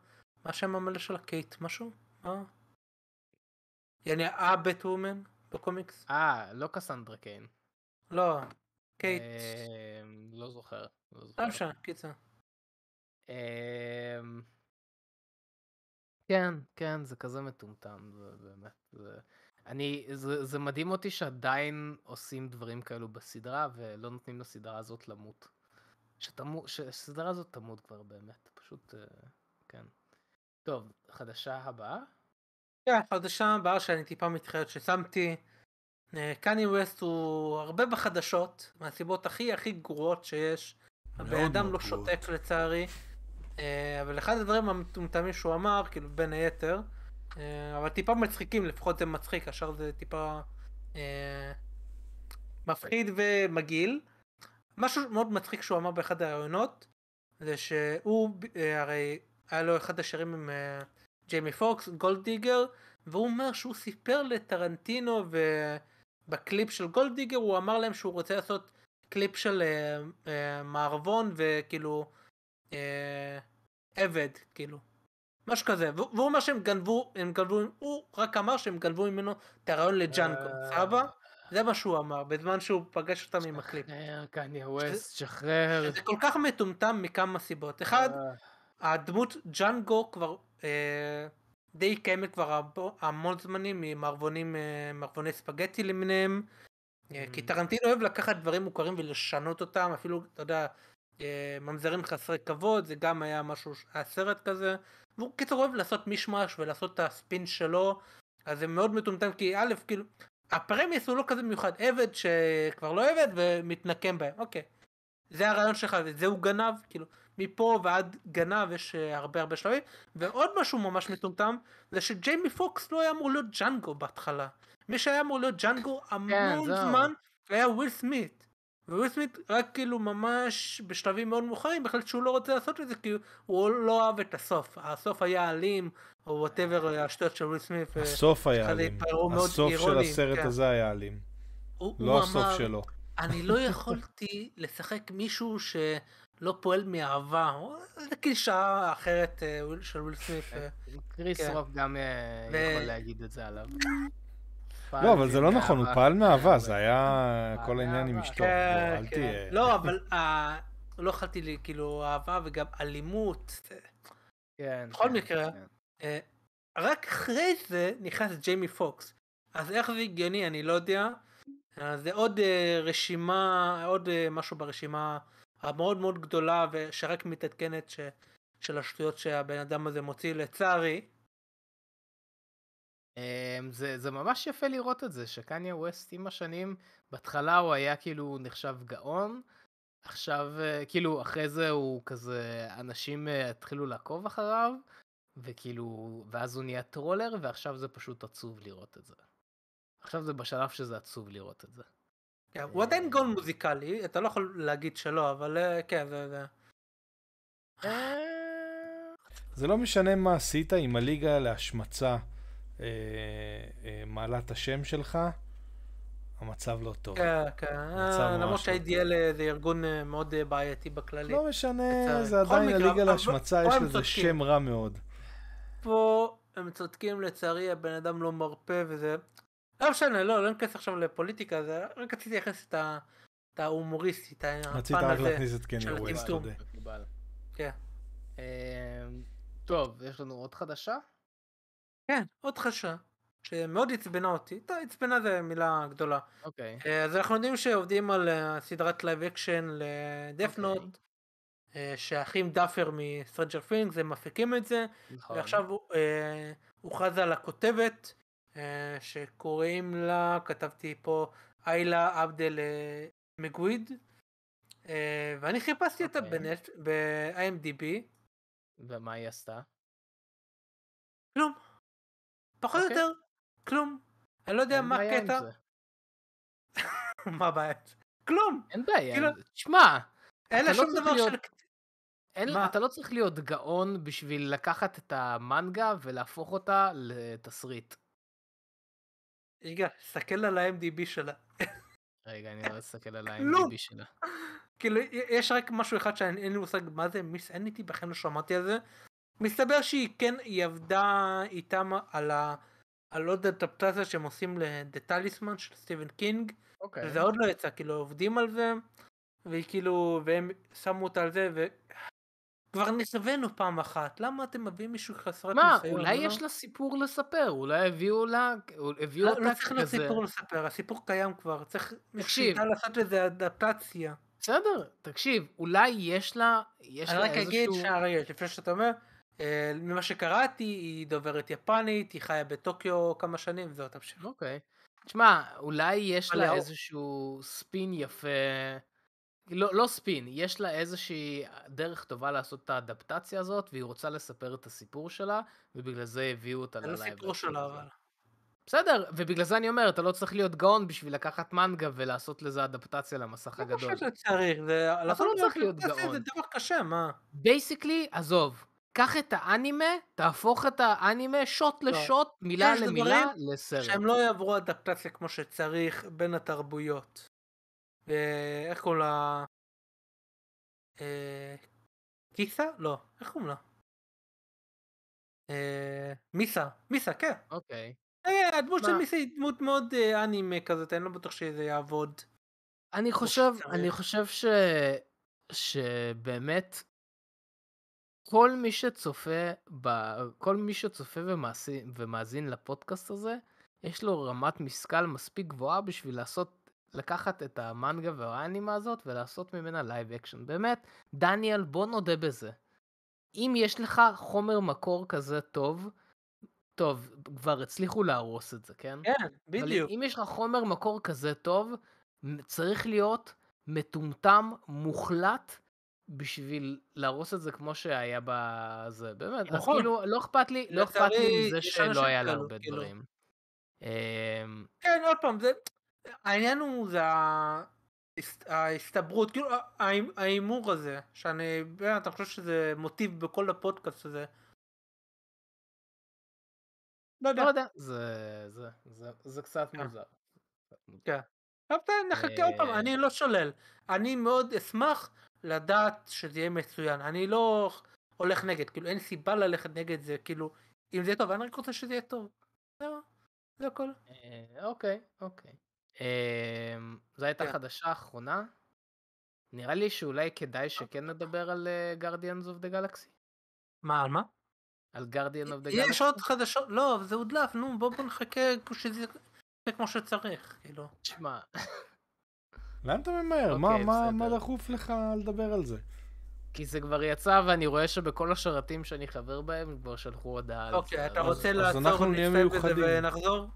S2: מה השם המלא שלה? קייט משהו? מה? יעני ה Batwoman בקומיקס?
S1: אה, לא קסנדרה קיין.
S2: לא, קייט.
S1: אה, לא זוכר, לא זוכר.
S2: לא משנה, קיצר.
S1: אמ, כן, כן, זה כזה מטומטם, זה באמת, זה... אני, זה, זה מדהים אותי שעדיין עושים דברים כאלו בסדרה, ולא נותנים לסדרה הזאת למות. שתמו, שהסדרה הזאת תמות כבר באמת, פשוט, אה, כן. טוב, חדשה הבאה?
S2: כן, החדשה הבאה שאני טיפה מתחילת ששמתי. קני ווסט הוא הרבה בחדשות, מהסיבות הכי הכי גרועות שיש. הבן אדם לא. שותק לצערי. אה, אבל אחד הדברים המטומטמים שהוא אמר, כאילו בין היתר, אה, אבל טיפה מצחיקים, לפחות זה מצחיק, השאר זה טיפה אה, מפחיד ומגעיל. משהו מאוד מצחיק שהוא אמר באחד הראיונות, זה שהוא, אה, הרי היה לו אחד השירים עם אה, ג'יימי פוקס, Gold Digger, והוא אומר שהוא סיפר לטרנטינו ובקליפ של Gold Digger הוא אמר להם שהוא רוצה לעשות קליפ של אה, אה, מערבון וכאילו אה, עבד כאילו. משהו כזה. והוא אומר שהם גנבו הם גנבו הוא רק אמר שהם גנבו ממנו את הרעיון לג'אנגו
S1: אה.
S2: סבבה זה מה שהוא אמר בזמן שהוא פגש אותם עם הקליפ.
S1: שחרר, קניה ווסט, שחרר.
S2: זה כל כך מטומטם מכמה סיבות. אחד הדמות ג'אנגו כבר אה, די קיימת כבר המון זמנים ממערבונים אה, מערבוני ספגטי למיניהם. אה, כי
S1: Mhm.
S2: טרנטינו אוהב לקחת דברים מוכרים ולשנות אותם אפילו אתה יודע אה, ממזרים חסרי כבוד זה גם היה משהו היה סרט כזה. והוא קיצור אוהב לעשות מישמש ולעשות את הספין שלו אז זה מאוד מטומטם כי א' כאילו ה premise הוא לא כזה מיוחד עבד שכבר לא עבד ומתנקם בהם אוקיי. זה הרעיון שלך וזה הוא גנב כאילו מפה ועד גנב יש אה, הרבה הרבה שלבים ועוד משהו ממש מטומטם זה שג'יימי פוקס לא היה אמור להיות ג'אנגו בהתחלה מי שהיה אמור להיות ג'אנגו המון
S1: זהו.
S2: זמן היה וויל סמית וויל סמית רק כאילו ממש בשלבים מאוד מאוחרים החליט שהוא לא רוצה לעשות את זה כי הוא לא אהב את הסוף הסוף היה אלים או whatever השטויות של וויל סמית
S3: הסוף היה אלים. הסוף של
S2: אירוני,
S3: הסרט
S2: כן.
S3: הזה היה אלים.
S2: הוא-
S3: לא
S2: הוא
S3: הסוף
S2: אמר,
S3: שלו.
S2: אני לא יכולתי לשחק מישהו שלא פועל מאהבה, איזה קלישאה אחרת אה, של וויל סמית. אה.
S1: קריס
S2: כן.
S1: רוק גם אה, יכול להגיד את זה עליו.
S3: לא, אבל זה לא נכון, הוא פעל מאהבה, זה
S1: אבל-
S3: היה כל העניין עם. אשתו.
S2: כן,
S3: אל
S2: כן.
S3: תהיה...
S2: לא, אבל לא יכולתי לי, כאילו, אהבה וגם אלימות. זה-
S1: כן,
S2: בכל
S1: כן,
S2: מקרה,
S1: כן.
S2: רק אחרי זה נכנס ג'יימי פוקס. אז איך זה הגיוני, אני לא יודע. זה עוד רשימה, עוד משהו ברשימה המאוד מאוד גדולה ושרק מתעדכנת ש... של השטויות שהבן אדם הזה מוציא לצערי.
S1: אמ, זה, זה ממש יפה לראות את זה, שקניה ווסט עם השנים, בהתחלה הוא היה כאילו נחשב גאון, עכשיו אה, כאילו אחרי זה הוא כזה, אנשים אה, התחילו לעקוב אחריו, וכאילו, ואז הוא נהיה טרולר, ועכשיו זה פשוט עצוב לראות את זה. עכשיו זה בשלב שזה עצוב לראות את זה.
S2: כן, הוא עדיין גול מוזיקלי, אתה לא יכול להגיד שלא, אבל אה, כן, זה... זה...
S1: אה,
S3: זה לא משנה מה עשית, אם הליגה להשמצה אה, אה, מעלה את השם שלך, המצב לא טוב.
S2: כן, כן, אה,
S3: ממש
S2: למרות
S3: לא
S2: שה-IDL זה ארגון מאוד בעייתי בכללי.
S3: לא משנה. זה עדיין
S2: מקרה,
S3: הליגה להשמצה, יש לזה
S2: צודקים.
S3: שם רע מאוד.
S2: פה הם צודקים לצערי, הבן אדם לא מרפה וזה... לא משנה, לא, לא ניכנס עכשיו לפוליטיקה, זה רק רציתי לייחס את ה- את ההומוריסטי, את
S3: רצית
S2: הפן
S3: רק
S2: הזה.
S3: להכניס את קניה
S2: של
S3: ווסט. תודה.
S2: כן.
S1: אמ, טוב, יש לנו עוד חדשה?
S2: כן, עוד חדשה, שמאוד עצבנה אותי, טוב, עצבנה זה מילה גדולה.
S1: אוקיי.
S2: אה, אז אנחנו יודעים שעובדים על אה, סדרת live action ל
S1: Death
S2: Note, שהאחים דאפר מ Stranger Things הם מפיקים את זה,
S1: נכון.
S2: ועכשיו הוא אה, הוכרז על הכותבת שקוראים לה, כתבתי פה, הליה עבדל אה, מגוויד, אה, ואני חיפשתי אותה
S1: אוקיי.
S2: בנט, ב-IMDb,
S1: ומה היא עשתה?
S2: כלום. פחות או
S1: אוקיי.
S2: יותר, כלום. אני לא יודע מה הקטע. מה הבעיה? כלום.
S1: אין בעיה.
S2: כאילו-.
S1: תשמע,
S2: אין לה
S1: לא
S2: שום דבר
S1: להיות-
S2: של...
S1: אין,
S2: מה?
S1: אתה לא צריך להיות גאון בשביל לקחת את המנגה ולהפוך אותה לתסריט.
S2: רגע, תסתכל על ה-MDB שלה.
S1: רגע, אני לא אסתכל על. ה-IMDb שלה.
S2: כאילו, יש רק משהו אחד שאין לי מושג מה זה מיס אניטי, בכלל לא שמעתי על זה. מסתבר שהיא כן, היא עבדה איתם על ה... על עוד אדפטציה שהם עושים Talisman של סטיבן קינג,
S1: אוקיי.
S2: וזה עוד לא יצא, כאילו עובדים על זה, והיא כאילו, והם שמו אותה על זה. כבר נכווינו פעם אחת, למה אתם מביאים מישהו חסרת
S1: מה,
S2: ניסיון?
S1: אולי
S2: לא?
S1: יש לה סיפור לספר, אולי הביאו לה, הביאו
S2: לא,
S1: אותה
S2: לא צריך
S1: כזה.
S2: סיפור לספר, הסיפור קיים כבר, צריך
S1: תקשיב.
S2: לעשות לזה אדפטציה.
S1: בסדר, תקשיב, אולי יש לה, יש
S2: אני
S1: לה
S2: רק אגיד
S1: איזשהו...
S2: שנייה רגע, לפני שאתה אומר, אה, ממה שקראתי, היא דוברת יפנית, היא חיה בטוקיו כמה שנים, וזהו, תמשיך.
S1: אוקיי. תשמע, אולי יש לה איזשהו ספין יפה, לא, לא ספין, יש לה איזושהי דרך טובה לעשות את האדפטציה הזאת, והיא רוצה לספר את הסיפור שלה, ובגלל זה הביאו אותה
S2: ל
S1: live.
S2: סיפור
S1: אקשן
S2: שלה. אבל.
S1: בסדר, ובגלל זה אני אומר, אתה לא צריך להיות גאון בשביל לקחת מנגה ולעשות לזה אדפטציה למסך
S2: לא
S1: הגדול.
S2: חושב שצריך, זה... לעשות
S1: לא צריך להיות גאון.
S2: זה דבר קשה, מה?
S1: basically, עזוב, קח את האנימה, תהפוך את האנימה shot
S2: לא.
S1: ל shot,
S2: מילה
S1: למילה, לסרט.
S2: שהם לא יעברו אדפטציה כמו שצריך בין התרבויות. אה, איך קוראים לה? אה, קיסה? לא, איך קוראים לה? אה, מיסה, מיסה, כן.
S1: אוקיי.
S2: אה, הדמות של? מיסה היא דמות מאוד אה, אנימה כזאת, אני לא בטוח שזה יעבוד.
S1: אני חושב. אני חושב ש... שבאמת כל מי שצופה, ב... כל מי שצופה ומאזין, ומאזין לפודקאסט הזה, יש לו רמת משכל מספיק גבוהה בשביל לעשות, לקחת את המנגה והאנימה הזאת ולעשות ממנה live action. באמת, דניאל, בוא נודה בזה. אם יש לך חומר מקור כזה טוב, טוב, כבר הצליחו להרוס את זה, כן?
S2: כן,
S1: אבל
S2: בדיוק.
S1: אם יש לך חומר מקור כזה טוב, צריך להיות מטומטם מוחלט בשביל להרוס את זה כמו שהיה בזה, באמת. אז
S2: נכון.
S1: כאילו, לא אכפת לי, לא אכפת לי מזה
S2: אנשים
S1: שלא היה לה הרבה
S2: כאילו.
S1: דברים. אמ,
S2: כן, עוד פעם, זה... העניין הוא, זה ההסתברות, כאילו ההימ- ההימור הזה, שאני, באמת, אני חושב שזה מוטיב בכל הפודקאסט הזה. לא יודע.
S1: לא זה- זה- זה- זה קצת
S2: כן.
S1: מוזר.
S2: טוב, תן, נחכה עוד פעם,
S1: אה,
S2: אני לא שולל. אני מאוד אשמח לדעת שזה יהיה מצוין. אני לא הולך נגד, כאילו אין סיבה ללכת נגד זה, כאילו, אם זה יהיה טוב, אני רק רוצה שזה יהיה טוב. זה הכל.
S1: אה, אוקיי, אוקיי. אמ, זו הייתה
S2: כן.
S1: חדשה אחרונה. נראה לי שאולי כדאי שכן נדבר על אה, Guardians of the Galaxy.
S2: מה, על מה?
S1: על Guardian of the
S2: יש
S1: Galaxy.
S2: עוד חדשות, לא, זה הודלף, נו, בוא בוא נחכה שזה יהיה כמו שצריך, כאילו.
S1: תשמע,
S3: לאן אתה ממהר? מה-
S1: אוקיי,
S3: מה מה. דחוף לך לדבר על זה?
S1: כי זה כבר יצא ואני רואה שבכל השרתים שאני חבר בהם הם כבר שלחו הודעה.
S2: אוקיי, אתה רוצה
S3: אז
S2: לעצור ונצפה בזה. ונחזור?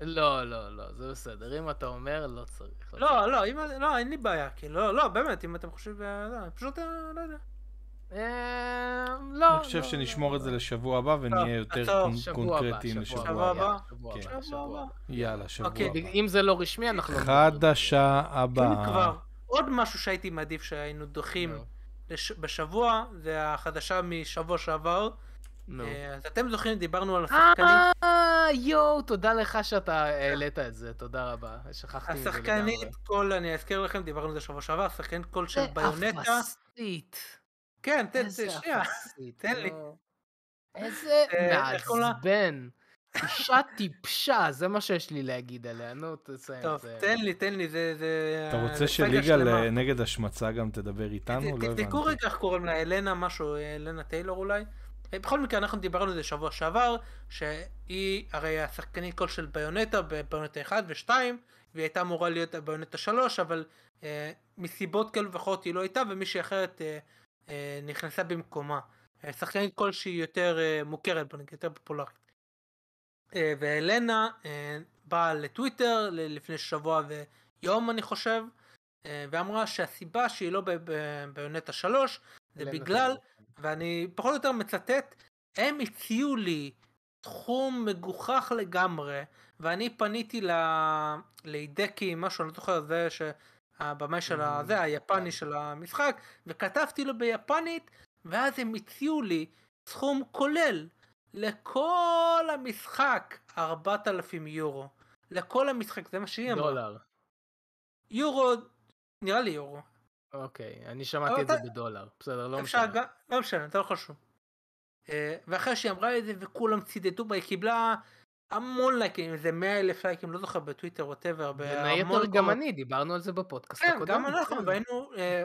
S1: לא, לא, לא, זה בסדר. אם אתה אומר, לא צריך.
S2: לא, לא, אם- לא, אין לי בעיה, כאילו, לא, לא, באמת, אם אתם חושבים, אה, לא, פשוט, אה, לא יודע.
S1: אה, לא.
S3: אני חושב
S1: לא,
S3: שנשמור
S1: לא,
S3: את זה
S1: לא.
S3: לשבוע הבא ונהיה יותר
S1: שבוע הבא,
S3: קונקרטיים
S1: שבוע
S3: לשבוע
S2: הבא.
S3: הבא.
S1: שבוע
S3: כן.
S1: הבא.
S3: יאללה, שבוע
S2: אוקיי.
S3: הבא.
S1: אם זה לא רשמי, אנחנו לא.
S3: חדשה הבאה.
S2: כבר, עוד משהו שהייתי מעדיף שהיינו דוחים לש- בשבוע, זה החדשה משבוע שעבר.
S1: נו.
S2: אה, אז אתם זוכרים, דיברנו על השחקנית,
S1: אה, יואו, תודה לך שאתה העלית את זה, תודה רבה. שכחתי מזה לגמרי.
S2: השחקנית קול, אני אזכיר לכם, דיברנו על זה שבוע שעבר, השחקנית קול של
S1: זה
S2: ביונטה.
S1: אפסית.
S2: כן, תן, שנייה.
S1: אפסית,
S2: תן לי.
S1: איזה
S2: אה?
S1: מעצבן. אישה טיפשה, זה מה שיש לי להגיד עליה, נו, תסיים.
S2: טוב. תן לי, תן לי, זה... זה-
S3: אתה
S2: זה
S3: רוצה שליגה נגד השמצה גם תדבר איתנו? לא הבנתי.
S2: תבדקו רגע איך קוראים לה, אלנה משהו, אלנה טיילור אולי. בכל מקרה, אנחנו דיברנו על זה שבוע שעבר, שהיא הרי השחקנית קול של ביונטה בביונטה 1 ו-2, והיא הייתה אמורה להיות ביונטה 3, אבל אה, מסיבות כאלו ואחרות היא לא הייתה, ומישהי אחרת אה, אה, נכנסה במקומה. אה, שחקנית קול שהיא יותר אה, מוכרת, בוא נגיד, יותר פופולרית. אה, ואלנה אה, באה לטוויטר ל- לפני שבוע ויום אני חושב, אה, ואמרה שהסיבה שהיא לא ביונטה 3 זה בגלל. ואני פחות או יותר מצטט, הם הציעו לי סכום מגוחך לגמרי, ואני פניתי ל... להידקי, משהו, אני לא זוכר, זה שהבמאי של ה...
S1: Mm,
S2: היפני
S1: כן.
S2: של המשחק, וכתבתי לו ביפנית, ואז הם הציעו לי סכום כולל לכל המשחק 4,000 יורו. לכל המשחק, זה מה שהיא אמרה.
S1: דולר.
S2: יורו, נראה לי יורו.
S1: אוקיי, אני שמעתי את זה
S2: אתה-
S1: בדולר. בסדר, לא משנה.
S2: לא משנה, זה לא חשוב. אה, ואחרי שהיא אמרה את זה וכולם צידדו בה, היא קיבלה המון לייקים, איזה 100 אלף לייקים, לא זוכר, בטוויטר, ווטאבר,
S1: בין היתר גם אני, דיברנו על זה בפודקאסט
S2: כן,
S1: הקודם.
S2: גם אנחנו,
S1: כן.
S2: והיינו אה,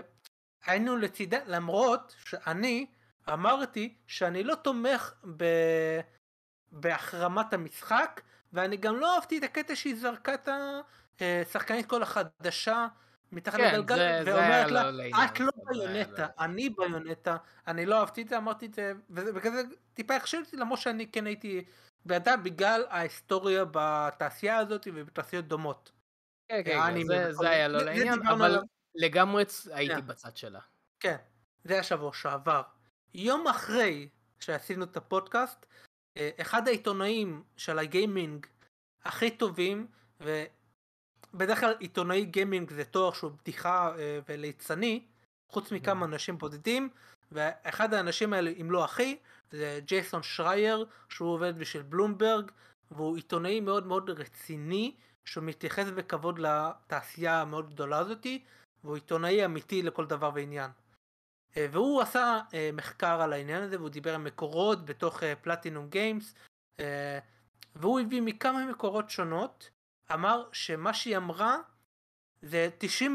S2: היינו לצידה, למרות שאני אמרתי שאני לא תומך ב... בהחרמת המשחק, ואני גם לא אהבתי את הקטע שהיא זרקה את השחקנית כל החדשה מתחת
S1: כן,
S2: לגלגל, ואומרת לה,
S1: לא
S2: את לא
S1: היה
S2: ביונטה,
S1: לא-
S2: אני ביונטה, אני לא אהבתי את זה, אמרתי את זה, ובגלל זה טיפה הכשיל אותי, למרות שאני כן הייתי בעדה בגלל ההיסטוריה בתעשייה הזאת ובתעשיות דומות.
S1: כן, כן, זה- זה היה לא לעניין, אבל. לגמרי הייתי
S2: כן.
S1: בצד שלה.
S2: כן, זה היה שבוע שעבר. יום אחרי שעשינו את הפודקאסט, אה, אחד העיתונאים של הגיימינג הכי טובים, ובדרך כלל עיתונאי גיימינג זה תואר שהוא בדיחה אה, וליצני, חוץ מכמה אנשים בודדים, ואחד האנשים האלה, אם לא הכי, זה ג'ייסון שרייר, שהוא עובד בשביל בלומברג, והוא עיתונאי מאוד מאוד רציני, שהוא מתייחס בכבוד לתעשייה המאוד גדולה הזאתי, והוא עיתונאי אמיתי לכל דבר ועניין. אה, והוא עשה אה, מחקר על העניין הזה והוא דיבר עם מקורות בתוך פלטינום גיימס והוא הביא מכמה מקורות שונות אמר שמה שהיא אמרה זה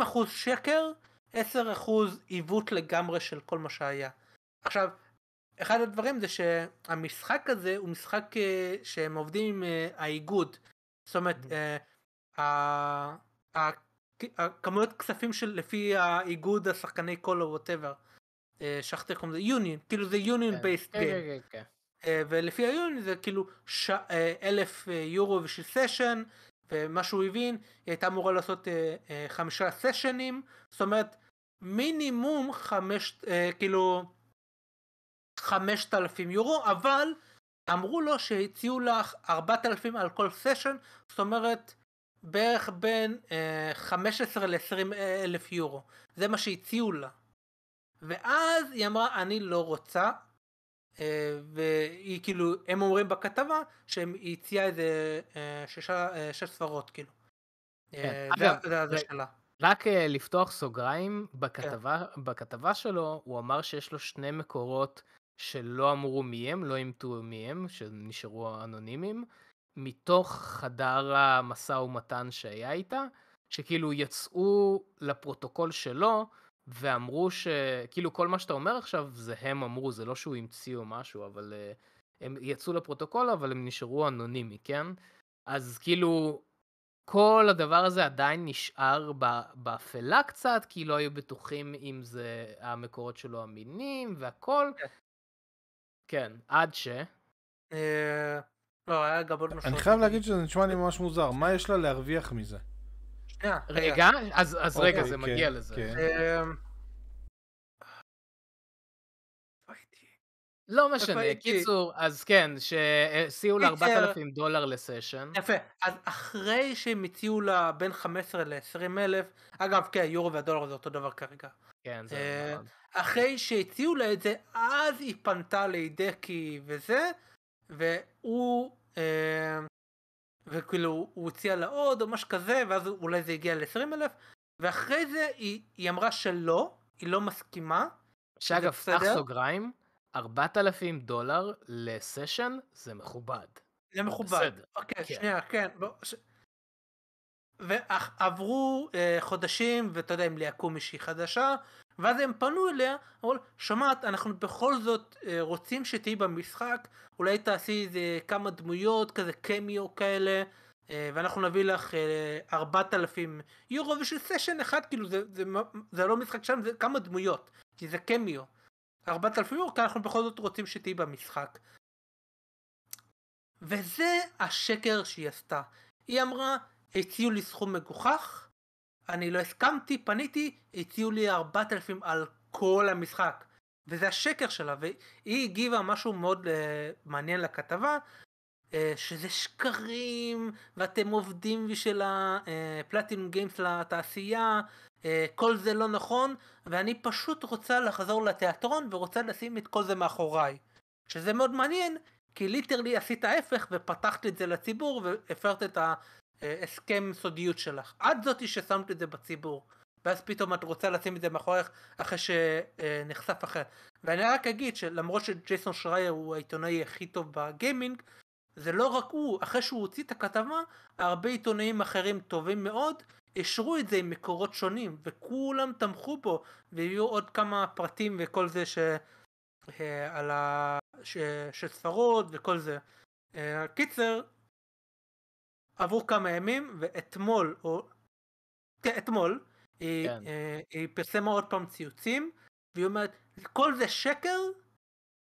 S2: 90% שקר 10% עיוות לגמרי של כל מה שהיה. עכשיו אחד הדברים זה שהמשחק הזה הוא משחק אה, שהם עובדים עם אה, האיגוד. זאת אומרת אה, הכמויות כספים של לפי האיגוד השחקני קול או whatever. שכחתי איך קוראים לזה יוניון כאילו זה union
S1: based game
S2: ולפי היוניון זה כאילו ש... אלף יורו בשביל סשן ומה שהוא הבין היא הייתה אמורה לעשות אה, אה, חמישה סשנים זאת אומרת מינימום חמש אה, כאילו חמשת אלפים יורו אבל אמרו לו שהציעו לך ארבעת אלפים על כל סשן זאת אומרת בערך בין אה, 15 ל-20 אלף יורו. זה מה שהציעו לה. ואז היא אמרה אני לא רוצה והיא כאילו הם אומרים בכתבה שהיא הציעה איזה אה, שישה אה, שש ספרות כאילו.
S1: כן.
S2: אה,
S1: אגב,
S2: זה- זה זה
S1: זה-
S2: שלה.
S1: רק אה, לפתוח סוגריים, בכתבה, בכתבה שלו הוא אמר שיש לו שני מקורות שלא אמרו מי הם, לא אימתו מי הם, שנשארו אנונימיים, מתוך חדר המשא ומתן שהיה איתה, שכאילו יצאו לפרוטוקול שלו ואמרו שכאילו כל מה שאתה אומר עכשיו זה הם אמרו, זה לא שהוא המציאו משהו, אבל אה, הם יצאו לפרוטוקול אבל הם נשארו אנונימי, כן? אז כאילו כל הדבר הזה עדיין נשאר באפלה קצת, כי לא היו בטוחים אם זה המקורות שלו אמינים והכל.
S2: כן.
S1: עד ש...
S2: אה, לא, היה גם עוד משהו.
S3: אני חייב להגיד שזה נשמע לי ממש מוזר, מה יש לה להרוויח מזה?
S2: שנייה,
S1: רגע, אז, אז רגע,
S3: אוקיי,
S1: זה
S3: כן,
S1: מגיע לזה.
S3: כן.
S2: אה,
S1: לא משנה? קיצור, אז כן, שהסיעו לה
S2: קיצר.
S1: 4,000 דולר לסשן.
S2: יפה, אז אחרי שהם הציעו לה בין 15 ל-20 אלף, אגב, כן, יורו והדולר זה אותו דבר כרגע.
S1: כן, זה
S2: אה,
S1: מאוד.
S2: אחרי שהציעו לה את זה, אז היא פנתה להידקי וזה, והוא, אה, וכאילו, הוא הציע לה עוד או משהו כזה, ואז אולי זה הגיע ל-20 אלף, ואחרי זה היא, היא אמרה שלא, היא לא מסכימה,
S1: שאגב, פתח? סוגריים, 4,000 דולר לסשן זה מכובד.
S2: זה מכובד.
S1: בסדר,
S2: אוקיי,
S1: כן.
S2: שנייה, כן. בוא, ש... ועברו אה, חודשים, ואתה יודע, הם ליהקו מישהי חדשה, ואז הם פנו אליה, אמרו לה, שומעת, אנחנו בכל זאת אה, רוצים שתהיי במשחק, אולי תעשי איזה כמה דמויות, כזה קמיו כאלה, אה, ואנחנו נביא לך אה, 4,000 יורו, ושל סשן אחד, כאילו, זה, זה, זה לא משחק שם, זה כמה דמויות, כי זה קמיו. 4,000 יורו, כי אנחנו בכל זאת רוצים שתהיי במשחק. וזה השקר שהיא עשתה. היא אמרה, הציעו לי סכום מגוחך, אני לא הסכמתי, פניתי, הציעו לי 4,000 על כל המשחק. וזה השקר שלה, והיא הגיבה משהו מאוד uh, מעניין לכתבה, uh, שזה שקרים, ואתם עובדים בשביל הפלטינום גיימס לתעשייה, uh, כל זה לא נכון, ואני פשוט רוצה לחזור לתיאטרון ורוצה לשים את כל זה מאחוריי. שזה מאוד מעניין, כי ליטרלי עשית ההפך ופתחת את זה לציבור והפרת את ההסכם סודיות שלך. את זאתי ששמת את זה בציבור. ואז פתאום את רוצה לשים את זה מאחוריך אחרי שנחשף אחר. ואני רק אגיד שלמרות שג'ייסון שרייר הוא העיתונאי הכי טוב בגיימינג, זה לא רק הוא, אחרי שהוא הוציא את הכתבה, הרבה עיתונאים אחרים טובים מאוד אישרו את זה עם מקורות שונים, וכולם תמכו בו, והביאו עוד כמה פרטים וכל זה ש... אה, על ה... ש... של ספרות וכל זה. אה, קיצר, עברו כמה ימים, ואתמול, או... כן, אתמול, היא, כן. אה, היא פרסמה עוד פעם ציוצים, והיא אומרת, כל זה שקר,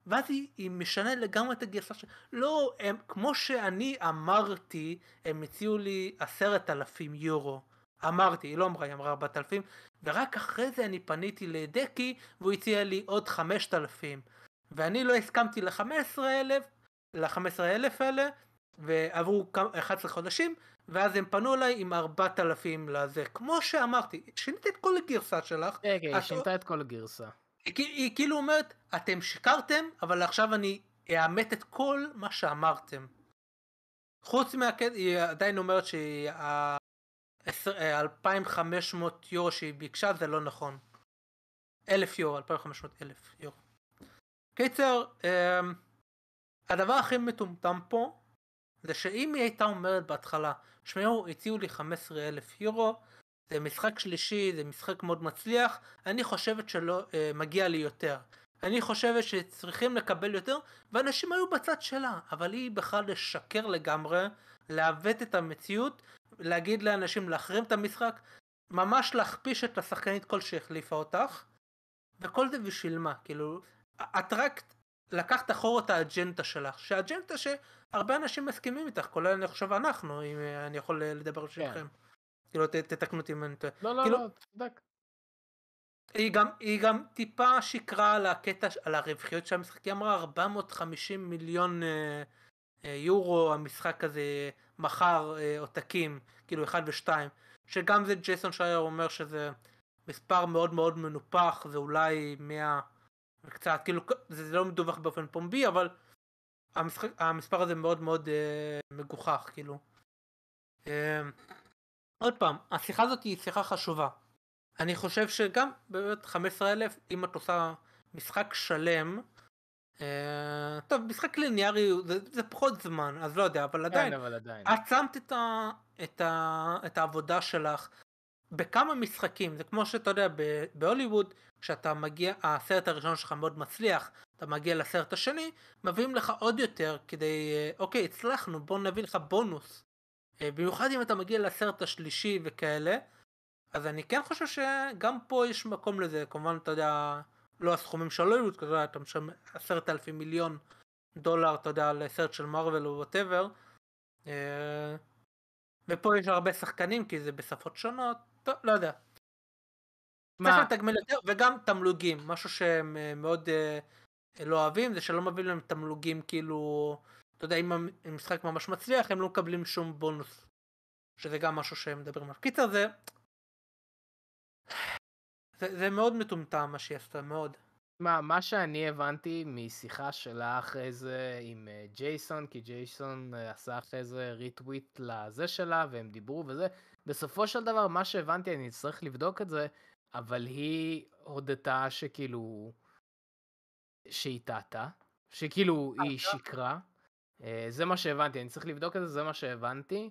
S2: ואז היא, היא משנה לגמרי את הגרסה של... לא, הם, כמו שאני אמרתי, הם הציעו לי עשרת אלפים יורו. אמרתי, היא לא אמרה, היא אמרה ארבעת אלפים, ורק אחרי זה אני פניתי לדקי, והוא הציע לי עוד חמשת אלפים. ואני לא הסכמתי לחמש עשרה אלף, לחמש עשרה אלף האלה, ועברו 11 חודשים, ואז הם פנו אליי עם 4,000 לזה. כמו שאמרתי, שינית את כל הגרסה שלך.
S1: כן, כן, היא שינתה את כל הגרסה.
S2: היא, היא כאילו אומרת, אתם שיקרתם, אבל עכשיו אני אאמת את כל מה שאמרתם. חוץ מהקטע, היא עדיין אומרת שה-2,500 יורו שהיא ביקשה זה לא נכון. 1,000 יורו, 2,500 אלף יורו. קיצר, אמ, הדבר הכי מטומטם פה זה שאם היא הייתה אומרת בהתחלה, שמעו, הציעו לי 15 אלף יורו, זה משחק שלישי, זה משחק מאוד מצליח, אני חושבת שלא אה, מגיע לי יותר. אני חושבת שצריכים לקבל יותר, ואנשים היו בצד שלה, אבל היא בכלל לשקר לגמרי, לעוות את המציאות, להגיד לאנשים להחרים את המשחק, ממש להכפיש את השחקנית כל שהחליפה אותך, וכל זה בשביל מה? כאילו, את רק לקחת אחורה את האג'נדה שלך, שהאג'נדה שהרבה אנשים מסכימים איתך, כולל אני חושב אנחנו, אם אני יכול לדבר על שלכם. כן. כאילו תתקנו אותי אם אני טועה.
S1: לא, לא,
S2: כאילו,
S1: לא, צודק.
S2: היא גם, היא גם טיפה שקרה על הקטע, על הרווחיות של המשחק, היא אמרה 450 מיליון אה, אה, יורו המשחק הזה מכר אה, עותקים, כאילו 1 ו-2, שגם זה ג'ייסון שייר אומר שזה מספר מאוד מאוד מנופח, זה אולי 100 וקצת, כאילו זה לא מדווח באופן פומבי, אבל המשחק, המספר הזה מאוד מאוד אה, מגוחך, כאילו. אה, עוד פעם, השיחה הזאת היא שיחה חשובה. אני חושב שגם באמת 15 אלף, אם את עושה משחק שלם, אה, טוב, משחק ליניארי זה, זה פחות זמן, אז לא יודע, אבל עדיין,
S1: כן, אבל עדיין.
S2: את שמת את, ה, את, ה, את העבודה שלך בכמה משחקים, זה כמו שאתה יודע, בהוליווד, כשאתה מגיע, הסרט הראשון שלך מאוד מצליח, אתה מגיע לסרט השני, מביאים לך עוד יותר כדי, אה, אוקיי, הצלחנו, בוא נביא לך בונוס. אה, במיוחד אם אתה מגיע לסרט השלישי וכאלה, אז אני כן חושב שגם פה יש מקום לזה, כמובן אתה יודע, לא הסכומים של הוליווד, כזה, אתה משלם עשרת אלפים מיליון דולר, אתה יודע, לסרט של מארוול או whatever. אה, ופה יש הרבה שחקנים כי זה בשפות שונות, טוב, לא יודע. מה? צריך לתגמל יותר, וגם תמלוגים, משהו שהם אה, מאוד אה, לא אוהבים, זה שלא מביאים להם תמלוגים כאילו, אתה יודע, אם המשחק ממש מצליח, הם לא מקבלים שום בונוס. שזה גם משהו שהם מדברים עליו. קיצר זה... זה, זה מאוד מטומטם מה שהיא עשתה, מאוד.
S1: מה, מה שאני הבנתי משיחה שלה אחרי זה עם uh, ג'ייסון, כי ג'ייסון uh, עשה אחרי זה ריטוויט לזה שלה, והם דיברו וזה, בסופו של דבר, מה שהבנתי, אני אצטרך לבדוק את זה, אבל היא הודתה שכאילו... שהיא טעתה, שכאילו היא שקרה. Uh, זה מה שהבנתי, אני צריך לבדוק את זה, זה מה שהבנתי.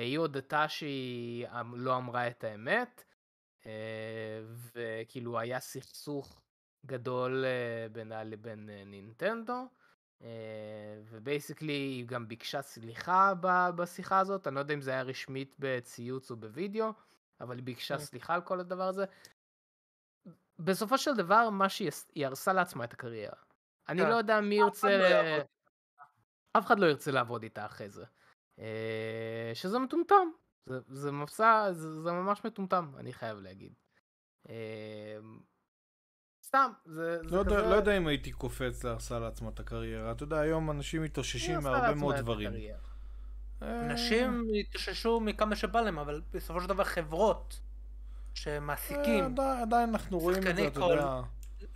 S1: היא הודתה שהיא אמ, לא אמרה את האמת, וכאילו היה סכסוך גדול uh, בינה לבין uh, נינטנדו. ובייסקלי היא גם ביקשה סליחה בשיחה הזאת, אני לא יודע אם זה היה רשמית בציוץ או בווידאו, אבל היא ביקשה כן. סליחה על כל הדבר הזה. בסופו של דבר, מה שהיא היא הרסה לעצמה את הקריירה. אני כן. לא יודע מי ירצה... לא אף אחד לא ירצה לעבוד איתה אחרי זה. אה, שזה מטומטם. זה, זה מבצע, זה, זה ממש מטומטם, אני חייב להגיד. סתם, זה, זה
S3: לא יודע-
S1: כזה...
S3: לא יודע אם הייתי קופץ לעשה לעצמה את הקריירה. אתה יודע, היום אנשים מתאוששים מהרבה מאוד דברים.
S1: הקריירה.
S3: אה,
S2: אנשים יתאוששו מכמה שבא להם, אבל בסופו של דבר חברות שמעסיקים,
S3: אה, עדיין- עדיין אנחנו רואים את זה, אתה. יודע.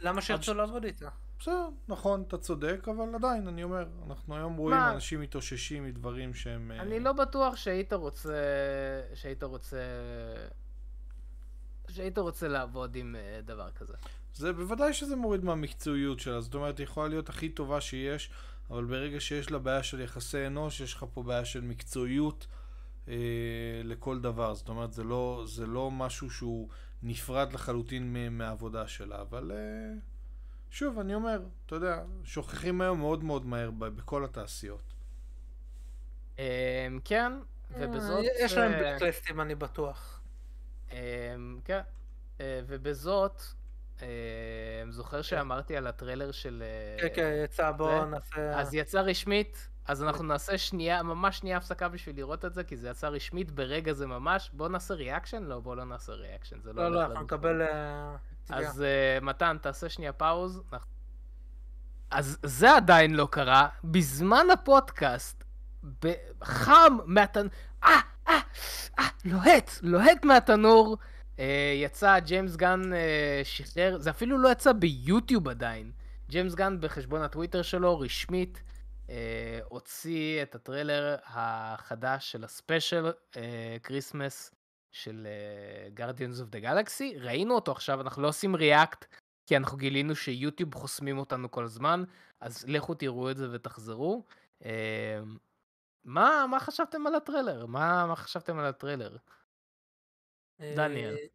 S2: למה שירצו לעבוד איתה?
S3: בסדר, נכון, אתה צודק, אבל עדיין, אני אומר, אנחנו היום רואים
S1: מה?
S3: אנשים מתאוששים מדברים שהם...
S1: אני לא בטוח שהיית רוצה, שהיית רוצה, שהיית רוצה לעבוד עם אה, דבר כזה.
S3: זה בוודאי שזה מוריד מהמקצועיות שלה, זאת אומרת, היא יכולה להיות הכי טובה שיש, אבל ברגע שיש לה בעיה של יחסי אנוש, יש לך פה בעיה של מקצועיות אה, לכל דבר. זאת אומרת, זה לא, זה לא משהו שהוא נפרד לחלוטין מ- מהעבודה שלה, אבל אה, שוב, אני אומר, אתה יודע, שוכחים היום מאוד מאוד מהר ב- בכל התעשיות.
S1: אה, כן, ובזאת...
S2: יש להם
S1: אה,
S2: בלקליסטים אני בטוח.
S1: אמ, כן, אה, ובזאת, אה, זוכר שאמרתי על הטריילר של... אה,
S2: כן, כן, יצא, בואו נעשה...
S1: אז יצא רשמית, אז אנחנו נעשה שנייה, ממש שנייה הפסקה בשביל לראות את זה, כי זה יצא רשמית ברגע זה ממש. בואו נעשה reaction? לא, בואו לא נעשה reaction, זה לא
S2: לא, לא, אנחנו. נקבל... אה.
S1: אז מתן, תעשה שנייה pause. אז זה עדיין לא קרה. בזמן הפודקאסט, חם מהתנור, אה, אה, אה, לוהט, לוהט מהתנור. אה, יצא, ג'יימס גן אה, שחרר, זה אפילו לא יצא ביוטיוב עדיין. ג'יימס גן בחשבון הטוויטר שלו, רשמית, אה, הוציא את הטריילר החדש של הספיישל Christmas של Guardians of the Galaxy. ראינו אותו עכשיו, אנחנו לא עושים react, כי אנחנו גילינו שיוטיוב חוסמים אותנו כל הזמן, אז לכו תראו את זה ותחזרו. אה, מה, מה חשבתם על הטריילר? מה, מה חשבתם על הטריילר? דניאל.
S2: אה,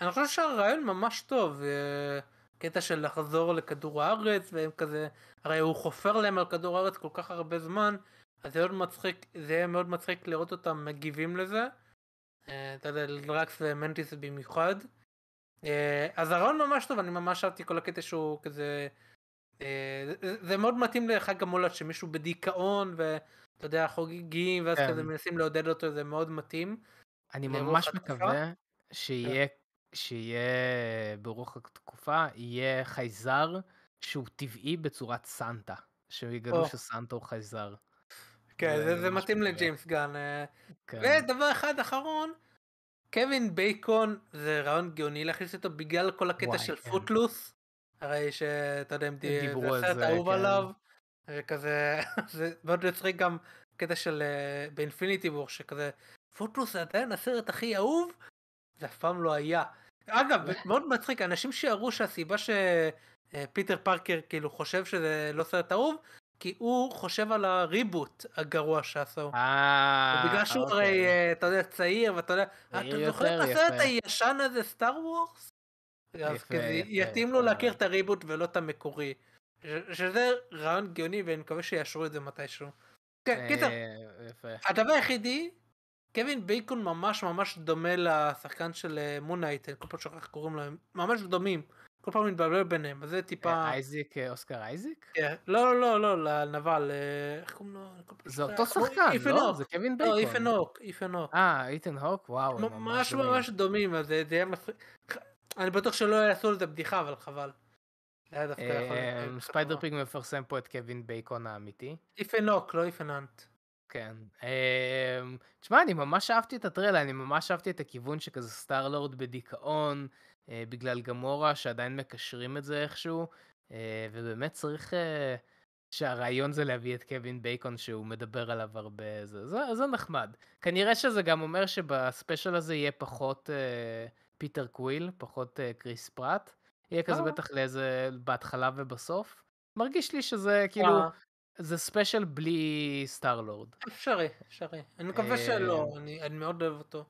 S2: אני חושב שהרעיון ממש טוב, אה, קטע של לחזור לכדור הארץ, והם כזה, הרי הוא חופר להם על כדור הארץ כל כך הרבה זמן, אז זה מאוד מצחיק, זה יהיה מאוד מצחיק לראות אותם מגיבים לזה. אה, אתה יודע, דרקס ומנטיס במיוחד. אז הרעיון ממש טוב, אני ממש אהבתי כל הקטע שהוא כזה, זה- זה מאוד מתאים לחג המולד שמישהו בדיכאון ואתה יודע חוגגים ואז
S1: כן.
S2: כזה מנסים לעודד אותו זה מאוד מתאים.
S1: אני ממש? מקווה שיהיה, שיהיה ברוח התקופה, יהיה חייזר שהוא טבעי בצורת סנטה. שיגלו. שסנטה הוא חייזר.
S2: כן,
S1: זה
S2: זה, מתאים
S1: מקווה.
S2: לג'יימס גן. אה,
S1: כן.
S2: ודבר אחד אחרון, קווין בייקון זה רעיון גאוני להכניס אותו בגלל כל הקטע
S1: וואי,
S2: של
S1: כן.
S2: פוטלוס. הרי שאתה יודע,
S1: דיברו על
S2: זה הסרט
S1: זה,
S2: האהוב
S1: כן.
S2: עליו. וכזה, זה מאוד מצחיק גם קטע של אה, באינפיניטי וור שכזה, פוטלוס זה עדיין הסרט הכי אהוב? זה אף פעם לא היה. אגב, מאוד מצחיק, אנשים שיראו שהסיבה שפיטר פארקר כאילו חושב שזה לא סרט אהוב, כי הוא חושב על הריבוט הגרוע שעשו.
S1: אה,
S2: בגלל שהוא
S1: אוקיי.
S2: הרי, אה, אתה יודע, צעיר, ואתה יודע, אתה זוכר את הסרט. הישן הזה, סטאר וורס? אז כזה, יתאים לו. להכיר את הריבוט ולא את המקורי. שזה רעיון גאוני ואני מקווה שיאשרו את זה מתישהו. כן, קיצר,
S1: אה, יפה.
S2: הדבר היחידי, קווין בייקון ממש ממש דומה לשחקן של אה, Moon Knight, אני כל פעם שוכח איך קוראים להם, ממש דומים. כל פעם מתבלבל ביניהם, אז זה טיפה...
S1: אה, אייזיק, אה, אוסקר אייזיק?
S2: כן. לא, לא, לא, לנבל, אה, איך קוראים לו?
S1: זה. אותו שחקן, לא? זה קווין
S2: לא,
S1: בייקון.
S2: אית'ן הוק, אית'ן הוק.
S1: אה, איתן הוק? וואו,
S2: ממש. ממש דומים, אז זה יהיה מצחיק. אני בטוח שלא יעשו לזה בדיחה, אבל חבל. זה היה דווקא יכול
S1: אה,
S2: להיות
S1: ספיידר. פיג מפרסם פה את קווין בייקון האמיתי.
S2: איפנוק, לא איפננט.
S1: כן. אמ, תשמע, אני ממש אהבתי את הטרייל, אני ממש אהבתי את הכיוון שכזה סטארלורד בדיכאון, אה, בגלל גמורה, שעדיין מקשרים את זה איכשהו, אה, ובאמת צריך אה, שהרעיון זה להביא את קווין בייקון שהוא מדבר עליו הרבה, זה, זה, זה נחמד. כנראה שזה גם אומר שבספיישל הזה יהיה פחות אה, פיטר קוויל, פחות אה, קריס פרט. יהיה כזה
S2: אה.
S1: בטח לאיזה, בהתחלה ובסוף. מרגיש לי שזה כאילו,
S2: אה,
S1: זה ספיישל בלי סטארלורד.
S2: אפשרי, אפשרי. אני מקווה
S1: אה,
S2: שלא, אני אני מאוד אוהב אותו.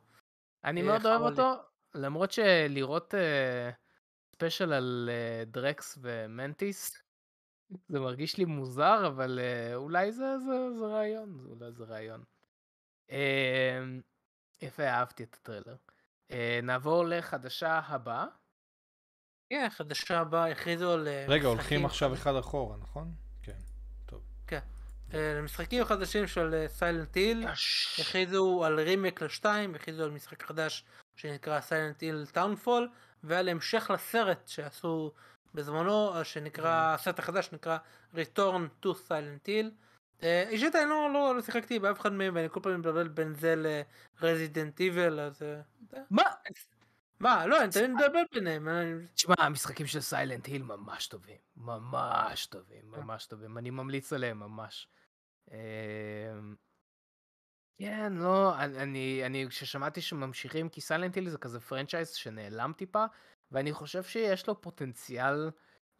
S1: אני
S2: אה,
S1: מאוד אוהב. אותו, למרות שלראות אה, ספיישל על אה, דרקס ומנטיס, זה מרגיש לי מוזר, אבל אה, אולי זה, זה, זה רעיון, אולי זה רעיון. אה, יפה, אהבתי את הטריילר. אה, נעבור לחדשה הבאה.
S2: כן, חדשה הבאה, הכריזו על... אה,
S3: רגע, הולכים
S2: משחקים.
S3: עכשיו אחד אחורה, נכון? כן. טוב.
S2: כן. אה, למשחקים החדשים של Silent Hill, הכריזו על רימייק לשתיים, הכריזו על משחק חדש שנקרא Silent Hill Townfall, ועל המשך לסרט שעשו בזמנו, אה, שנקרא, הסרט החדש נקרא Return to Silent Hill. אה, אישית אני לא, לא, לא שיחקתי באף אחד מהם, ואני כל פעם מבלבל בין זה ל-Resident Evil, אז... אה,
S1: מה?
S2: מה, לא, אני תמיד מבלבל ביניהם.
S1: תשמע, המשחקים של Silent Hill ממש טובים. ממש טובים, ממש טובים. אני ממליץ עליהם ממש. אמ, כן, לא, אני- אני, אני, כששמעתי שממשיכים, כי Silent Hill זה כזה franchise שנעלם טיפה, ואני חושב שיש לו פוטנציאל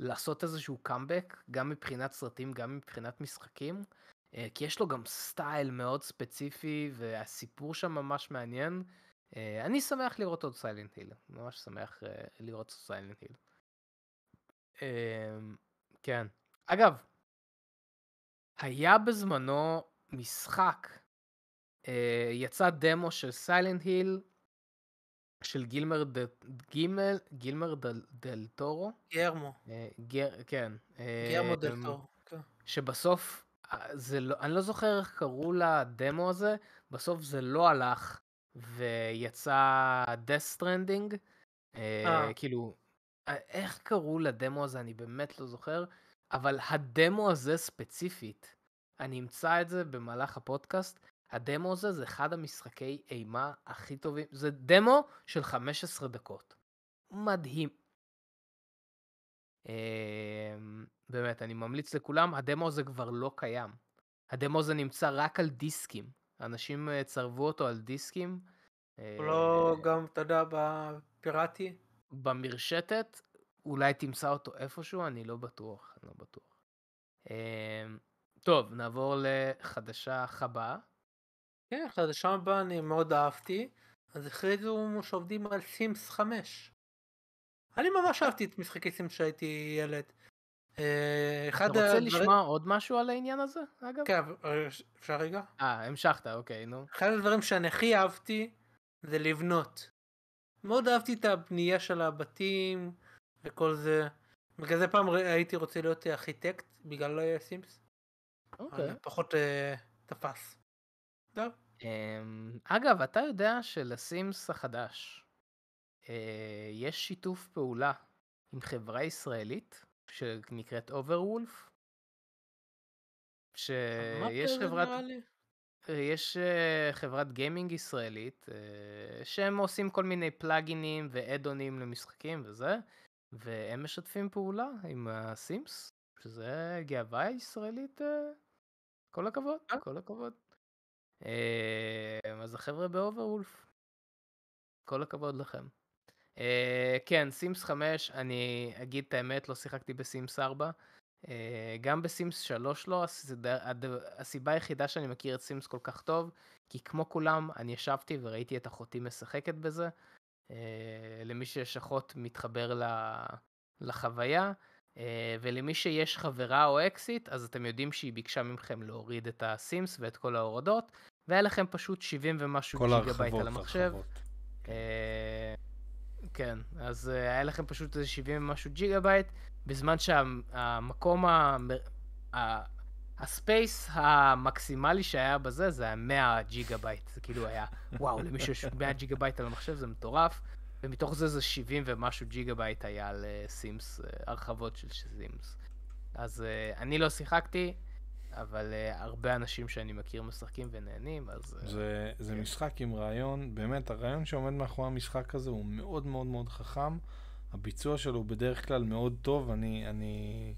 S1: לעשות איזשהו קאמבק, גם מבחינת סרטים, גם מבחינת משחקים, אה, כי יש לו גם style מאוד ספציפי, והסיפור שם ממש מעניין. אה, אני שמח לראות עוד Silent Hill, ממש שמח אה, לראות עוד Silent Hill. אמ, כן. אגב, היה בזמנו משחק, אה, יצא דמו של Silent Hill, של גילמר ד... גימל, גילמר דל, דל טורו,
S2: גרמו,
S1: גר, כן,
S2: גרמו דל
S1: אמ,
S2: טורו. כן.
S1: שבסוף, זה לא, אני לא זוכר איך קראו לדמו הזה, בסוף זה לא הלך, ויצא death stranding, אה,
S2: אה.
S1: כאילו, אה, איך קראו לדמו הזה אני באמת לא זוכר, אבל הדמו הזה ספציפית, אני אמצא את זה במהלך הפודקאסט, הדמו הזה זה אחד המשחקי אימה הכי טובים, זה דמו של 15 דקות. מדהים. אמ, באמת, אני ממליץ לכולם, הדמו הזה כבר לא קיים. הדמו הזה נמצא רק על דיסקים. אנשים אה, צרבו אותו על דיסקים.
S2: הוא לא
S1: אה,
S2: גם, אתה יודע, בפיראטי?
S1: במרשתת, אולי תמצא אותו איפשהו, אני לא בטוח, אני לא בטוח. אמ, טוב, נעבור לחדשה הבאה.
S2: כן, חדשה הבאה אני מאוד אהבתי, אז הכריזו שעובדים על סימס 5. אני ממש אהבתי את משחקי סימס כשהייתי ילד. אה, אחד
S1: אתה רוצה
S2: הדברים-
S1: לשמוע עוד משהו על העניין הזה, אגב?
S2: כן, אה, אפשר רגע?
S1: אה, המשכת, אוקיי, נו.
S2: אחד הדברים שאני הכי אהבתי זה לבנות. מאוד אהבתי את הבנייה של הבתים וכל זה. בגלל זה פעם הייתי רוצה להיות ארכיטקט בגלל אה, Sims.
S1: אוקיי.
S2: פחות אה, תפס. זהו.
S1: אמ, אגב, אתה יודע של Sims החדש אה, יש שיתוף פעולה עם חברה ישראלית שנקראת
S2: Overwolf?
S1: שיש חברת,
S2: לי?
S1: יש אה, חברת gaming ישראלית אה, שהם עושים כל מיני פלאגינים ואדאונים למשחקים וזה, והם משתפים פעולה עם ה Sims, שזה גאווה ישראלית, אה, כל הכבוד,
S2: אה?
S1: כל הכבוד. אה, אז החבר'ה ב Overwolf, כל הכבוד לכם. אה, כן, Sims 5, אני אגיד את האמת, לא שיחקתי ב Sims 4. אה, גם ב Sims 3 לא, הסיבה היחידה שאני מכיר את Sims כל כך טוב, כי כמו כולם, אני ישבתי וראיתי את אחותי משחקת בזה. אה, למי שיש אחות מתחבר ל- לחוויה, אה, ולמי שיש חברה או אקסית, אז אתם יודעים שהיא ביקשה מכם להוריד את ה Sims ואת כל ההורדות, והיה לכם פשוט 70 ומשהו
S3: כל
S1: ג'יגה בייט
S3: ההרחבות,
S1: על המחשב.
S3: הרחבות.
S1: אה, כן, אז אה, היה לכם פשוט איזה 70 ומשהו ג'יגה בייט, בזמן שהמקום, ה space המקסימלי שהיה בזה, זה היה 100 ג'יגה בייט. זה כאילו היה, וואו, למי שיש 100 ג'יגה בייט על המחשב זה מטורף, ומתוך זה זה 70 ומשהו ג'יגה בייט היה על אה, הרחבות של Sims. אז אה, אני לא שיחקתי, אבל אה, הרבה אנשים שאני מכיר משחקים ונהנים, אז... אה,
S3: זה, זה
S1: כן.
S3: משחק עם רעיון, באמת, הרעיון שעומד מאחורי המשחק הזה הוא מאוד מאוד מאוד חכם. הביצוע שלו הוא בדרך כלל מאוד טוב, אני, אני,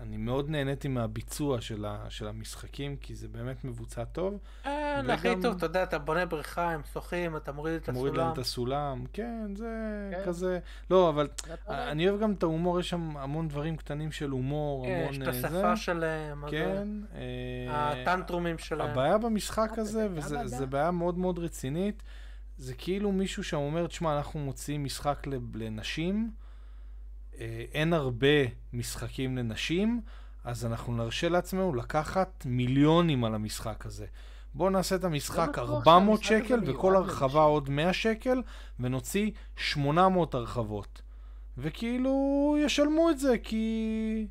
S3: אני מאוד נהניתי מהביצוע של, ה, של המשחקים, כי זה באמת מבוצע טוב.
S2: אה,
S3: וגם-
S2: הכי טוב, אתה יודע, אתה בונה בריכה, הם שוחים, אתה מוריד את
S3: מוריד להם
S2: הסולם.
S3: את הסולם, כן, זה
S1: כן.
S3: כזה... לא, אבל? אני אוהב גם את ההומור, יש שם המון דברים קטנים של הומור,
S2: כן,
S3: המון
S2: יש את
S3: אה, זה.
S2: השפה שלהם,
S3: כן.
S2: זה-
S3: אה,
S2: הטנטרומים שלהם.
S3: הבעיה במשחק
S1: אה,
S3: הזה,
S1: זה
S3: וזה
S1: בעיה.
S3: מאוד מאוד רצינית, זה כאילו מישהו שם אומר, תשמע, אנחנו מוציאים משחק לנשים, אה, אין הרבה משחקים לנשים, אז אנחנו נרשה לעצמנו לקחת מיליונים על המשחק הזה. בואו נעשה את המשחק
S1: בטוח
S3: 400
S1: שהמשחק הזה
S3: שקל, וכל הרחבה. עוד 100 שקל, ונוציא 800 הרחבות. וכאילו, ישלמו את זה, כי...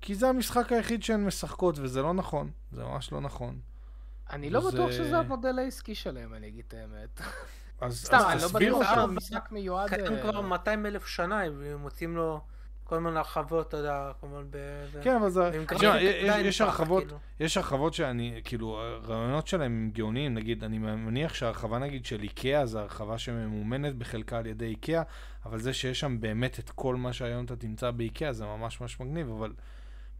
S3: כי זה המשחק היחיד שהן משחקות, וזה לא נכון. זה ממש לא נכון.
S1: אני לא
S3: זה-
S1: בטוח שזה המודל העסקי שלהם, אני אגיד את האמת.
S3: אז,
S1: סתם,
S3: אז
S1: אני לא
S3: תסביר
S1: בטוח
S3: אותם.
S1: שהמשחק מיועד...
S2: קיים
S1: אה,
S2: כבר 200 אלף שנה, והם מוצאים לו כל מיני הרחבות, אתה יודע, כמובן בזה.
S3: כן, אבל זה... יש- הרחבות,
S2: כאילו.
S3: יש הרחבות שאני, כאילו, הרעיונות שלהם הם גאוניים, נגיד, אני מניח שההרחבה נגיד של איקאה זה הרחבה שממומנת בחלקה על ידי איקאה, אבל זה שיש שם באמת את כל מה שהיום אתה תמצא באיקאה זה ממש ממש מגניב, אבל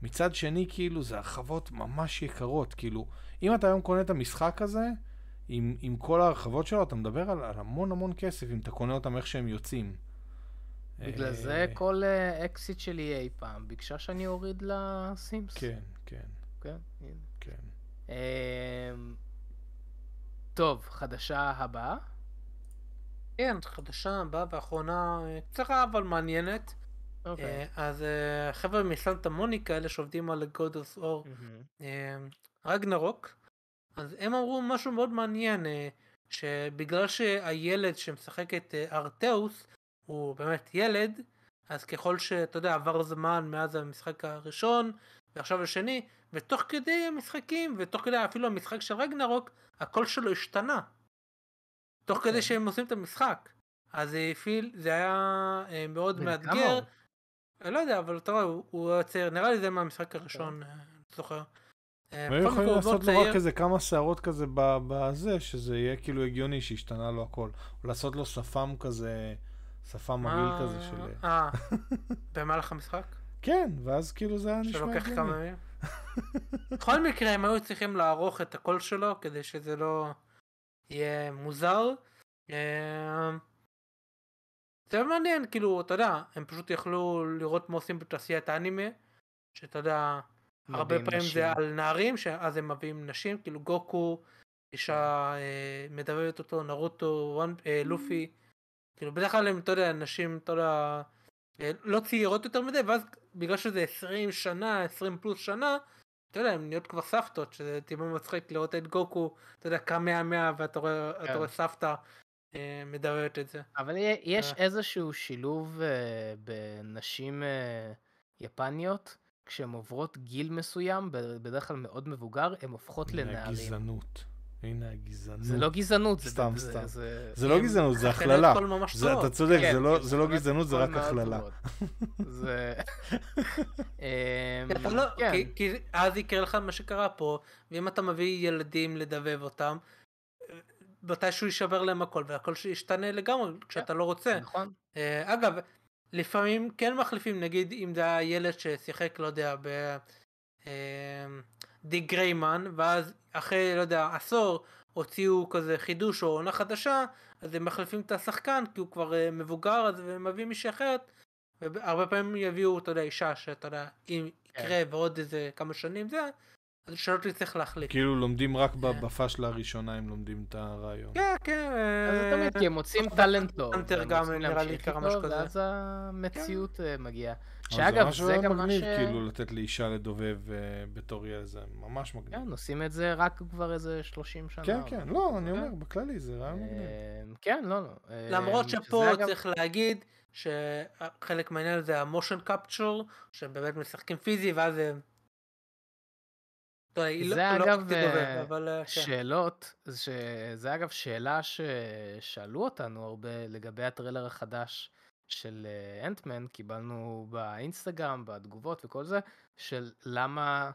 S3: מצד שני, כאילו, זה הרחבות ממש יקרות, כאילו, אם אתה היום קונה את המשחק הזה, עם, עם כל ההרחבות שלו, אתה מדבר על, על המון המון כסף, אם אתה קונה אותם איך שהם יוצאים.
S1: בגלל
S3: אה,
S1: זה כל אה, אקסית שלי אי פעם ביקשה שאני אוריד ל Sims.
S3: כן, כן,
S1: כן. הנה.
S3: כן.
S1: אמ, טוב, חדשה הבאה?
S2: כן, חדשה הבאה ואחרונה, אה, קצרה אבל מעניינת.
S1: אוקיי.
S2: אה, אז אה, חבר'ה מסנטה מוניקה, אלה שעובדים על God of War. אה, רגנרוק, אז הם אמרו משהו מאוד מעניין, אה, שבגלל שהילד שמשחק את אה, ארתאוס הוא באמת ילד, אז ככל שאתה יודע עבר זמן מאז המשחק הראשון ועכשיו השני, ותוך כדי המשחקים ותוך כדי אפילו המשחק של רגנרוק, הקול שלו השתנה. תוך כדי
S1: אוקיי.
S2: שהם עושים את המשחק. אז זה הפעיל, זה היה אה, מאוד
S1: כמה
S2: מאתגר. אני לא יודע, אבל אתה רואה, הוא- צעיר, נראה לי זה מהמשחק הראשון, אה, אני זוכר. אה,
S3: והיו
S2: בכל
S3: יכולים לעשות לו רק. איזה כמה שערות כזה בזה, שזה יהיה כאילו הגיוני שהשתנה לו הכל. או לעשות לו שפם כזה, שפם מגעיל
S2: מה-
S3: כזה של...
S2: אה, במהלך המשחק?
S3: כן, ואז כאילו זה היה נשמע
S2: שלוקח כמה
S3: הגיוני.
S2: ימים? בכל מקרה, הם היו צריכים לערוך את הקול שלו, כדי שזה לא יהיה מוזר. אה, זה מעניין, כאילו, אתה יודע, הם פשוט יכלו לראות מה עושים בתעשיית האנימה, שאתה יודע, הרבה פעמים
S1: נשים.
S2: זה על נערים, שאז הם מביאים נשים, כאילו גוקו, אישה אה, מדבבת אותו, נרוטו, וואן, אה, לופי, כאילו בדרך כלל הם, אתה יודע, נשים, אתה יודע, אה, לא צעירות יותר מדי, ואז בגלל שזה 20 שנה, 20 פלוס שנה, אתה יודע, הן נהיות כבר סבתות, שזה טיפה מצחיק לראות את גוקו, אתה יודע, קם מאה ואתה רואה,
S1: כן.
S2: רואה סבתא אה, מדברת את זה.
S1: אבל יש
S2: אה.
S1: איזשהו שילוב אה, בנשים אה, יפניות, כשהן עוברות גיל מסוים, בדרך כלל מאוד מבוגר, הן הופכות
S3: הנה
S1: לנערים.
S3: הגזענות. הנה הגזענות.
S1: זה לא גזענות, זה...
S3: סתם,
S1: זה-
S3: סתם.
S1: זה-
S3: זה לא גזענות, זה הכללה. זה-. אתה צודק,
S1: כן,
S3: זה לא-
S1: כן,
S3: זה לא גזענות, זה רק הכללה.
S1: זה... אמ,
S2: אתה לא,
S1: כן,
S2: כי, כי אז יקרה לך מה שקרה פה, ואם אתה מביא ילדים לדבב אותם, מתישהו יישבר להם הכל, והכל ישתנה לגמרי כשאתה לא רוצה.
S1: נכון.
S2: אה, אגב, לפעמים כן מחליפים, נגיד אם זה היה ילד ששיחק, לא יודע, ב... אה, די גריימן, ואז אחרי, לא יודע, עשור, הוציאו כזה חידוש או עונה חדשה, אז הם מחליפים את השחקן, כי הוא כבר אה, מבוגר, אז הם מביאים מישהי אחרת, והרבה פעמים יביאו, אתה יודע, אישה שאתה יודע, אם
S1: כן.
S2: יקרה בעוד איזה כמה שנים זה, שלא תצטרך להחליף.
S3: כאילו לומדים רק
S2: כן.
S3: בפאשלה הראשונה, הם לומדים את הרעיון.
S2: כן, כן.
S1: אז זה
S2: אה,
S1: תמיד, כי הם מוצאים טאלנט טוב, והם
S2: גם נראה לי קרה משהו כזה.
S1: ואז המציאות אה, מגיעה. שאגב, זה גם מה ש...
S3: כאילו, לתת לאישה לדובב אה, בתור ילד, זה ממש מגניב.
S1: כן, עושים את זה רק כבר איזה 30 שנה.
S3: כן, כן, לא. אני אומר, בכללי, זה רעיון מגניב.
S1: כן, לא, לא.
S2: למרות שפה צריך להגיד שחלק מהעניין זה המושן קפצ'ר, שהם באמת משחקים פיזי ואז הם... יודע, היא
S1: זה
S2: לא- לא
S1: אגב, אה,
S2: אה, כן.
S1: שאלות, שזה אגב שאלה ששאלו אותנו הרבה לגבי הטריילר החדש של אה, Ant-Man, קיבלנו באינסטגרם, בתגובות וכל זה, של למה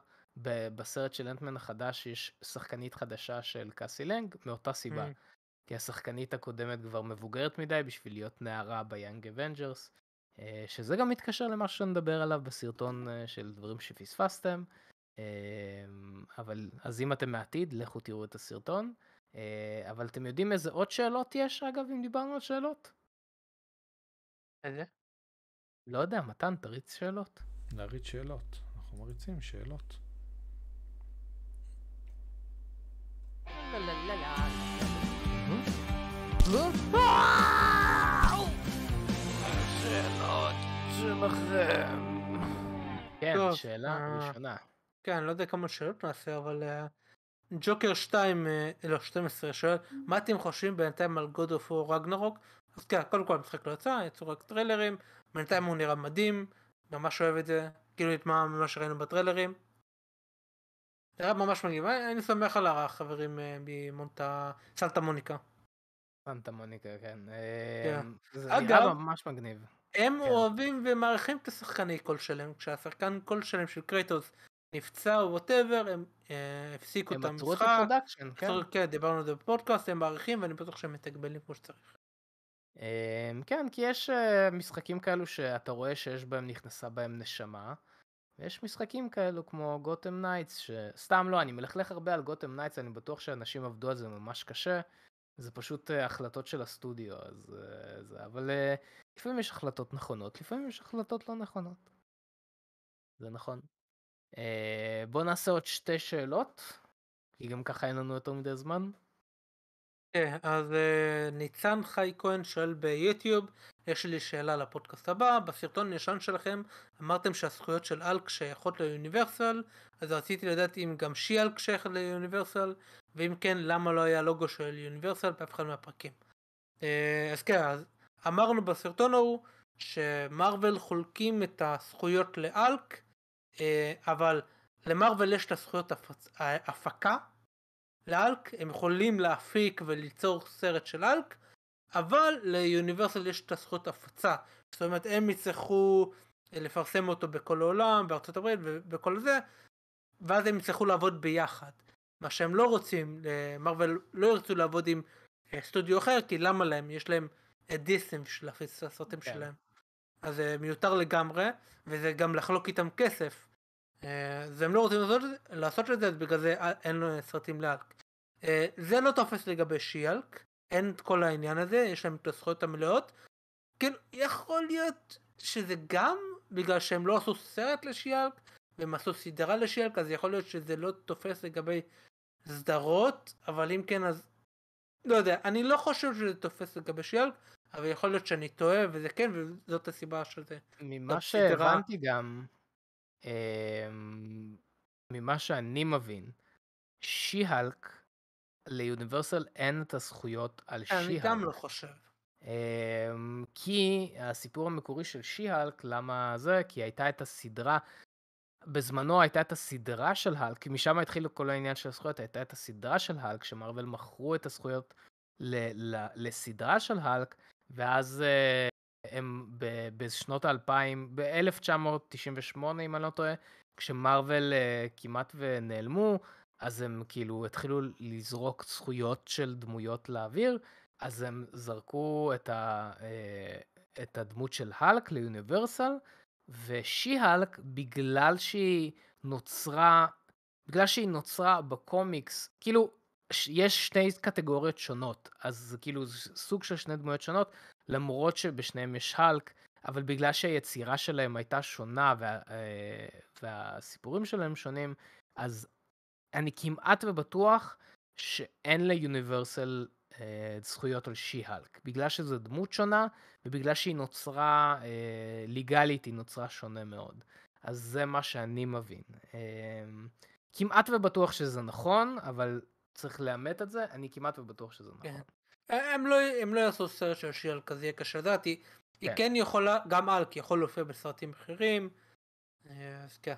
S1: בסרט של Ant-Man החדש יש שחקנית חדשה של קאסי לנג, מאותה סיבה.
S2: Mm.
S1: כי השחקנית הקודמת כבר מבוגרת מדי בשביל להיות נערה ב Young Avengers, אה, שזה גם מתקשר למה שנדבר עליו בסרטון אה, של דברים שפספסתם. אה, אבל אז אם אתם מהעתיד, לכו תראו את הסרטון. אה, אבל אתם יודעים איזה עוד שאלות יש, אגב, אם דיברנו על שאלות?
S2: איזה?
S1: לא יודע, מתן, תריץ שאלות.
S3: להריץ שאלות. אנחנו מריצים שאלות.
S1: שאלות שלכם. כן, שאלה
S2: אה,
S1: ראשונה.
S2: כן, אני לא יודע כמה שאלות נעשה, אבל אה, ג'וקר 2, אה, לא 12 שואל, מה אתם חושבים בינתיים על God of War רגנרוק? אז כן, קודם כל המשחק לא יצא, יצאו רק טריילרים, בינתיים הוא נראה מדהים, ממש אוהב את זה, כאילו את מה, מה שראינו בטריילרים. נראה ממש מגניב, אה, אני שמח על החברים ממונטה, סלטה מוניקה.
S1: סנטה מוניקה, כן.
S2: כן.
S1: זה נראה ממש מגניב.
S2: הם
S1: כן.
S2: אוהבים ומעריכים את השחקני קול שלהם, כשהשחקן קול שלהם של קרייטוס נפצע או whatever, הם אה, הפסיקו את
S1: הם עצרו את
S2: המשחק.
S1: ה production,
S2: כן. כן, דיברנו על זה בפודקאסט, הם מעריכים ואני בטוח שהם מתגמלים כמו שצריך.
S1: אמ, כן, כי יש אה, משחקים כאלו שאתה רואה שיש בהם, נכנסה בהם נשמה, ויש משחקים כאלו כמו Gotham Knights, שסתם לא, אני מלכלך הרבה על Gotham Knights, אני בטוח שאנשים עבדו על זה ממש קשה, זה פשוט אה, החלטות של הסטודיו, אז זה, אבל לפעמים יש החלטות נכונות, לפעמים יש החלטות לא נכונות. זה נכון. אה, בוא נעשה עוד שתי שאלות, כי גם ככה אין לנו יותר מדי זמן.
S2: כן, אז אה, ניצן חי כהן שואל ביוטיוב, יש לי שאלה לפודקאסט הבא, בסרטון הישן שלכם אמרתם שהזכויות של אלק שייכות ליוניברסל, אז רציתי לדעת אם גם שי-אלק שייך ליוניברסל, ואם כן, למה לא היה לוגו של יוניברסל באף אחד מהפרקים. אה, אז כן, אז אמרנו בסרטון ההוא שמרוויל חולקים את הזכויות לאלק, אבל למרוויל יש את הזכויות. ההפקה לאלק, הם יכולים להפיק וליצור סרט של אלק, אבל ליוניברסל יש את הזכות הפצה. זאת אומרת, הם יצטרכו לפרסם אותו בכל העולם, בארצות הברית ובכל זה, ואז הם יצטרכו לעבוד ביחד. מה שהם לא רוצים, מרוויל לא ירצו לעבוד עם אה, סטודיו אחר, כי למה להם? יש להם את דיסם את הסרטים
S1: כן.
S2: שלהם. אז זה מיותר לגמרי, וזה גם לחלוק איתם כסף. אה, אז הם לא רוצים לעשות, לעשות את זה, אז בגלל זה אה, אין סרטים לאלק. אה, זה לא תופס לגבי שיאלק, אין את כל העניין הזה, יש להם את הזכויות המלאות. כאילו, יכול להיות שזה גם בגלל שהם לא עשו סרט לשיאלק, והם עשו סדרה לשיאלק, אז יכול להיות שזה לא תופס לגבי סדרות, אבל אם כן אז... לא יודע, אני לא חושב שזה תופס לגבי שיאלק, אבל יכול להיות שאני טועה, וזה כן, וזאת הסיבה של זה.
S1: ממה שהבנתי גם, אמ, ממה שאני מבין, שי-הלק, ליוניברסל אין את הזכויות על
S2: אני
S1: שי-הלק.
S2: גם לא חושב.
S1: אמ, כי הסיפור המקורי של שי-הלק, למה זה? כי הייתה את הסדרה, בזמנו הייתה את הסדרה של האלק, כי משם התחיל כל העניין של הזכויות, הייתה את הסדרה של האלק, שמרוויל מכרו את הזכויות ל- ל- לסדרה של האלק, ואז אה, הם בשנות האלפיים, ב-1998 אם אני לא טועה, כשמרוויל אה, כמעט ונעלמו, אז הם כאילו התחילו לזרוק זכויות של דמויות לאוויר, אז הם זרקו את, ה, אה, את הדמות של האלק ליוניברסל, ושי-האלק, בגלל שהיא נוצרה, בגלל שהיא נוצרה בקומיקס, כאילו, יש שתי קטגוריות שונות, אז זה כאילו סוג של שני דמויות שונות, למרות שבשניהם יש האלק, אבל בגלל שהיצירה שלהם הייתה שונה וה, אה, והסיפורים שלהם שונים, אז אני כמעט ובטוח שאין ליוניברסל אה, זכויות על שי-האלק, בגלל שזו דמות שונה, ובגלל שהיא נוצרה אה, ליגלית, היא נוצרה שונה מאוד. אז זה מה שאני מבין. אה, כמעט ובטוח שזה נכון, אבל צריך לאמת את זה, אני כמעט ובטוח שזה נכון.
S2: כן. הם לא, הם לא יעשו סרט של שיאלק, אז יהיה קשה לדעת. היא, היא
S1: כן.
S2: כן יכולה, גם אלק יכול להופיע בסרטים אחרים. אה, אז כן.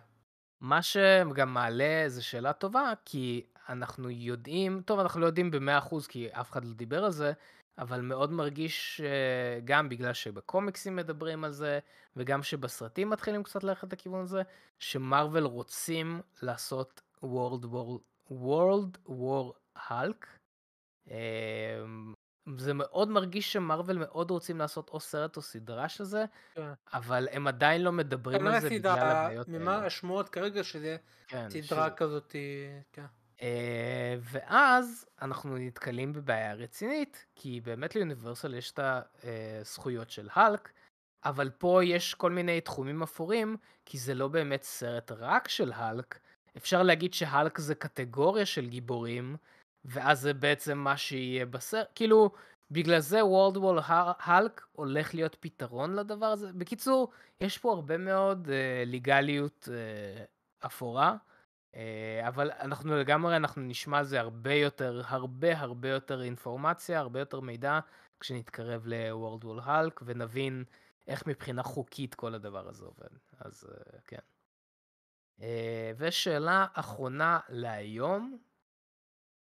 S1: מה שגם מעלה איזו שאלה טובה, כי אנחנו יודעים, טוב, אנחנו לא יודעים ב-100% כי אף אחד לא דיבר על זה, אבל מאוד מרגיש אה, גם בגלל שבקומיקסים מדברים על זה, וגם שבסרטים מתחילים קצת ללכת לכיוון הזה, שמרוויל רוצים לעשות World War, World War Hulk. אה, זה מאוד מרגיש שמרוויל מאוד רוצים לעשות או סרט או סדרה של זה,
S2: כן.
S1: אבל הם עדיין לא מדברים על זה בגלל הבעיות האלה.
S2: ממה השמועות כרגע שזה
S1: כן,
S2: סדרה
S1: שזה-
S2: כזאת, אה, כן.
S1: אה, ואז אנחנו נתקלים בבעיה רצינית, כי באמת ליוניברסל יש את הזכויות של האלק, אבל פה יש כל מיני תחומים אפורים, כי זה לא באמת סרט רק של האלק. אפשר להגיד שהאלק זה קטגוריה של גיבורים, ואז זה בעצם מה שיהיה בסרט. כאילו, בגלל זה World War האלק הולך להיות פתרון לדבר הזה. בקיצור, יש פה הרבה מאוד אה, ליגליות אה, אפורה. אה, אבל אנחנו לגמרי, אנחנו נשמע על זה הרבה יותר, הרבה הרבה יותר אינפורמציה, הרבה יותר מידע, כשנתקרב ל-World War Hulk ונבין איך מבחינה חוקית כל הדבר הזה עובד. אז אה, כן. אה, ושאלה אחרונה להיום,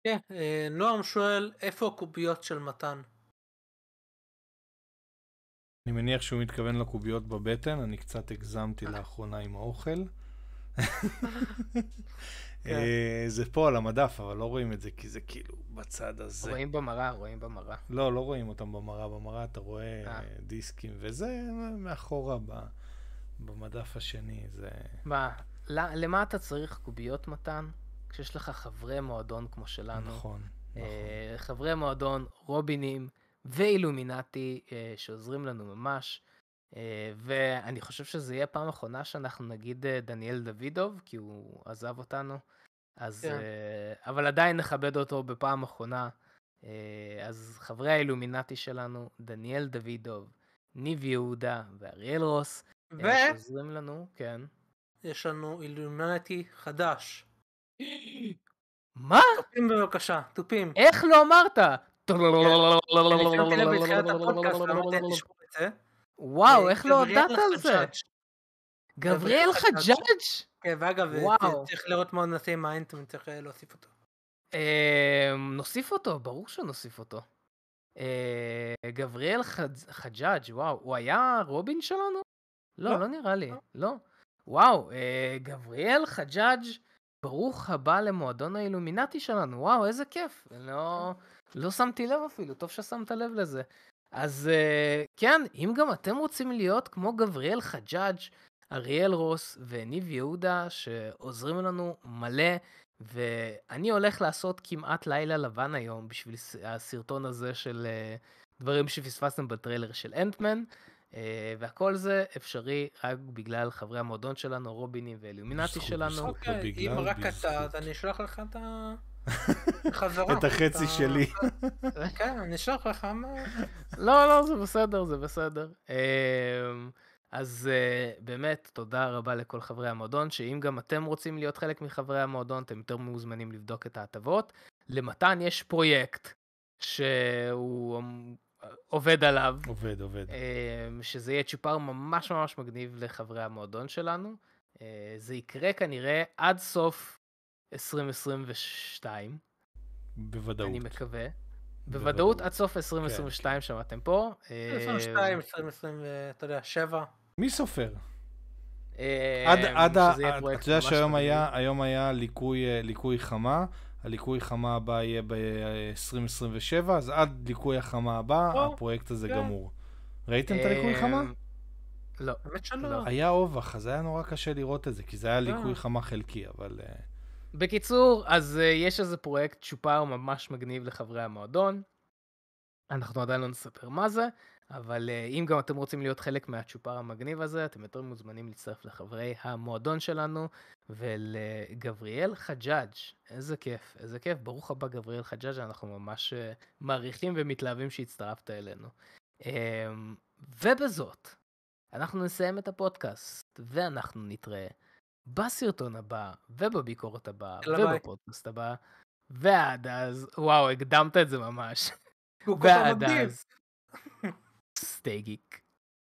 S2: כן, אה, נועם שואל, איפה הקוביות של מתן?
S3: אני מניח שהוא מתכוון לקוביות בבטן, אני קצת הגזמתי לאחרונה עם האוכל. אה, זה פה על המדף, אבל לא רואים את זה כי זה כאילו בצד הזה.
S1: רואים במראה, רואים במראה.
S3: לא, לא רואים אותם במראה. במראה אתה רואה
S1: אה.
S3: אה, דיסקים, וזה מאחורה במדף השני. זה...
S1: מה, למה אתה צריך קוביות מתן? כשיש לך חברי מועדון כמו שלנו.
S3: נכון. נכון.
S1: אה, חברי מועדון, רובינים ואילומינטי אה, שעוזרים לנו ממש. אה, ואני חושב שזה יהיה פעם אחרונה שאנחנו נגיד דניאל דוידוב, כי הוא עזב אותנו. אז,
S2: כן.
S1: אה, אבל עדיין נכבד אותו בפעם אחרונה. אז חברי האילומינטי שלנו, דניאל דוידוב, ניב יהודה ואריאל רוס, אה, שעוזרים לנו, כן.
S2: ויש לנו אילומינטי חדש.
S1: מה?
S2: תופים בבקשה, תופים.
S1: איך לא אמרת? וואו,
S2: אה,
S1: איך לא הודעת על זה? גבריאל
S2: חג'אג'. כן, ואגב,
S1: וואו.
S2: צריך לראות מה נעשה עם האינטרם, צריך אה, להוסיף אותו.
S1: אמ, נוסיף אותו, ברור שנוסיף אותו. אה, גבריאל חג'- חג'אג', וואו, הוא היה רובין שלנו? לא,
S2: לא.
S1: לא נראה לי,
S2: לא.
S1: וואו, אה, גבריאל חג'אג', ברוך הבא למועדון האילומינטי שלנו, וואו, איזה כיף. לא, לא שמתי לב אפילו, טוב ששמת לב לזה. אז אה, כן, אם גם אתם רוצים להיות כמו גבריאל חג'אג', אריאל רוס וניב יהודה, שעוזרים לנו מלא, ואני הולך לעשות כמעט לילה לבן היום בשביל הסרטון הזה של אה, דברים שפספסתם בטריילר של אנטמן, והכל זה אפשרי רק בגלל חברי המועדון שלנו, רובינים ואילומינטי
S3: בזכות,
S1: שלנו.
S2: אוקיי, אם רק אתה. אז אני אשלח לך את ה... חזרה.
S3: את החצי
S2: אתה-
S3: שלי.
S2: כן, אני אשלח לך מה...
S1: לא, לא, זה בסדר, זה בסדר. אמ, אז uh, באמת, תודה רבה לכל חברי המועדון, שאם גם אתם רוצים להיות חלק מחברי המועדון, אתם יותר מוזמנים לבדוק את ההטבות. למתן יש פרויקט שהוא אמ, עובד עליו,
S3: עובד, עובד.
S1: אמ, שזה יהיה צ'ופר ממש ממש מגניב לחברי המועדון שלנו. אה, זה יקרה כנראה עד סוף 2022.
S3: בוודאות.
S1: אני מקווה.
S3: בוודאות.
S1: עד סוף 2022 שמעתם פה. אה,
S2: 22, 2020, אתה יודע, 7.
S3: מי סופר?
S1: אה,
S3: עד, עד, אתה יודע שהיום. היה, היום היה ליקוי, אה, ליקוי חמה, הליקוי חמה הבא יהיה ב-2027, אז עד ליקוי החמה הבא,
S2: או,
S3: הפרויקט הזה
S2: כן.
S3: גמור. ראיתם את הליקוי
S1: אה,
S3: חמה?
S1: לא.
S2: האמת שלא.
S1: לא.
S3: היה אובך, אז היה נורא קשה לראות את זה, כי זה היה
S2: אה.
S3: ליקוי חמה חלקי, אבל... אה,
S1: בקיצור, אז uh, יש איזה פרויקט צ'ופר ממש מגניב לחברי המועדון. אנחנו עדיין לא נספר מה זה, אבל uh, אם גם אתם רוצים להיות חלק מהצ'ופר המגניב הזה, אתם יותר מוזמנים להצטרף לחברי המועדון שלנו ולגבריאל חג'אג'. איזה כיף, איזה כיף. ברוך הבא גבריאל חג'אג', אנחנו ממש uh, מעריכים ומתלהבים שהצטרפת אלינו. Um, ובזאת, אנחנו נסיים את הפודקאסט, ואנחנו נתראה בסרטון הבא, ובביקורת הבאה. ובפודקאסט הבא, ועד אז, וואו, הקדמת את זה ממש. ועד. אז, stay geek.